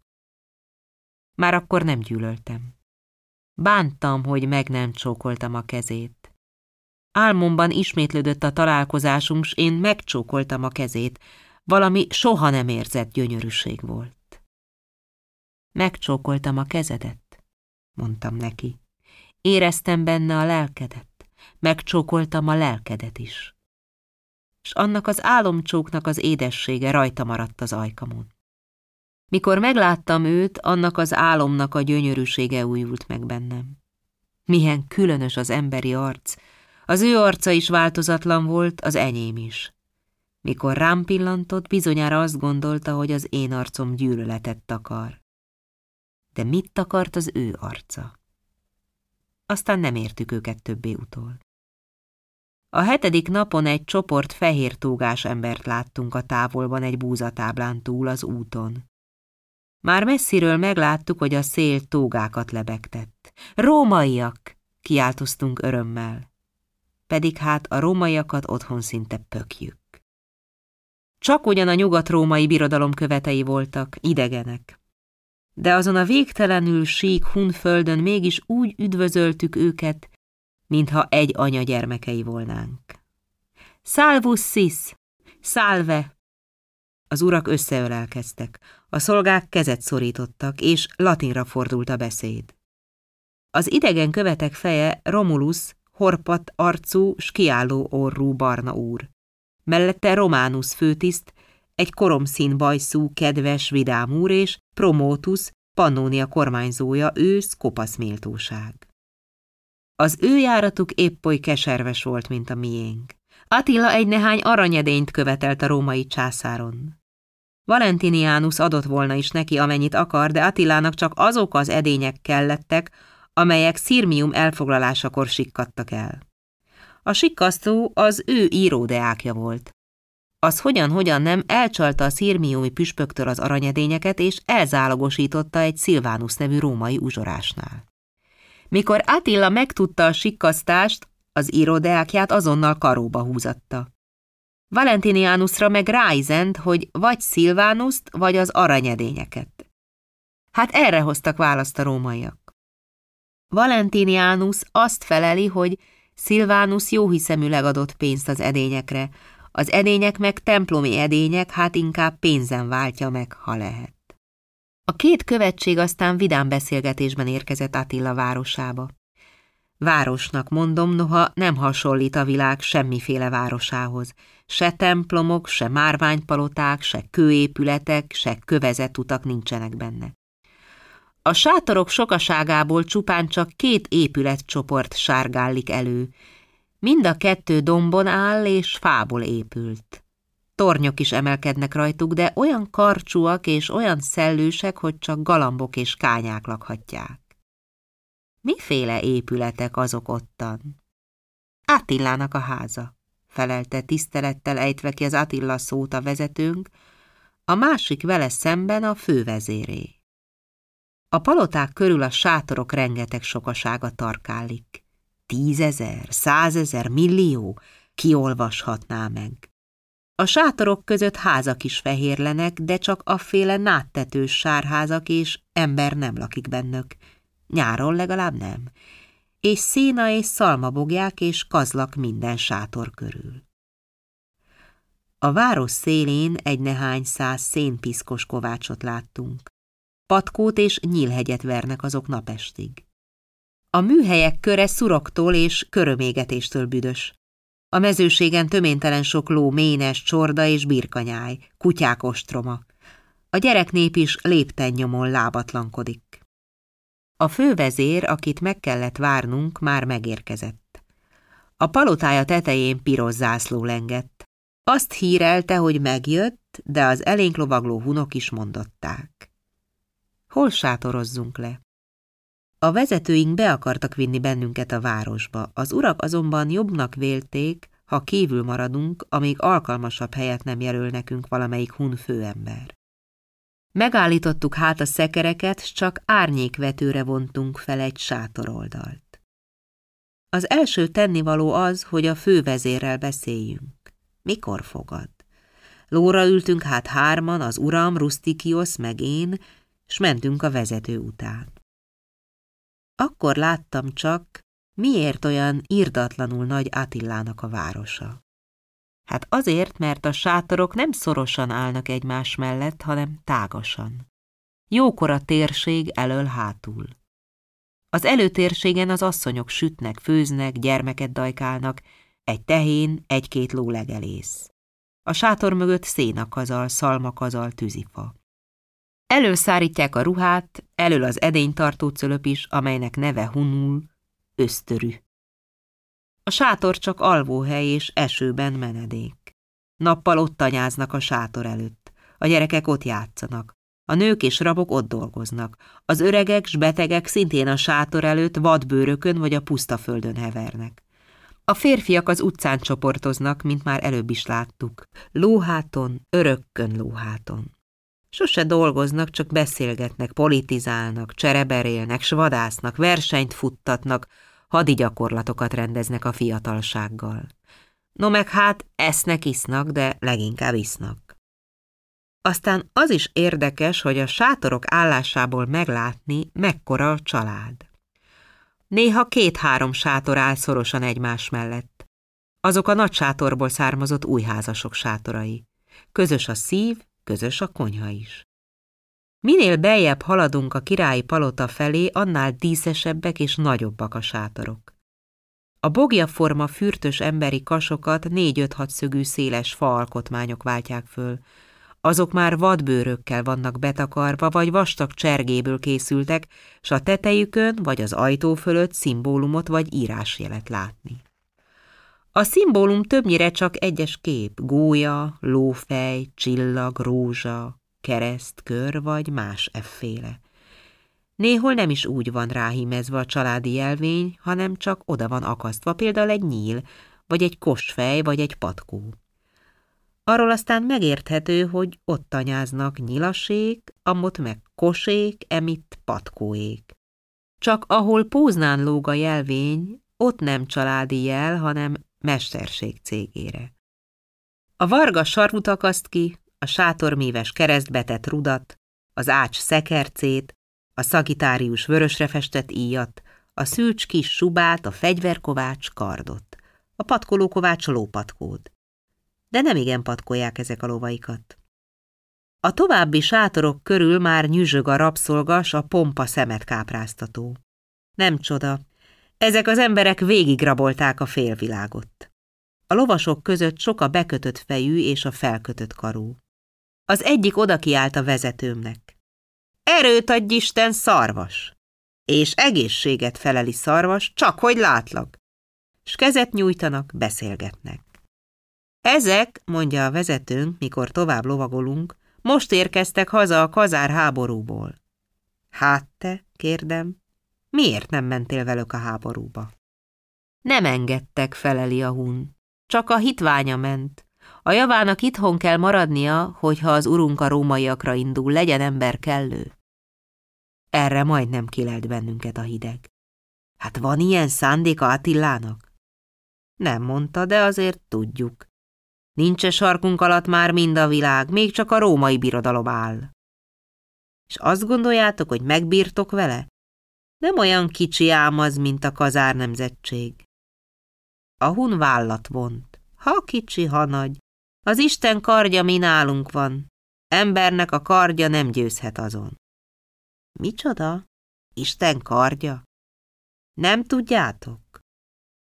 Már akkor nem gyűlöltem. Bántam, hogy meg nem csókoltam a kezét. Álmomban ismétlődött a találkozásunk, s én megcsókoltam a kezét. Valami soha nem érzett gyönyörűség volt. Megcsókoltam a kezedet, mondtam neki. Éreztem benne a lelkedet, megcsókoltam a lelkedet is. És annak az álomcsóknak az édessége rajta maradt az ajkamon. Mikor megláttam őt, annak az álomnak a gyönyörűsége újult meg bennem. Milyen különös az emberi arc, az ő arca is változatlan volt, az enyém is. Mikor rám pillantott, bizonyára azt gondolta, hogy az én arcom gyűlöletet takar. De mit takart az ő arca? Aztán nem értük őket többé utol. A hetedik napon egy csoport fehér tógás embert láttunk a távolban egy búzatáblán túl az úton. Már messziről megláttuk, hogy a szél tógákat lebegtett. Rómaiak! kiáltoztunk örömmel. Pedig hát a rómaiakat otthon szinte pökjük. Csak ugyan a nyugat-római birodalom követei voltak, idegenek. De azon a végtelenül sík hun földön mégis úgy üdvözöltük őket, mintha egy anya gyermekei volnánk. Salvus sis! Salve! Az urak összeölelkeztek, a szolgák kezet szorítottak, és latinra fordult a beszéd. Az idegen követek feje Romulus, horpat arcú, skiálló orrú barna úr. Mellette Románus főtiszt, egy koromszín bajszú, kedves, vidám úr és Promotus, Pannónia kormányzója, ősz, kopasz méltóság. Az ő járatuk épp oly keserves volt, mint a miénk. Attila egy nehány aranyedényt követelt a római császáron. Valentinianus adott volna is neki, amennyit akar, de Attilának csak azok az edények kellettek, amelyek Szirmium elfoglalásakor sikkadtak el. A sikkasztó az ő íródeákja volt. Az hogyan-hogyan nem elcsalta a szirmiumi püspöktől az aranyedényeket, és elzálogosította egy Szilvánus nevű római uzsorásnál. Mikor Attila megtudta a sikkasztást, az íródeákját azonnal karóba húzatta. Valentinianusra meg ráizent, hogy vagy Szilvánuszt, vagy az aranyedényeket. Hát erre hoztak választ a rómaiak. Valentinianus azt feleli, hogy Szilvánus jóhiszeműleg adott pénzt az edényekre, az edények meg templomi edények, hát inkább pénzen váltja meg, ha lehet. A két követség aztán vidám beszélgetésben érkezett Attila városába. Városnak mondom, noha nem hasonlít a világ semmiféle városához. Se templomok, se márványpaloták, se kőépületek, se kövezett utak nincsenek benne. A sátorok sokaságából csupán csak két épületcsoport sárgállik elő. Mind a kettő dombon áll és fából épült. Tornyok is emelkednek rajtuk, de olyan karcsúak és olyan szellősek, hogy csak galambok és kányák lakhatják. Miféle épületek azok ottan? Attilának a háza, felelte tisztelettel ejtve ki az Attila szót a vezetőnk, a másik vele szemben a fővezéré. A paloták körül a sátorok rengeteg sokasága tarkálik. Tízezer, százezer, millió, kiolvashatná meg. A sátorok között házak is fehérlenek, de csak afféle náttetős sárházak és ember nem lakik bennök. Nyáron legalább nem. És széna és szalmabogják és kazlak minden sátor körül. A város szélén egy nehány száz szénpiszkos kovácsot láttunk. Patkót és nyílhegyet vernek azok napestig. A műhelyek köre szuroktól és körömégetéstől büdös. A mezőségen töméntelen sok ló, ménes, csorda és birkanyáj, kutyák ostroma. A gyereknép is lépten nyomon lábatlankodik. A fővezér, akit meg kellett várnunk, már megérkezett. A palotája tetején piros zászló lengett. Azt hírelte, hogy megjött, de az elénk lovagló hunok is mondották. Hol sátorozzunk le? A vezetőink be akartak vinni bennünket a városba, az urak azonban jobbnak vélték, ha kívül maradunk, amíg alkalmasabb helyet nem jelöl nekünk valamelyik hun főember. Megállítottuk hát a szekereket, csak árnyékvetőre vontunk fel egy sátoroldalt. Az első tennivaló az, hogy a fővezérrel beszéljünk. Mikor fogad? Lóra ültünk hát hárman, az uram, Rustikiosz meg én, s mentünk a vezető után. Akkor láttam csak, miért olyan irdatlanul nagy Attilának a városa. Hát azért, mert a sátorok nem szorosan állnak egymás mellett, hanem tágasan. jókora térség elől-hátul. Az előtérségen az asszonyok sütnek, főznek, gyermeket dajkálnak, egy tehén, egy-két ló legelész. A sátor mögött szénakazal, szalmakazal, tűzifa. Előszárítják a ruhát, elől az edénytartó cölöp is, amelynek neve hunul, ösztörű. A sátor csak alvóhely és esőben menedék. Nappal ott tanyáznak a sátor előtt. A gyerekek ott játszanak. A nők és rabok ott dolgoznak. Az öregek s betegek szintén a sátor előtt vadbőrökön vagy a puszta földön hevernek. A férfiak az utcán csoportoznak, mint már előbb is láttuk. Lóháton, örökkön lóháton. Sose dolgoznak, csak beszélgetnek, politizálnak, csereberélnek, s vadásznak, versenyt futtatnak, hadi gyakorlatokat rendeznek a fiatalsággal. No meg hát esznek, isznak, de leginkább isznak. Aztán az is érdekes, hogy a sátorok állásából meglátni, mekkora a család. Néha két-három sátor áll szorosan egymás mellett. Azok a nagy sátorból származott újházasok sátorai. Közös a szív, közös a konyha is. Minél beljebb haladunk a királyi palota felé, annál díszesebbek és nagyobbak a sátorok. A bogjaforma fürtös emberi kasokat négy-öt hatszögű széles faalkotmányok váltják föl. Azok már vadbőrökkel vannak betakarva, vagy vastag csergéből készültek, s a tetejükön vagy az ajtó fölött szimbólumot vagy írásjelet látni. A szimbólum többnyire csak egyes kép, gólya, lófej, csillag, rózsa, kereszt, kör vagy más efféle. Néhol nem is úgy van ráhímezve a családi jelvény, hanem csak oda van akasztva, például egy nyíl, vagy egy kosfej, vagy egy patkó. Arról aztán megérthető, hogy ott tanyáznak nyilasék, amott meg kosék, emitt patkóék. Csak ahol póznán lóg a jelvény, ott nem családi jel, hanem mesterség cégére. A varga sarmut akaszt ki, a sátorméves keresztbetett rudat, az ács szekercét, a szagitárius vörösre festett íjat, a szűcs kis subát, a fegyverkovács kardot, a patkolókovács lópatkót. De nem igen patkolják ezek a lovaikat. A további sátorok körül már nyüzsög a rabszolgas, a pompa szemet kápráztató. Nem csoda, ezek az emberek végigrabolták a félvilágot. A lovasok között sok a bekötött fejű és a felkötött karú. Az egyik oda kiállt a vezetőmnek. Erőt adj Isten, szarvas! És egészséget feleli szarvas, csak hogy látlak. S kezet nyújtanak, beszélgetnek. Ezek, mondja a vezetőnk, mikor tovább lovagolunk, most érkeztek haza a kazár háborúból. Hát te, kérdem, miért nem mentél velük a háborúba? Nem engedtek, feleli a hun. Csak a hitványa ment. A javának itthon kell maradnia, hogyha az urunk a rómaiakra indul, legyen ember kellő. Erre majdnem kilelt bennünket a hideg. Hát van ilyen szándéka Attilának? Nem mondta, de azért tudjuk. Nincs -e sarkunk alatt már mind a világ, még csak a római birodalom áll. És azt gondoljátok, hogy megbírtok vele? Nem olyan kicsi ám az, mint a kazár nemzetség. A hun vállat vont, ha kicsi, ha nagy, az Isten kardja mi nálunk van. Embernek a kardja nem győzhet azon. Micsoda? Isten kardja? Nem tudjátok?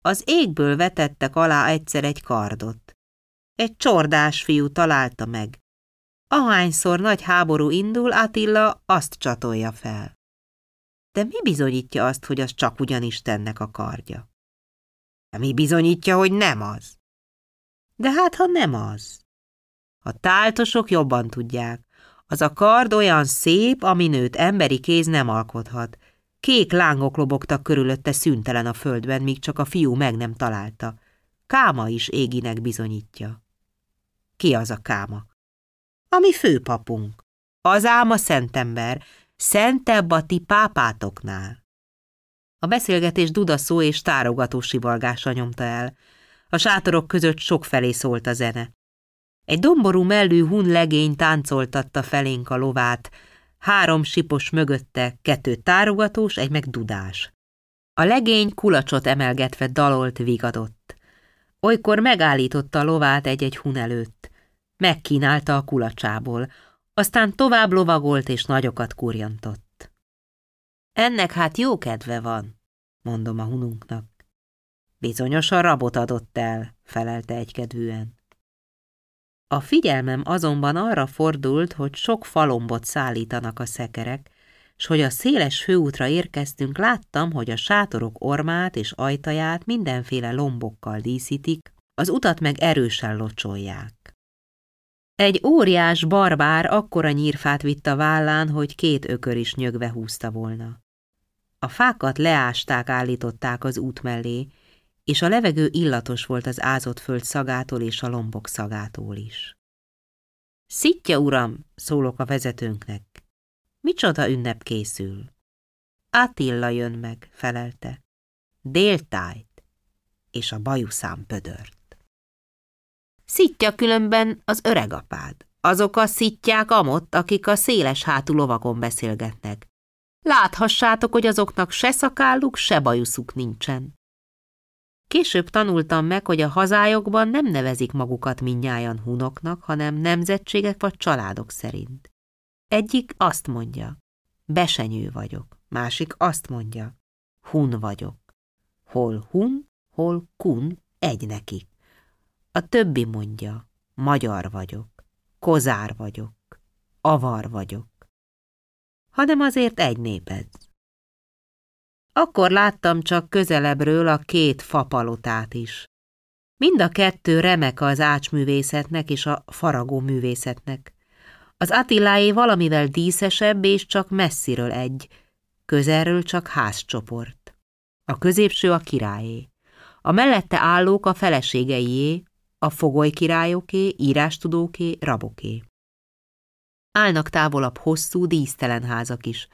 Az égből vetettek alá egyszer egy kardot. Egy csordás fiú találta meg. Ahányszor nagy háború indul, Attila azt csatolja fel. De mi bizonyítja azt, hogy az csak ugyan Istennek a kardja? De mi bizonyítja, hogy nem az? De hát, ha nem az. A táltosok jobban tudják. Az a kard olyan szép, ami nőt emberi kéz nem alkothat. Kék lángok lobogtak körülötte szüntelen a földben, míg csak a fiú meg nem találta. Káma is éginek bizonyítja. Ki az a káma? A mi főpapunk. Az ám a szentember, szentebb a ti pápátoknál. A beszélgetés dudaszó és tárogató sivalgása nyomta el. A sátorok között sok felé szólt a zene. Egy domború mellű hun legény táncoltatta felénk a lovát, három sipos mögötte, kettő tárogatós, egy meg dudás. A legény kulacsot emelgetve dalolt, vigadott. Olykor megállította a lovát egy-egy hun előtt. Megkínálta a kulacsából. Aztán tovább lovagolt és nagyokat kurjantott. Ennek hát jó kedve van, mondom a hununknak. Bizonyosan rabot adott el, felelte egykedvűen. A figyelmem azonban arra fordult, hogy sok falombot szállítanak a szekerek, s hogy a széles főútra érkeztünk, láttam, hogy a sátorok ormát és ajtaját mindenféle lombokkal díszítik, az utat meg erősen locsolják. Egy óriás barbár akkora nyírfát vitt a vállán, hogy két ökör is nyögve húzta volna. A fákat leásták, állították az út mellé, és a levegő illatos volt az ázott föld szagától és a lombok szagától is. Szitja, uram, szólok a vezetőnknek. Micsoda ünnep készül? Attila jön meg, felelte. Déltájt, és a bajuszám pödört. Szitja különben az öregapád. Azok a szitják amott, akik a széles hátú lovakon beszélgetnek. Láthassátok, hogy azoknak se szakálluk, se bajuszuk nincsen. Később tanultam meg, hogy a hazájokban nem nevezik magukat minnyájan hunoknak, hanem nemzetségek vagy családok szerint. Egyik azt mondja, besenyő vagyok, másik azt mondja, hun vagyok. Hol hun, hol kun, egy nekik. A többi mondja, magyar vagyok, kozár vagyok, avar vagyok. Hanem azért egy néped. Akkor láttam csak közelebbről a két fapalotát is. Mind a kettő remek az ácsművészetnek és a faragó művészetnek. Az Attiláé valamivel díszesebb és csak messziről egy, közelről csak házcsoport. A középső a királyé. A mellette állók a feleségeié, a fogoly királyoké, írástudóké, raboké. Állnak távolabb hosszú, dísztelen házak is.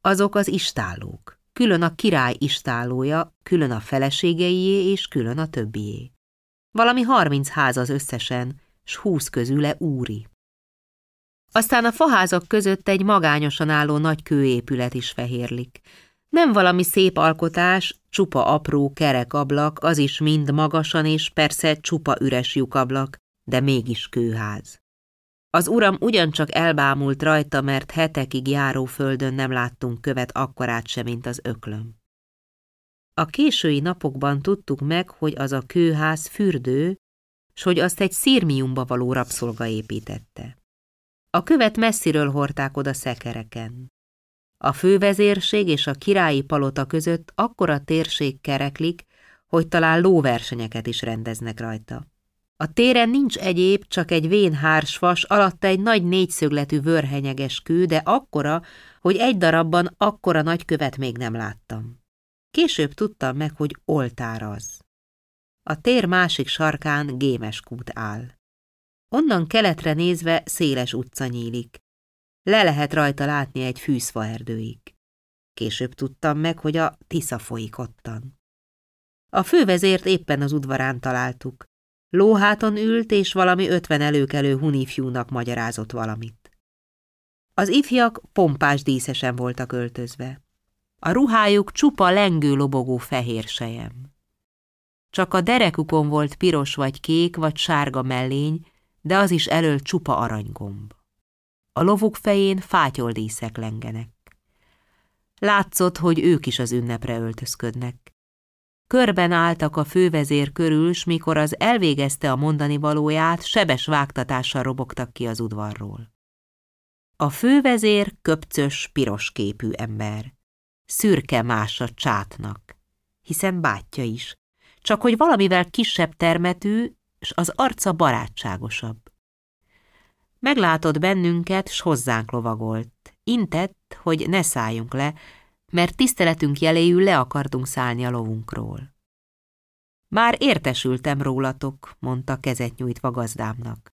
Azok az istállók. Külön a király istállója, külön a feleségeié és külön a többié. Valami harminc ház az összesen, s húsz közüle úri. Aztán a faházak között egy magányosan álló nagy kőépület is fehérlik. Nem valami szép alkotás, csupa apró kerek ablak, az is mind magasan és persze csupa üres lyukablak, de mégis kőház. Az uram ugyancsak elbámult rajta, mert hetekig járó földön nem láttunk követ akkorát sem, mint az öklöm. A késői napokban tudtuk meg, hogy az a kőház fürdő, s hogy azt egy szírmiumba való rabszolga építette. A követ messziről hordták oda szekereken. A fővezérség és a királyi palota között akkora térség kereklik, hogy talán lóversenyeket is rendeznek rajta. A téren nincs egyéb, csak egy vén hársfas, alatta egy nagy négyszögletű vörhenyeges kő, de akkora, hogy egy darabban akkora nagy követ még nem láttam. Később tudtam meg, hogy oltár az. A tér másik sarkán gémes kút áll. Onnan keletre nézve széles utca nyílik. Le lehet rajta látni egy fűszfaerdőig. Később tudtam meg, hogy a Tisza folyik ottan. A fővezért éppen az udvarán találtuk. Lóháton ült, és valami ötven előkelő hunifjúnak magyarázott valamit. Az ifjak pompás díszesen voltak öltözve. A ruhájuk csupa lengő lobogó fehér sejem. Csak a derekukon volt piros vagy kék vagy sárga mellény, de az is elől csupa aranygomb. A lovuk fején fátyoldíszek lengenek. Látszott, hogy ők is az ünnepre öltözködnek. Körben álltak a fővezér körül, s mikor az elvégezte a mondani valóját, sebes vágtatással robogtak ki az udvarról. A fővezér köpcös, piros képű ember. Szürke más a csátnak, hiszen bátyja is, csak hogy valamivel kisebb termetű, s az arca barátságosabb. Meglátott bennünket, s hozzánk lovagolt. Intett, hogy ne szálljunk le, mert tiszteletünk jeléül le akartunk szállni a lovunkról. Már értesültem rólatok, mondta kezet nyújtva gazdámnak.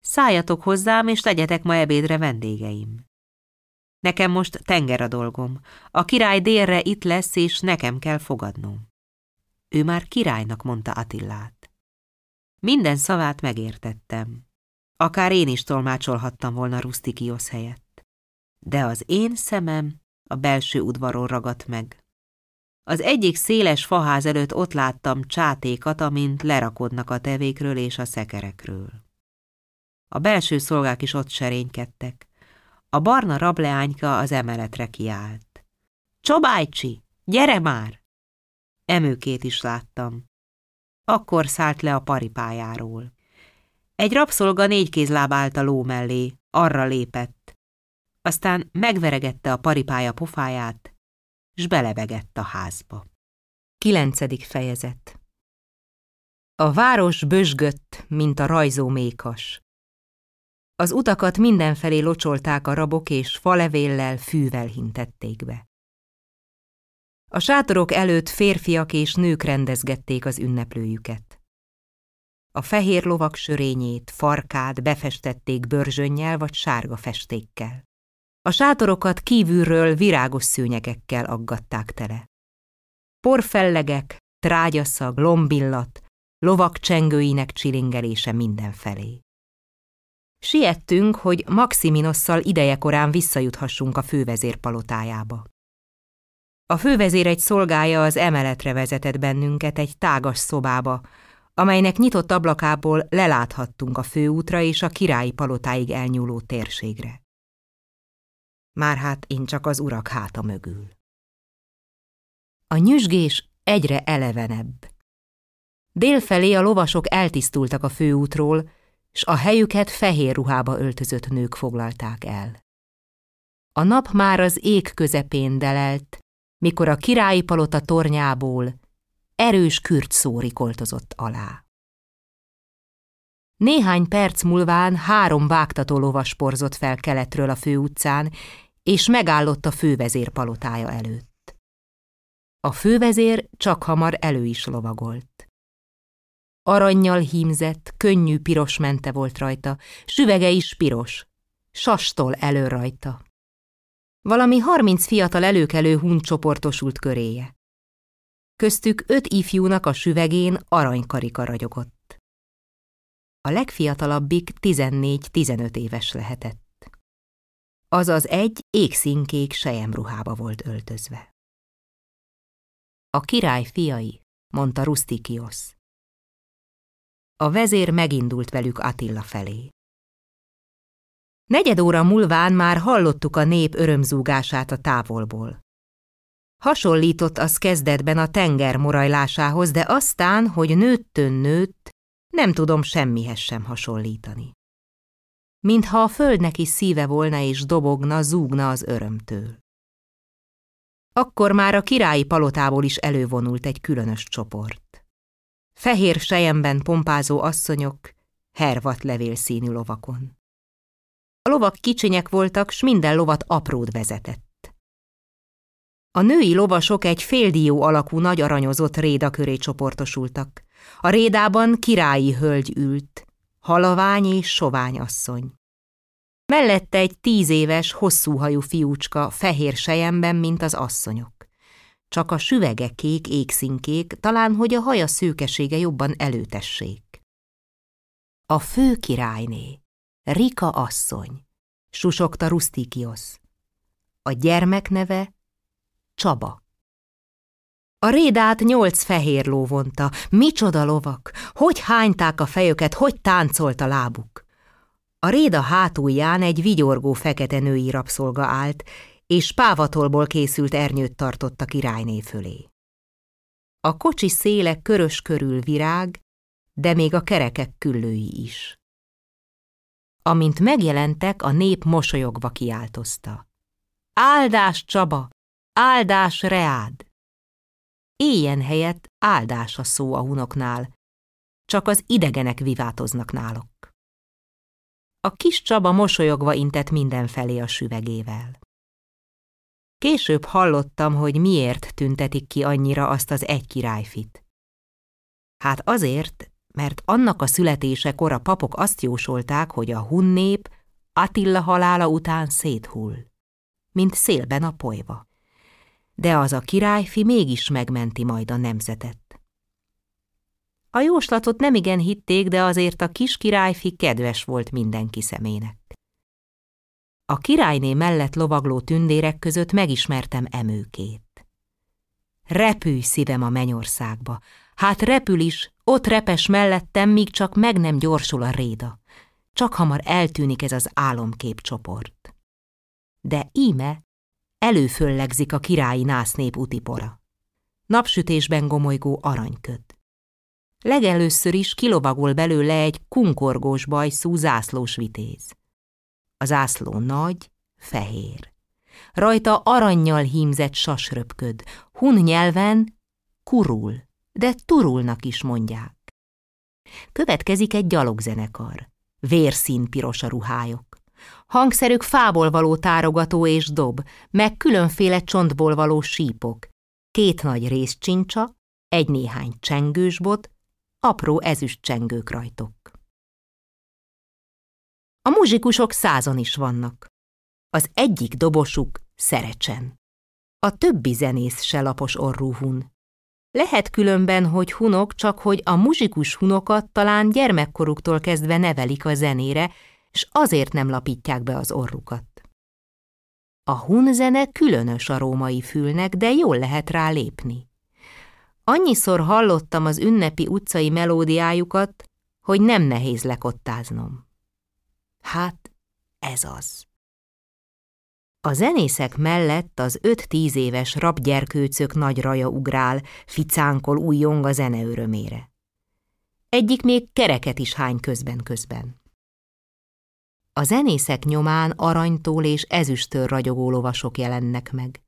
Szálljatok hozzám, és legyetek ma ebédre vendégeim. Nekem most tenger a dolgom. A király délre itt lesz, és nekem kell fogadnom. Ő már királynak mondta Attillát. Minden szavát megértettem. Akár én is tolmácsolhattam volna Rustikiosz helyett. De az én szemem a belső udvaron ragadt meg. Az egyik széles faház előtt ott láttam csátékat, amint lerakodnak a tevékről és a szekerekről. A belső szolgák is ott serénykedtek. A barna rableányka az emeletre kiállt. Csobájcsi, gyere már! Emőkét is láttam. Akkor szállt le a paripájáról. Egy rabszolga négy kézláb állt a ló mellé, arra lépett. Aztán megveregette a paripája pofáját, s belebegett a házba. Kilencedik fejezet A város bösgött, mint a rajzó mékas. Az utakat mindenfelé locsolták a rabok, és falevéllel, fűvel hintették be. A sátorok előtt férfiak és nők rendezgették az ünneplőjüket. A fehér lovak sörényét, farkát befestették bőrzsönnyel vagy sárga festékkel. A sátorokat kívülről virágos szőnyegekkel aggatták tele. Porfellegek, trágyaszag, lombillat, lovak csengőinek csilingelése mindenfelé. Siettünk, hogy Maximinosszal idejekorán visszajuthassunk a fővezér palotájába. A fővezér egy szolgája az emeletre vezetett bennünket egy tágas szobába, amelynek nyitott ablakából leláthattunk a főútra és a királyi palotáig elnyúló térségre. Már hát én csak az urak háta mögül. A nyüzsgés egyre elevenebb. Délfelé a lovasok eltisztultak a főútról, s a helyüket fehér ruhába öltözött nők foglalták el. A nap már az ég közepén delelt, mikor a királyi palota tornyából erős kürt szó rikoltozott alá. Néhány perc múlván három vágtató lovas porzott fel keletről a főutcán, és megállott a fővezér palotája előtt. A fővezér csak hamar elő is lovagolt. Aranyjal hímzett, könnyű piros mente volt rajta, süvege is piros, sastól elő rajta. Valami harminc fiatal előkelő hun csoportosult köréje. Köztük öt ifjúnak a süvegén aranykarika ragyogott. A legfiatalabbik tizennégy-tizenöt éves lehetett. Azaz egy égszínkék sejemruhába volt öltözve. A király fiai, mondta Rustikiosz. A vezér megindult velük Attila felé. Negyed óra múlván már hallottuk a nép örömzúgását a távolból. Hasonlított az kezdetben a tenger morajlásához, de aztán, hogy nőttön nőtt, nem tudom semmihez sem hasonlítani. Mintha a földnek is szíve volna és dobogna, zúgna az örömtől. Akkor már a királyi palotából is elővonult egy különös csoport. Fehér sejemben pompázó asszonyok, hervat levélszínű lovakon. A lovak kicsinyek voltak, s minden lovat apród vezetett. A női lovasok egy féldió alakú nagy aranyozott réda köré csoportosultak. A rédában királyi hölgy ült, halavány és sovány asszony. Mellette egy tíz éves, hosszúhajú fiúcska, fehér sejemben, mint az asszonyok. Csak a süvege kék égszínkék, talán hogy a haja szőkesége jobban előtessék. A fő királyné, Rika asszony, susogta Rustikiosz. A gyermek neve Csaba. A rédát nyolc fehér ló vonta. Micsoda lovak! Hogy hányták a fejüket, hogy táncolt a lábuk! A réda hátulján egy vigyorgó fekete női rabszolga állt, és pávatolból készült ernyőt tartott a királyné fölé. A kocsi széle körös körül virág, de még a kerekek küllői is. Amint megjelentek, a nép mosolyogva kiáltozta. Áldás Csaba! Áldás Reád! Éjjen helyett áldás a szó a hunoknál, csak az idegenek vivátoznak náluk. A kis Csaba mosolyogva intett mindenfelé a süvegével. Később hallottam, hogy miért tüntetik ki annyira azt az egy királyfit. Hát azért, mert annak a születésekor a papok azt jósolták, hogy a hun nép Attila halála után széthull, mint szélben a polyva. De az a királyfi mégis megmenti majd a nemzetet. A jóslatot nemigen hitték, de azért a kis királyfi kedves volt mindenki szemének. A királyné mellett lovagló tündérek között megismertem emőkét. Repülj szívem a mennyországba, hát repül is, ott repes mellettem, míg csak meg nem gyorsul a réda. Csak hamar eltűnik ez az álomkép csoport. de íme előföllegzik a királyi násznép utipora. Napsütésben gomolygó aranyköd. Legelőször is kilovagol belőle egy kunkorgós bajszú zászlós vitéz. A zászló nagy, fehér. Rajta arannyal hímzett sasröpköd, hun nyelven kurul, de turulnak is mondják. Következik egy gyalogzenekar. Vérszín piros a ruhájuk. Hangszerük fából való tárogató és dob, meg különféle csontból való sípok, két nagy részcsincsa, egy néhány csengősbot, apró ezüst csengők rajtok. A muzsikusok százon is vannak. Az egyik dobosuk szerecsen. A többi zenész se lapos orrú hun. Lehet különben, hogy hunok, csak hogy a muzsikus hunokat talán gyermekkoruktól kezdve nevelik a zenére, és azért nem lapítják be az orrukat. A hun zene különös a római fülnek, de jól lehet rá lépni. Annyiszor hallottam az ünnepi utcai melódiájukat, hogy nem nehéz lekottáznom. Hát, ez az. A zenészek mellett az öt-tíz éves rabgyerkőcök nagy raja ugrál, ficánkol újjong a zene örömére. Egyik még kereket is hány közben-közben. A zenészek nyomán aranytól és ezüstől ragyogó lovasok jelennek meg.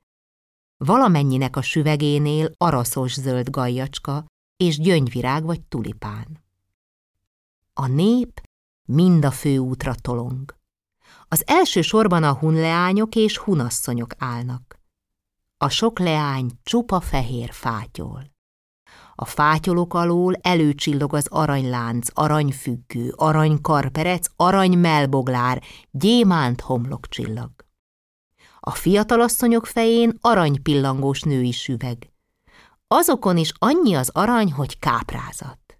Valamennyinek a süvegénél araszos zöld gajjacska és gyöngyvirág vagy tulipán. A nép mind a főútra tolong. Az első sorban a hunleányok és hunasszonyok állnak. A sok leány csupa fehér fátyol. A fátyolok alól előcsillog az aranylánc, aranyfüggő, aranykarperec, aranymelboglár, gyémánt homlokcsillag. A fiatalasszonyok fején aranypillangós női süveg. Azokon is annyi az arany, hogy káprázat.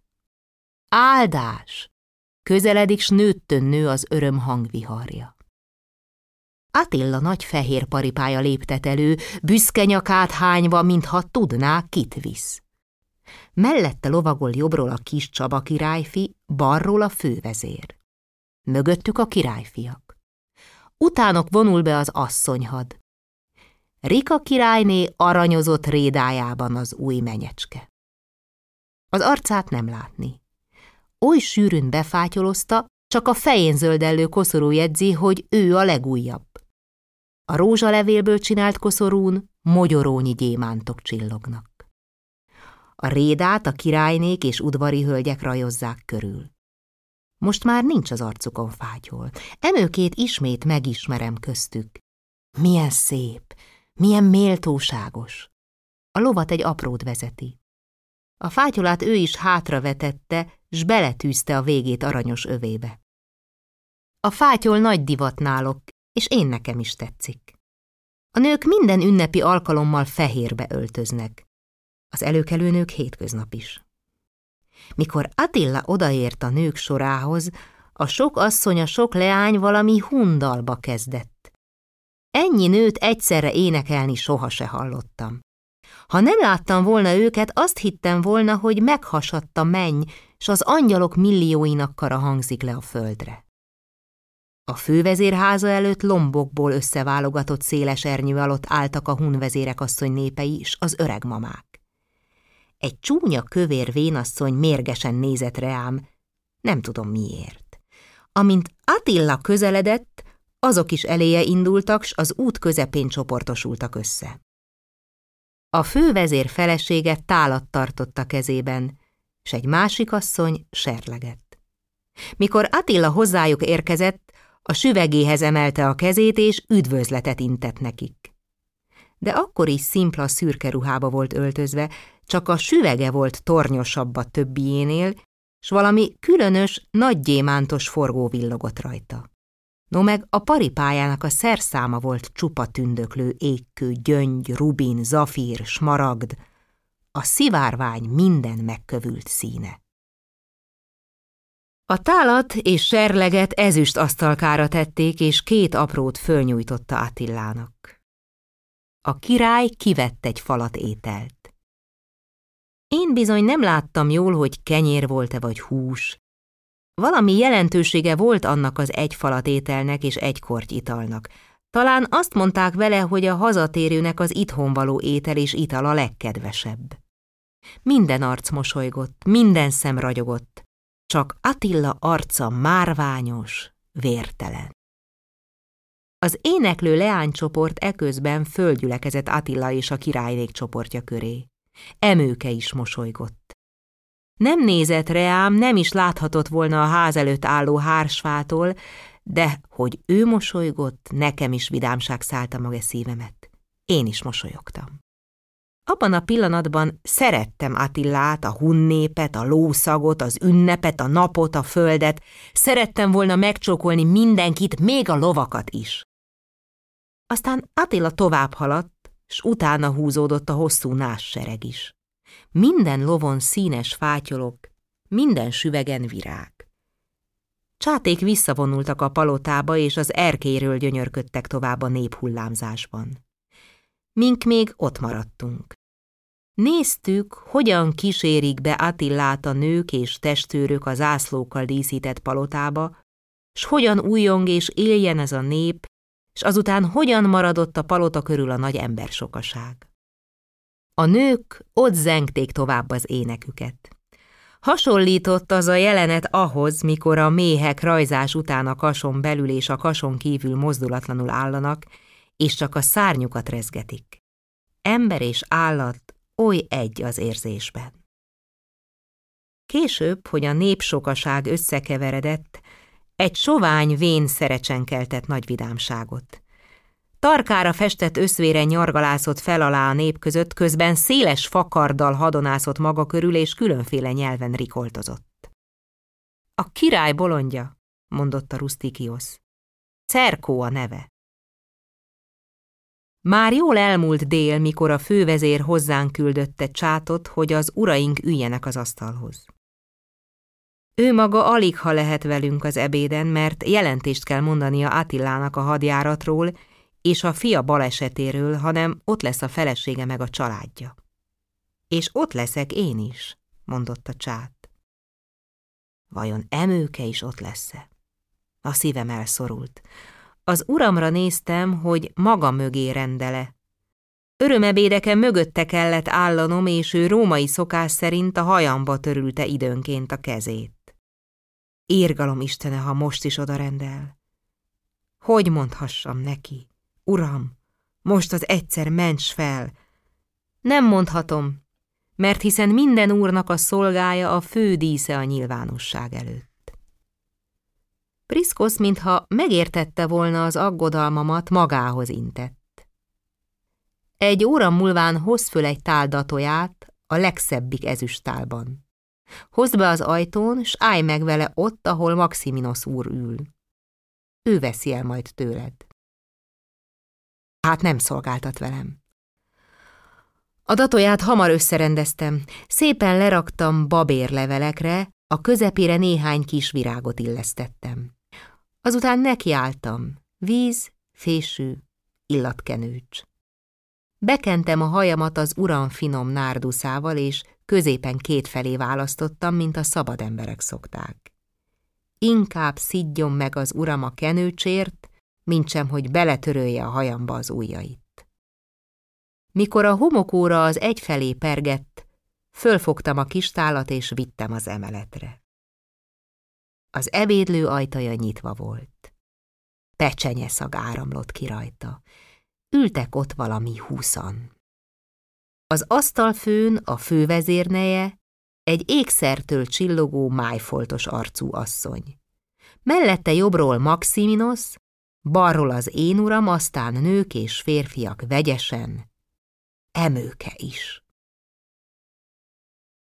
Áldás! Közeledik, s nőttön nő az öröm hangviharja. Attila nagy fehér paripája léptet elő, büszke nyakát hányva, mintha tudná, kit visz. Mellette lovagol jobbról a kis Csaba királyfi, balról a fővezér. Mögöttük a királyfiak. Utánok vonul be az asszonyhad. Rika királyné aranyozott rédájában az új menyecske. Az arcát nem látni. Oly sűrűn befátyolozta, csak a fején zöldellő koszorú jegyzi, hogy ő a legújabb. A rózsalevélből csinált koszorún mogyorónyi gyémántok csillognak. A rédát a királynék és udvari hölgyek rajozzák körül. Most már nincs az arcukon fátyol. Emőkét ismét megismerem köztük. Milyen szép, milyen méltóságos. A lovat egy aprót vezeti. A fátyolát ő is hátravetette, s beletűzte a végét aranyos övébe. A fátyol nagy divat nálok, és én nekem is tetszik. A nők minden ünnepi alkalommal fehérbe öltöznek. Az előkelő nők hétköznap is. Mikor Attila odaért a nők sorához, a sok asszony, a sok leány valami hundalba kezdett. Ennyi nőt egyszerre énekelni soha se hallottam. Ha nem láttam volna őket, azt hittem volna, hogy meghasadt a menny, s az angyalok millióinak kara hangzik le a földre. A fővezérháza előtt lombokból összeválogatott széles ernyő alatt álltak a hunvezérek asszony népei és az öreg mamák. Egy csúnya kövér vénasszony mérgesen nézett reám, nem tudom miért. Amint Attila közeledett, azok is eléje indultak, s az út közepén csoportosultak össze. A fővezér felesége tálat tartott a kezében, s egy másik asszony serlegett. Mikor Attila hozzájuk érkezett, a süvegéhez emelte a kezét, és üdvözletet intett nekik. De akkor is szimpla szürke ruhába volt öltözve, csak a süvege volt tornyosabb a többiénél, s valami különös, nagy gyémántos forgó villogott rajta. No meg a paripájának a szerszáma volt csupa tündöklő égkő, gyöngy, rubin, zafír, smaragd, a szivárvány minden megkövült színe. A tálat és serleget ezüst asztalkára tették, és két aprót fölnyújtotta Attilának. A király kivett egy falat ételt. Én bizony nem láttam jól, hogy kenyér volt-e vagy hús. Valami jelentősége volt annak az egy falat ételnek és egy korty italnak. Talán azt mondták vele, hogy a hazatérőnek az itthon való étel és ital a legkedvesebb. Minden arc mosolygott, minden szem ragyogott, csak Attila arca márványos, vértelen. Az éneklő leánycsoport eközben földgyülekezett Attila és a királynék csoportja köré. Emőke is mosolygott. Nem nézett reám, nem is láthatott volna a ház előtt álló hársfától, de hogy ő mosolygott, nekem is vidámság szállta meg a szívemet. Én is mosolyogtam. Abban a pillanatban szerettem Attillát, a hunnépet, a lószagot, az ünnepet, a napot, a földet, szerettem volna megcsókolni mindenkit, még a lovakat is. Aztán Attila tovább haladt, s utána húzódott a hosszú sereg is. Minden lovon színes fátyolok, minden süvegen virág. Csáték visszavonultak a palotába, és az erkéről gyönyörködtek tovább a néphullámzásban. Mink még ott maradtunk. Néztük, hogyan kísérik be Attillát a nők és testőrök az ászlókkal díszített palotába, s hogyan újjong és éljen ez a nép, s azután hogyan maradott a palota körül a nagy embersokaság. A nők ott zengték tovább az éneküket. Hasonlított az a jelenet ahhoz, mikor a méhek rajzás után a kason belül és a kason kívül mozdulatlanul állanak, és csak a szárnyukat rezgetik. Ember és állat oly egy az érzésben. Később, hogy a népsokaság összekeveredett, egy sovány vén szerecsen keltett nagy vidámságot. Tarkára festett összvére nyargalászott fel alá a nép között, közben széles fakarddal hadonászott maga körül, és különféle nyelven rikoltozott. A király bolondja, mondotta Rustikiosz. Cerkó a neve. Már jól elmúlt dél, mikor a fővezér hozzánk küldötte csátot, hogy az uraink üljenek az asztalhoz. Ő maga alig ha lehet velünk az ebéden, mert jelentést kell mondania Attilának a hadjáratról és a fia balesetéről, hanem ott lesz a felesége meg a családja. És ott leszek én is, mondotta csát. Vajon emőke is ott lesz-e? A szívem elszorult. Az uramra néztem, hogy maga mögé rendele. Örömebédeken mögötte kellett állanom, és ő római szokás szerint a hajamba törülte időnként a kezét. Írgalom Istene, ha most is oda rendel. Hogy mondhassam neki? Uram, most az egyszer ments fel. Nem mondhatom, mert hiszen minden úrnak a szolgája a fő dísze a nyilvánosság előtt. Priszkosz, mintha megértette volna az aggodalmamat, magához intett. Egy óra múlván hoz föl egy táldatoját a legszebbik ezüstálban. Hozd be az ajtón, s állj meg vele ott, ahol Maximinos úr ül. Ő veszi el majd tőled. Hát nem szolgáltat velem. A datoját hamar összerendeztem, szépen leraktam babérlevelekre, a közepére néhány kis virágot illesztettem. Azután nekiálltam. Víz, fésű, illatkenőcs. Bekentem a hajamat az uram finom nárduszával, és középen kétfelé választottam, mint a szabad emberek szokták. Inkább szidjon meg az uram a kenőcsért, mintsem, hogy beletörölje a hajamba az ujjait. Mikor a homokóra az egyfelé pergett, fölfogtam a kistálat és vittem az emeletre. Az ebédlő ajtaja nyitva volt. Pecsenye szag áramlott ki rajta. Ültek ott valami húszan. Az asztalfőn a fővezérneje egy ékszertől csillogó májfoltos arcú asszony. Mellette jobbról Maximinos, balról az én uram, aztán nők és férfiak vegyesen, emőke is.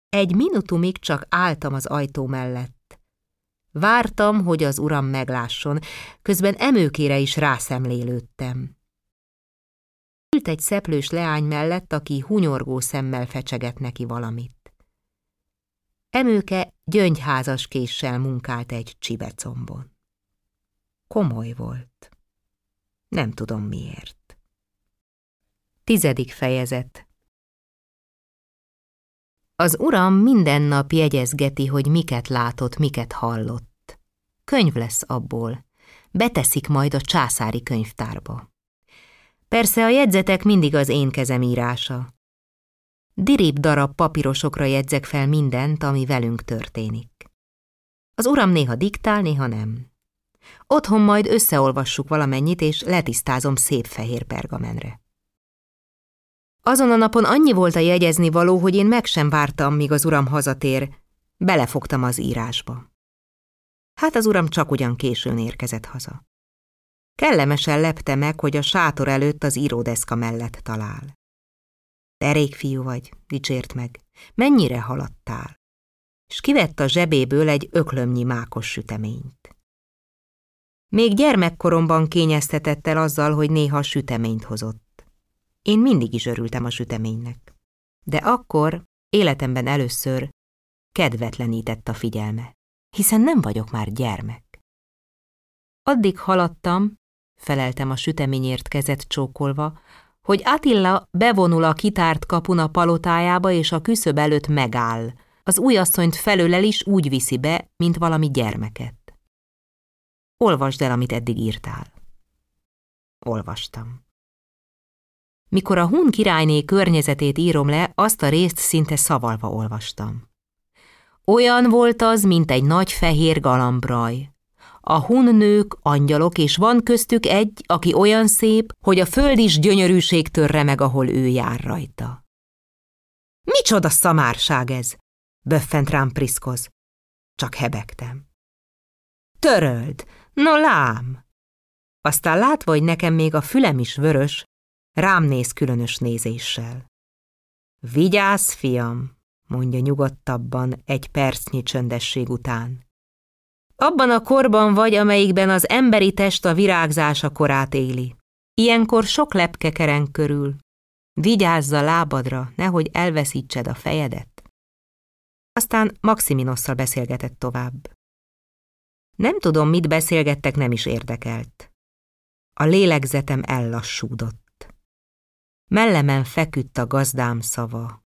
Egy minutumig csak álltam az ajtó mellett, Vártam, hogy az uram meglásson, közben emőkére is rászemlélődtem. Ült egy szeplős leány mellett, aki hunyorgó szemmel fecsegett neki valamit. Emőke gyöngyházas késsel munkált egy csibecombon. Komoly volt. Nem tudom miért. Tizedik fejezet az uram minden nap jegyezgeti, hogy miket látott, miket hallott. Könyv lesz abból. beteszik majd a császári könyvtárba. Persze a jegyzetek mindig az én kezem írása. Dirib darab papírosokra jegyzek fel mindent, ami velünk történik. Az uram néha diktál, néha nem. Otthon majd összeolvassuk valamennyit, és letisztázom szép fehér pergamenre. Azon a napon annyi volt a jegyezni való, hogy én meg sem vártam, míg az uram hazatér, belefogtam az írásba. Hát az uram csak ugyan későn érkezett haza. Kellemesen lepte meg, hogy a sátor előtt az íródeszka mellett talál. Derék fiú vagy, dicsért meg, mennyire haladtál? És kivett a zsebéből egy öklömnyi mákos süteményt. Még gyermekkoromban kényeztetett el azzal, hogy néha süteményt hozott. Én mindig is örültem a süteménynek. De akkor, életemben először, kedvetlenített a figyelme, hiszen nem vagyok már gyermek. Addig haladtam, feleltem a süteményért kezet csókolva, hogy Attila bevonul a kitárt kapun a palotájába, és a küszöb előtt megáll. Az új asszonyt felőlel is úgy viszi be, mint valami gyermeket. Olvasd el, amit eddig írtál. Olvastam. Mikor a Hun királyné környezetét írom le, azt a részt szinte szavalva olvastam. Olyan volt az, mint egy nagy fehér galambraj. A hun nők angyalok, és van köztük egy, aki olyan szép, hogy a föld is gyönyörűség törre meg, ahol ő jár rajta. Micsoda szamárság ez? böffent rám Priszkoz. Csak hebegtem. Töröld, no lám! Aztán látva, hogy nekem még a fülem is vörös, rám néz különös nézéssel. Vigyázz, fiam, mondja nyugodtabban egy percnyi csöndesség után. Abban a korban vagy, amelyikben az emberi test a virágzása korát éli. Ilyenkor sok lepke keren körül. Vigyázz a lábadra, nehogy elveszítsed a fejedet. Aztán Maximinosszal beszélgetett tovább. Nem tudom, mit beszélgettek, nem is érdekelt. A lélegzetem ellassúdott. Mellemen feküdt a gazdám szava.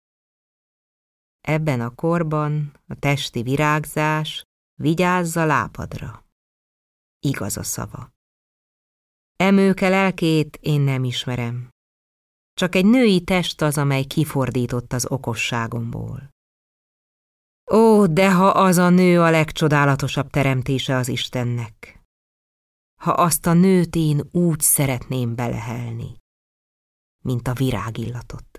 Ebben a korban a testi virágzás vigyázz a lápadra. Igaz a szava. Emőke lelkét én nem ismerem. Csak egy női test az, amely kifordított az okosságomból. Ó, de ha az a nő a legcsodálatosabb teremtése az Istennek. Ha azt a nőt én úgy szeretném belehelni, mint a virágillatot.